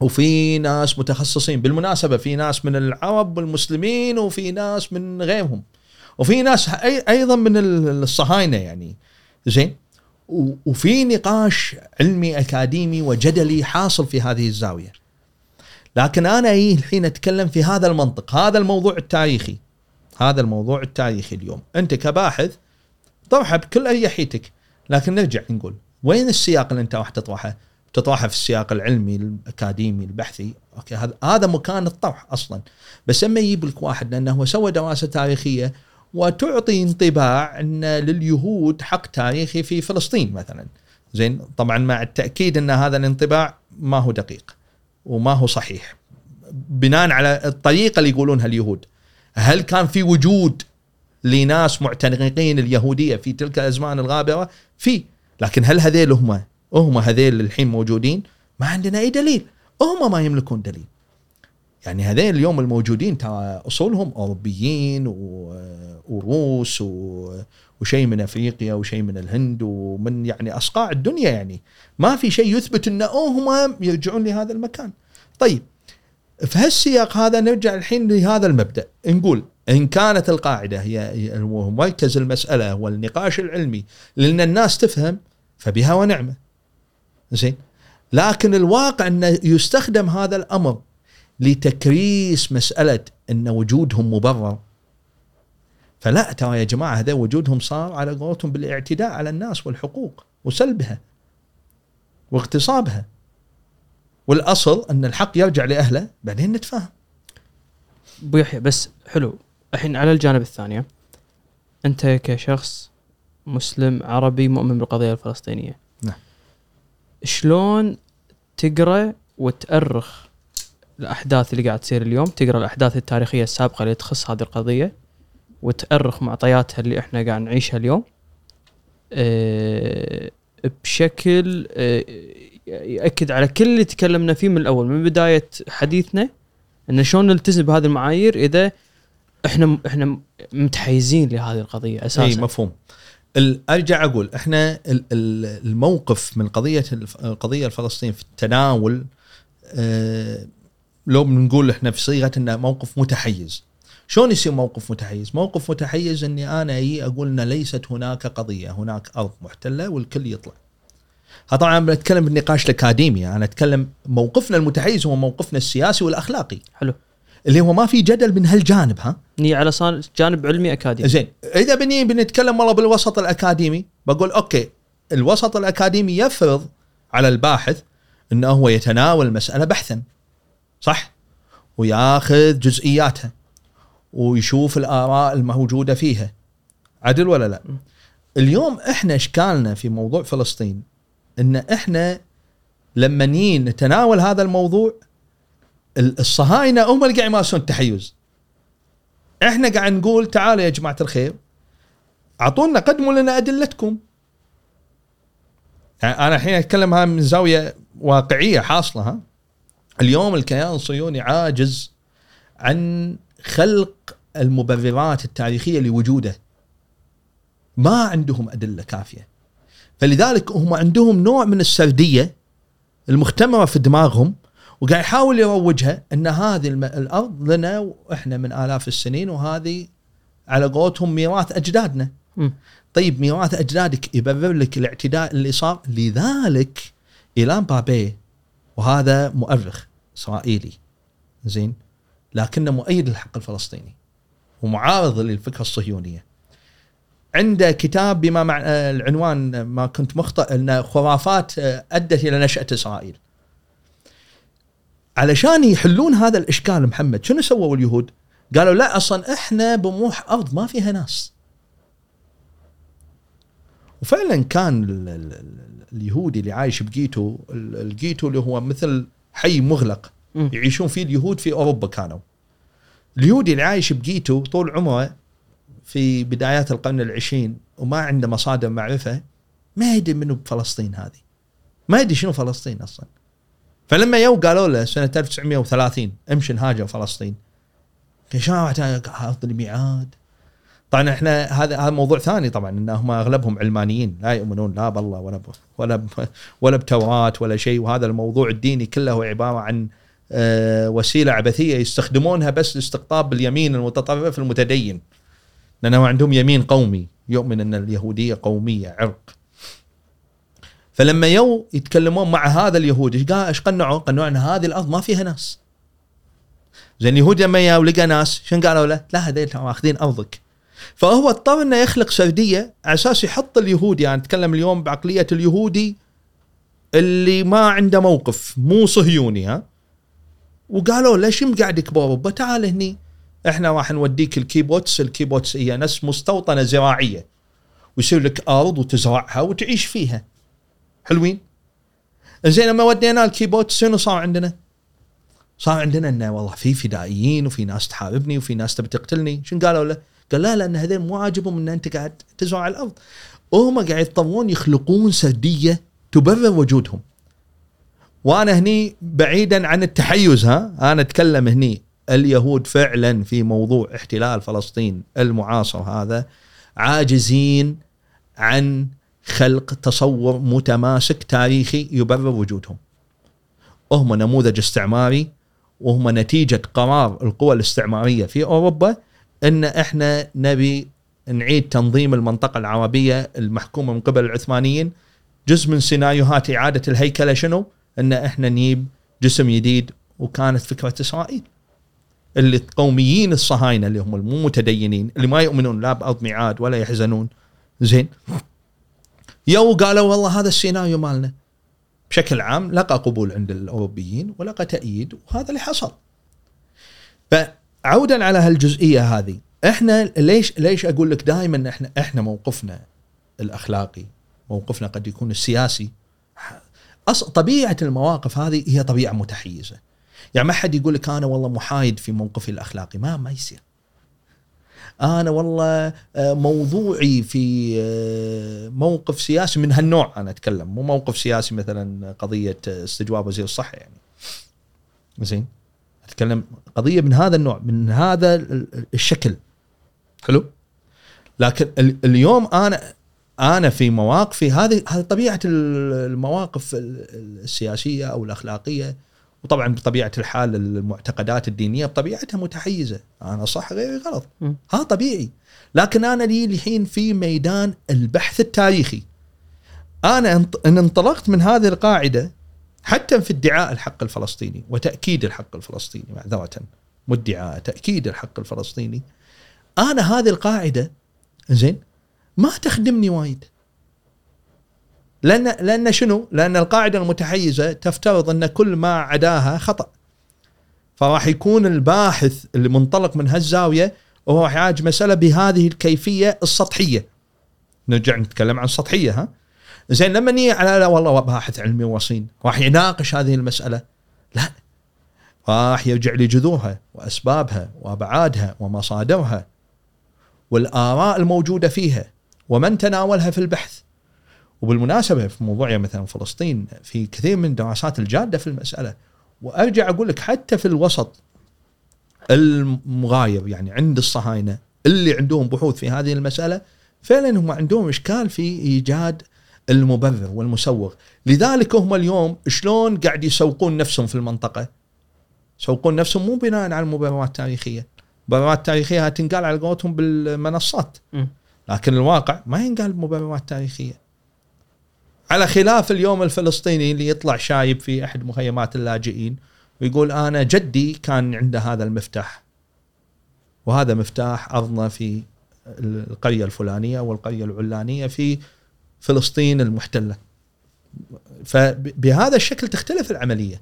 وفي ناس متخصصين. بالمناسبة في ناس من العرب والمسلمين وفي ناس من غيرهم. وفي ناس أيضا من ال- الصهاينة يعني. زين؟ وفي نقاش علمي أكاديمي وجدلي حاصل في هذه الزاوية. لكن أنا إيه الحين أتكلم في هذا المنطق هذا الموضوع التاريخي. هذا الموضوع التاريخي اليوم. أنت كباحث طرحه بكل أريحيتك لكن نرجع نقول وين السياق اللي أنت راح تطرحه؟ تطرحه في السياق العلمي الأكاديمي البحثي. أوكي هذا مكان الطرح أصلا. بس أما يجيب لك واحد لأنه هو سوى دراسة تاريخية وتعطي انطباع إن لليهود حق تاريخي في فلسطين مثلا. زين طبعا مع التأكيد إن هذا الانطباع ما هو دقيق وما هو صحيح. بناء على الطريقة اللي يقولونها اليهود هل كان في وجود لناس معتنقين اليهودية في تلك الأزمان الغابرة؟ في. لكن هل هذيل هم هم هذيل الحين موجودين؟ ما عندنا أي دليل. هم ما يملكون دليل. يعني هذين اليوم الموجودين ترى أصولهم أوروبيين وروس وشيء من أفريقيا وشيء من الهند ومن يعني أصقاع الدنيا يعني ما في شيء يثبت إن هم يرجعون لهذا المكان. طيب في هالسياق هذا نرجع الحين لهذا المبدأ نقول إن كانت القاعدة هي مركز المسألة والنقاش العلمي لأن الناس تفهم فبها ونعمة. زين لكن الواقع انه يستخدم هذا الأمر لتكريس مسألة إن وجودهم مبرر. فلا ترى يا جماعة هذا وجودهم صار على قولتهم بالاعتداء على الناس والحقوق وسلبها واغتصابها. والأصل أن الحق يرجع لأهله بعدين نتفاهم. أبو يحيى بس حلو. الحين على الجانب الثاني أنت كشخص مسلم عربي مؤمن بالقضية الفلسطينية. نعم. شلون تقرأ وتأرخ الأحداث اللي قاعد تصير اليوم تقرأ الأحداث التاريخية السابقة اللي تخص هذه القضية وتأرخ معطياتها اللي إحنا قاعد نعيشها اليوم. أه بشكل أه يأكد على كل اللي تكلمنا فيه من الأول من بداية حديثنا إن شلون نلتزم بهذه المعايير إذا إحنا إحنا متحيزين لهذه القضية أساسا. إي مفهوم. أرجع أقول إحنا ال- ال- الموقف من قضية القضية الفلسطينيه في التناول آه، لو بنقول إحنا في صيغة إنه موقف متحيز شلون يصير موقف متحيز؟ موقف متحيز إني أنا أجي أقول إن ليست هناك قضية، هناك أرض محتلة والكل يطلع. طبعا بنتكلم بالنقاش الأكاديمي، أنا أتكلم موقفنا المتحيز هو موقفنا السياسي والأخلاقي حلو اللي هو ما في جدل من هالجانب ها؟ ني على صان- جانب علمي أكاديمي زين إذا بني بنتكلم والله بالوسط الأكاديمي بقول أوكي الوسط الأكاديمي يفرض على الباحث إنه هو يتناول المساله بحثا صح؟ وياخذ جزئياتها ويشوف الآراء الموجودة فيها. عدل ولا لا. اليوم إحنا اشكالنا في موضوع فلسطين؟ إن إحنا لما نتناول هذا الموضوع ال- الصهاينة هم اللي قاعد يمارسون التحيز. إحنا قاعد نقول تعالوا يا جماعة الخير أعطونا قدموا لنا أدلتكم. يعني أنا الحين أتكلم من زاوية واقعية حاصلة ها. اليوم الكيان الصهيوني عاجز عن خلق المبررات التاريخية لوجوده ما عندهم أدلة كافية فلذلك هم عندهم نوع من السردية المختمرة في دماغهم وقاعد يحاول يروجها أن هذه الأرض لنا وإحنا من آلاف السنين وهذه على قولتهم ميراث أجدادنا. مم. طيب ميراث أجدادك يبرر لك الاعتداء اللي صار لذلك ايلان بابي وهذا مؤرخ إسرائيلي زين لكنه مؤيد للحق الفلسطيني ومعارض للفكرة الصهيونية. عنده كتاب بما مع العنوان ما كنت مخطئ إن خرافات آه، أدت إلى نشأة إسرائيل. علشان يحلون هذا الإشكال محمد شنو سووا اليهود؟ قالوا لا أصلا إحنا بموح أرض ما فيها ناس. وفعلا كان اليهودي اللي عايش بجيتو ال- الجيتو اللي هو مثل حي مغلق. يعيشون فيه اليهود في أوروبا كانوا. اليهودي اللي عايش بجيتو طول عمره في بدايات القرن العشرين وما عنده مصادر معرفة ما يدري منو بفلسطين هذه. ما يدري شنو فلسطين أصلا. فلما يو قالوا له سنة 1930 امشي نهاجر فلسطين. قال شلون راح الميعاد؟ طبعا إحنا هذا هذا موضوع ثاني طبعا إن هم أغلبهم علمانيين لا يؤمنون لا بالله ولا ب ولا ب ولا بتوراة ولا شيء وهذا الموضوع الديني كله هو عبارة عن آه، وسيلة عبثية يستخدمونها بس لاستقطاب اليمين المتطرف المتدين لأنه عندهم يمين قومي يؤمن أن اليهودية قومية عرق فلما يو يتكلمون مع هذا اليهودي إيش قال إيش قنعوا؟ قنعوا أن هذه الأرض ما فيها ناس. زين اليهود لما يا ولقى ناس شنو قالوا له؟ لا هذول ماخذين أرضك. فهو اضطر إنه يخلق سرديه على أساس يحط اليهودي يعني نتكلم اليوم بعقلية اليهودي اللي ما عنده موقف مو صهيوني ها؟ وقالوا له شو مقعدك باوروبا تعال هني. إحنا راح نوديك الكيبوتس الكيبوتس هي نفس مستوطنة زراعية. ويصير لك أرض وتزرعها وتعيش فيها. حلوين؟ زين لما ودينا الكيبوتس شنو صار عندنا؟ صار عندنا إنه والله في فدائيين وفي ناس تحاربني وفي ناس تبي تقتلني، شنو قالوا له؟ قال لا لأن هذول مو عاجبهم إن أنت قاعد تزرع الأرض. هم قاعد يضطرون يخلقون سردية تبرر وجودهم. وأنا هني بعيدا عن التحيز ها، أنا أتكلم هني اليهود فعلا في موضوع احتلال فلسطين المعاصر هذا عاجزين عن خلق تصور متماسك تاريخي يبرر وجودهم. هم نموذج استعماري وهم نتيجة قرار القوى الاستعمارية في أوروبا إن إحنا نبي نعيد تنظيم المنطقة العربية المحكومة من قبل العثمانيين. جزء من سيناريوهات إعادة الهيكلة شنو؟ إن إحنا نجيب جسم جديد وكانت فكرة إسرائيل. اللي القوميين الصهاينة اللي هم المو متدينين اللي ما يؤمنون لا بأرض ميعاد ولا يحزنون. زين. يو قالوا والله هذا السيناريو مالنا. بشكل عام لقى قبول عند الأوروبيين ولقى تأييد وهذا اللي حصل. فعودا على هالجزئية هذه إحنا ليش ليش أقول لك دائما إحنا إحنا موقفنا الأخلاقي موقفنا قد يكون السياسي. طبيعة المواقف هذه هي طبيعة متحيزة. يعني ما حد يقول لك أنا والله محايد في موقفي الأخلاقي ما ما يصير. أنا والله آه، موضوعي في آه، موقف سياسي من هالنوع أنا أتكلم مو موقف سياسي مثلا قضية استجواب وزير الصحة يعني. زين؟ أتكلم قضية من هذا النوع من هذا الشكل. حلو؟ لكن اليوم أنا أنا في مواقفي هذه هذه طبيعة المواقف السياسية أو الأخلاقية وطبعا بطبيعة الحال المعتقدات الدينية بطبيعتها متحيزة. أنا صح غيري غلط. ها طبيعي. لكن أنا لي الحين في ميدان البحث التاريخي. أنا إن انطلقت من هذه القاعدة حتى في ادعاء الحق الفلسطيني وتأكيد الحق الفلسطيني معذره مدعاء تأكيد الحق الفلسطيني أنا هذه القاعدة زين ما تخدمني وايد لأن لأن شنو؟ لأن القاعدة المتحيزة تفترض أن كل ما عداها خطأ. فراح يكون الباحث اللي منطلق من هالزاوية وهو راح يعالج مسألة بهذه الكيفية السطحية. نرجع نتكلم عن سطحيه ها؟ زين لما نيجي على لا والله باحث علمي وصين راح يناقش هذه المسألة. لا راح يرجع لجذورها وأسبابها وأبعادها ومصادرها والآراء الموجودة فيها ومن تناولها في البحث. وبالمناسبة في موضوع مثلا فلسطين في كثير من الدراسات الجادة في المسألة وأرجع أقول لك حتى في الوسط المغاير يعني عند الصهاينة اللي عندهم بحوث في هذه المسألة فعلا هم عندهم إشكال في إيجاد المبرر والمسوغ. لذلك هم اليوم شلون قاعد يسوقون نفسهم في المنطقة؟ يسوقون نفسهم مو بناء على المبررات التاريخية. المبررات التاريخية تنقال على قولتهم بالمنصات. لكن الواقع ما ينقال بمبررات تاريخية. على خلاف اليوم الفلسطيني اللي يطلع شايب في أحد مخيمات اللاجئين ويقول أنا جدي كان عنده هذا المفتاح. وهذا مفتاح أرضنا في القرية الفلانية والقرية العلانية في فلسطين المحتلة. فبهذا الشكل تختلف العملية.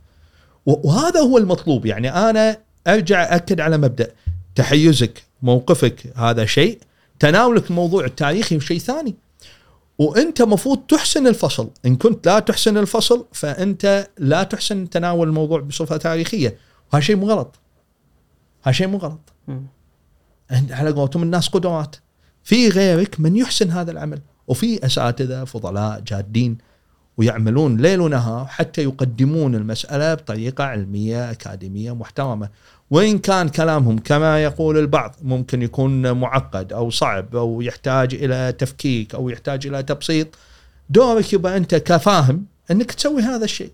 وهذا هو المطلوب. يعني أنا أرجع أكد على مبدأ. تحيزك موقفك هذا شيء. تناولك الموضوع التاريخي شيء ثاني. وأنت مفروض تحسن الفصل. إن كنت لا تحسن الفصل فأنت لا تحسن تناول الموضوع بصفة تاريخية. وهذا شيء مو غلط. هذا شيء مو غلط. على قولتهم الناس قدرات في غيرك من يحسن هذا العمل. وفي أساتذة فضلاء جادين ويعملون ليل ونهار حتى يقدمون المسألة بطريقة علمية أكاديمية محترمة وإن كان كلامهم كما يقول البعض ممكن يكون معقد أو صعب أو يحتاج إلى تفكيك أو يحتاج إلى تبسيط دورك يبقى أنت كفاهم أنك تسوي هذا الشيء.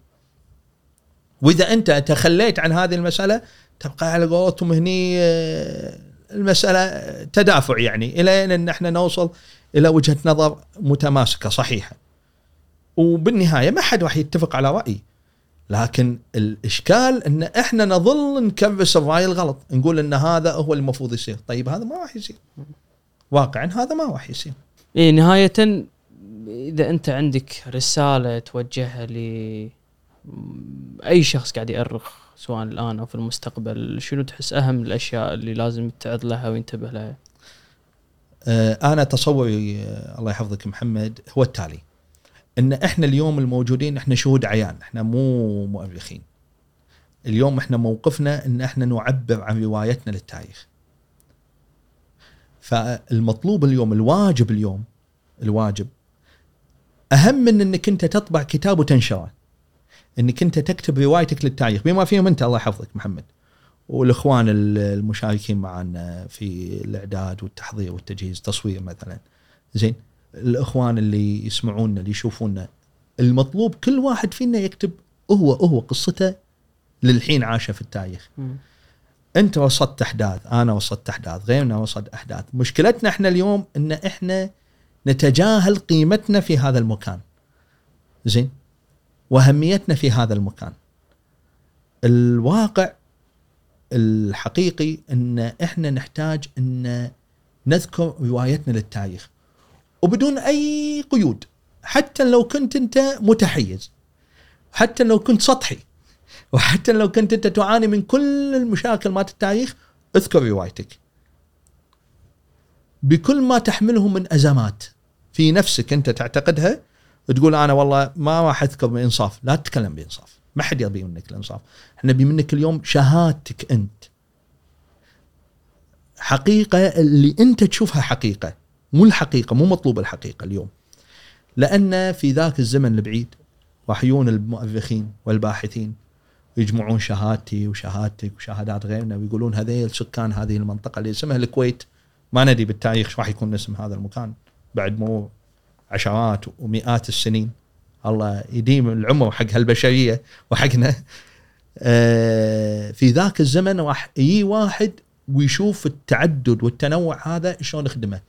وإذا أنت تخليت عن هذه المسألة تبقى على قولتهم هني آه، المسألة تدافع يعني إلى أن إحنا نوصل إلى وجهة نظر متماسكة صحيحة. وبالنهاية ما حد راح يتفق على راي لكن الإشكال إن إحنا نظل نكبس الرأي الغلط نقول إن هذا هو المفروض يصير طيب هذا ما راح يصير واقعا هذا ما راح يصير إيه نهاية إذا أنت عندك رسالة توجهها ل أي شخص قاعد يأرخ سواء الآن أو في المستقبل شنو تحس أهم الأشياء اللي لازم يتعظ لها وينتبه لها؟ آه، أنا تصوري آه، الله يحفظك محمد هو التالي. إن إحنا اليوم الموجودين إحنا شهود عيان إحنا مو مؤرخين. اليوم إحنا موقفنا إن إحنا نعبر عن روايتنا للتاريخ. فالمطلوب اليوم الواجب اليوم الواجب أهم من إنك أنت تطبع كتاب وتنشره. إنك أنت تكتب روايتك للتاريخ. بما فيهم أنت الله يحفظك محمد. والاخوان المشاركين معنا في الإعداد والتحضير والتجهيز تصوير مثلا. زين الإخوان اللي يسمعونا اللي يشوفونا المطلوب كل واحد فينا يكتب هو هو قصته للحين عاشه في التاريخ. م. أنت وصلت أحداث أنا وصلت أحداث غيرنا وصل أحداث. مشكلتنا إحنا اليوم إن إحنا نتجاهل قيمتنا في هذا المكان. زين وأهميتنا في هذا المكان. الواقع الحقيقي إن إحنا نحتاج إن نذكر روايتنا للتاريخ. وبدون أي قيود. حتى لو كنت أنت متحيز. حتى لو كنت سطحي. وحتى لو كنت أنت تعاني من كل المشاكل مالت التاريخ اذكر روايتك. بكل ما تحمله من أزمات في نفسك أنت تعتقدها تقول أنا والله ما راح أذكر بإنصاف. لا تتكلم بإنصاف. ما حد يبي منك الإنصاف. إحنا نبي منك اليوم شهادتك أنت. حقيقة اللي أنت تشوفها حقيقة مو الحقيقة مو مطلوب الحقيقة اليوم. لأن في ذاك الزمن البعيد راح يجون المؤرخين والباحثين يجمعون شهادتي وشهادتك وشهادات غيرنا ويقولون هذيل سكان هذه المنطقة اللي اسمها الكويت. ما ندري بالتاريخ راح يكون اسم هذا المكان بعد مو عشرات ومئات السنين. الله يديم العمر حق هالبشرية وحقنا. آه، في ذاك الزمن راح يجي واحد ويشوف التعدد والتنوع هذا شلون يخدمه.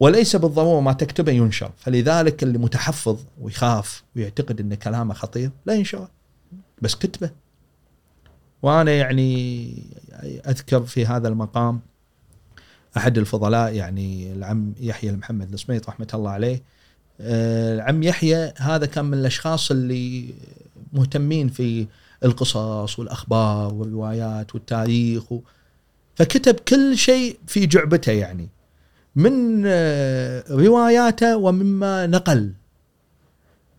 وليس بالضرورة ما تكتبه ينشر. فلذلك اللي متحفظ ويخاف ويعتقد إن كلامه خطير لا ينشره بس كتبه. وأنا يعني أذكر في هذا المقام أحد الفضلاء يعني العم يحيى المحمد السميط رحمة الله عليه العم يحيى هذا كان من الأشخاص اللي مهتمين في القصص والأخبار والروايات والتاريخ و... فكتب كل شيء في جعبته يعني من آه، رواياته ومما نقل.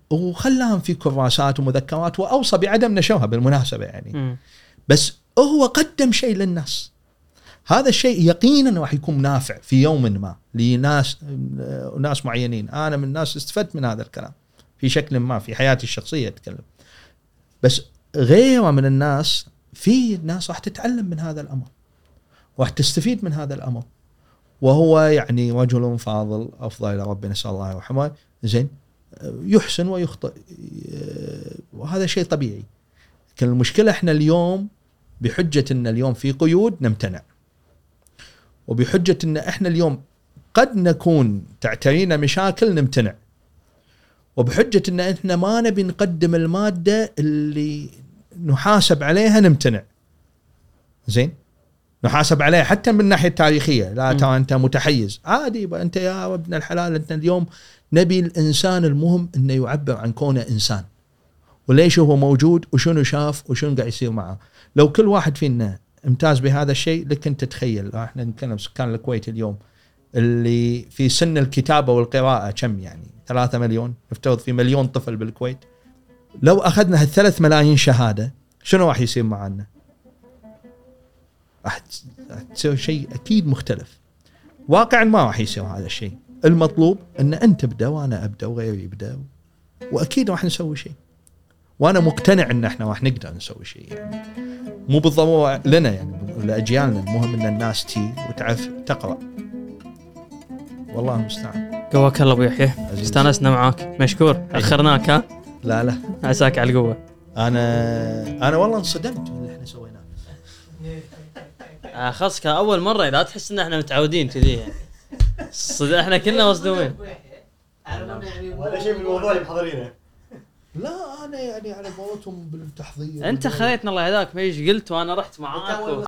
وخلاهم في كراسات ومذكرات وأوصى بعدم نشرها بالمناسبة يعني. مم. بس هو قدم شيء للناس. هذا الشيء يقينا راح يكون نافع في يوم ما لناس ناس معينين. أنا من الناس استفدت من هذا الكلام. في شكل ما في حياتي الشخصية أتكلم. بس غيره من الناس في ناس راح تتعلم من هذا الأمر. راح تستفيد من هذا الأمر. وهو يعني رجل فاضل أفضل إلى ربنا نسأل الله يرحمه زين. يحسن ويخطئ. وهذا شيء طبيعي. لكن المشكلة إحنا اليوم بحجة إن اليوم في قيود نمتنع. وبحجة إن إحنا اليوم قد نكون تعترينا مشاكل نمتنع. وبحجة إن إحنا ما نبي نقدم المادة اللي نحاسب عليها نمتنع. زين؟ نحاسب عليها حتى من الناحيه التاريخيه لا. ترى أنت متحيز. عادي أنت يا ابن الحلال أنت اليوم نبي الإنسان المهم إنه يعبر عن كونه إنسان. وليش هو موجود؟ وشنو شاف؟ وشنو قاعد يصير معه؟ لو كل واحد فينا امتاز بهذا الشيء. لك أنت تتخيل إحنا نتكلم سكان الكويت اليوم اللي في سن الكتابة والقراءة كم يعني؟ 3 مليون نفترض في مليون طفل بالكويت. لو أخذنا هالثلاث ملايين شهادة شنو راح يصير معنا؟ راح تسوي شيء أكيد مختلف. واقعا ما راح يصير هذا الشيء. المطلوب إن أنت تبدأ وأنا أبدأ وغيري يبدأ وأكيد راح نسوي شيء. وأنا مقتنع ان إحنا راح نقدر نسوي شيء يعني. مو بالضرورة لنا يعني لأجيالنا المهم إن الناس تي وتعرف تقرأ. والله المستعان. قواك الله أبو يحيى. استانسنا معاك. مشكور. أخرناك ها؟ لا لا. عساك على القوة. أنا أنا والله انصدمت من اللي إحنا سويناه. آه خلاص كان أول مرة لا تحس إن إحنا متعودين كذي يعني. صد- إحنا كلنا مصدومين. ولا شيء من الموضوع اللي محضرينه. لا أنا يعني على قولتهم بالتحضير. أنت خليتنا الله يهداك ما إيش قلت وأنا رحت معاك و...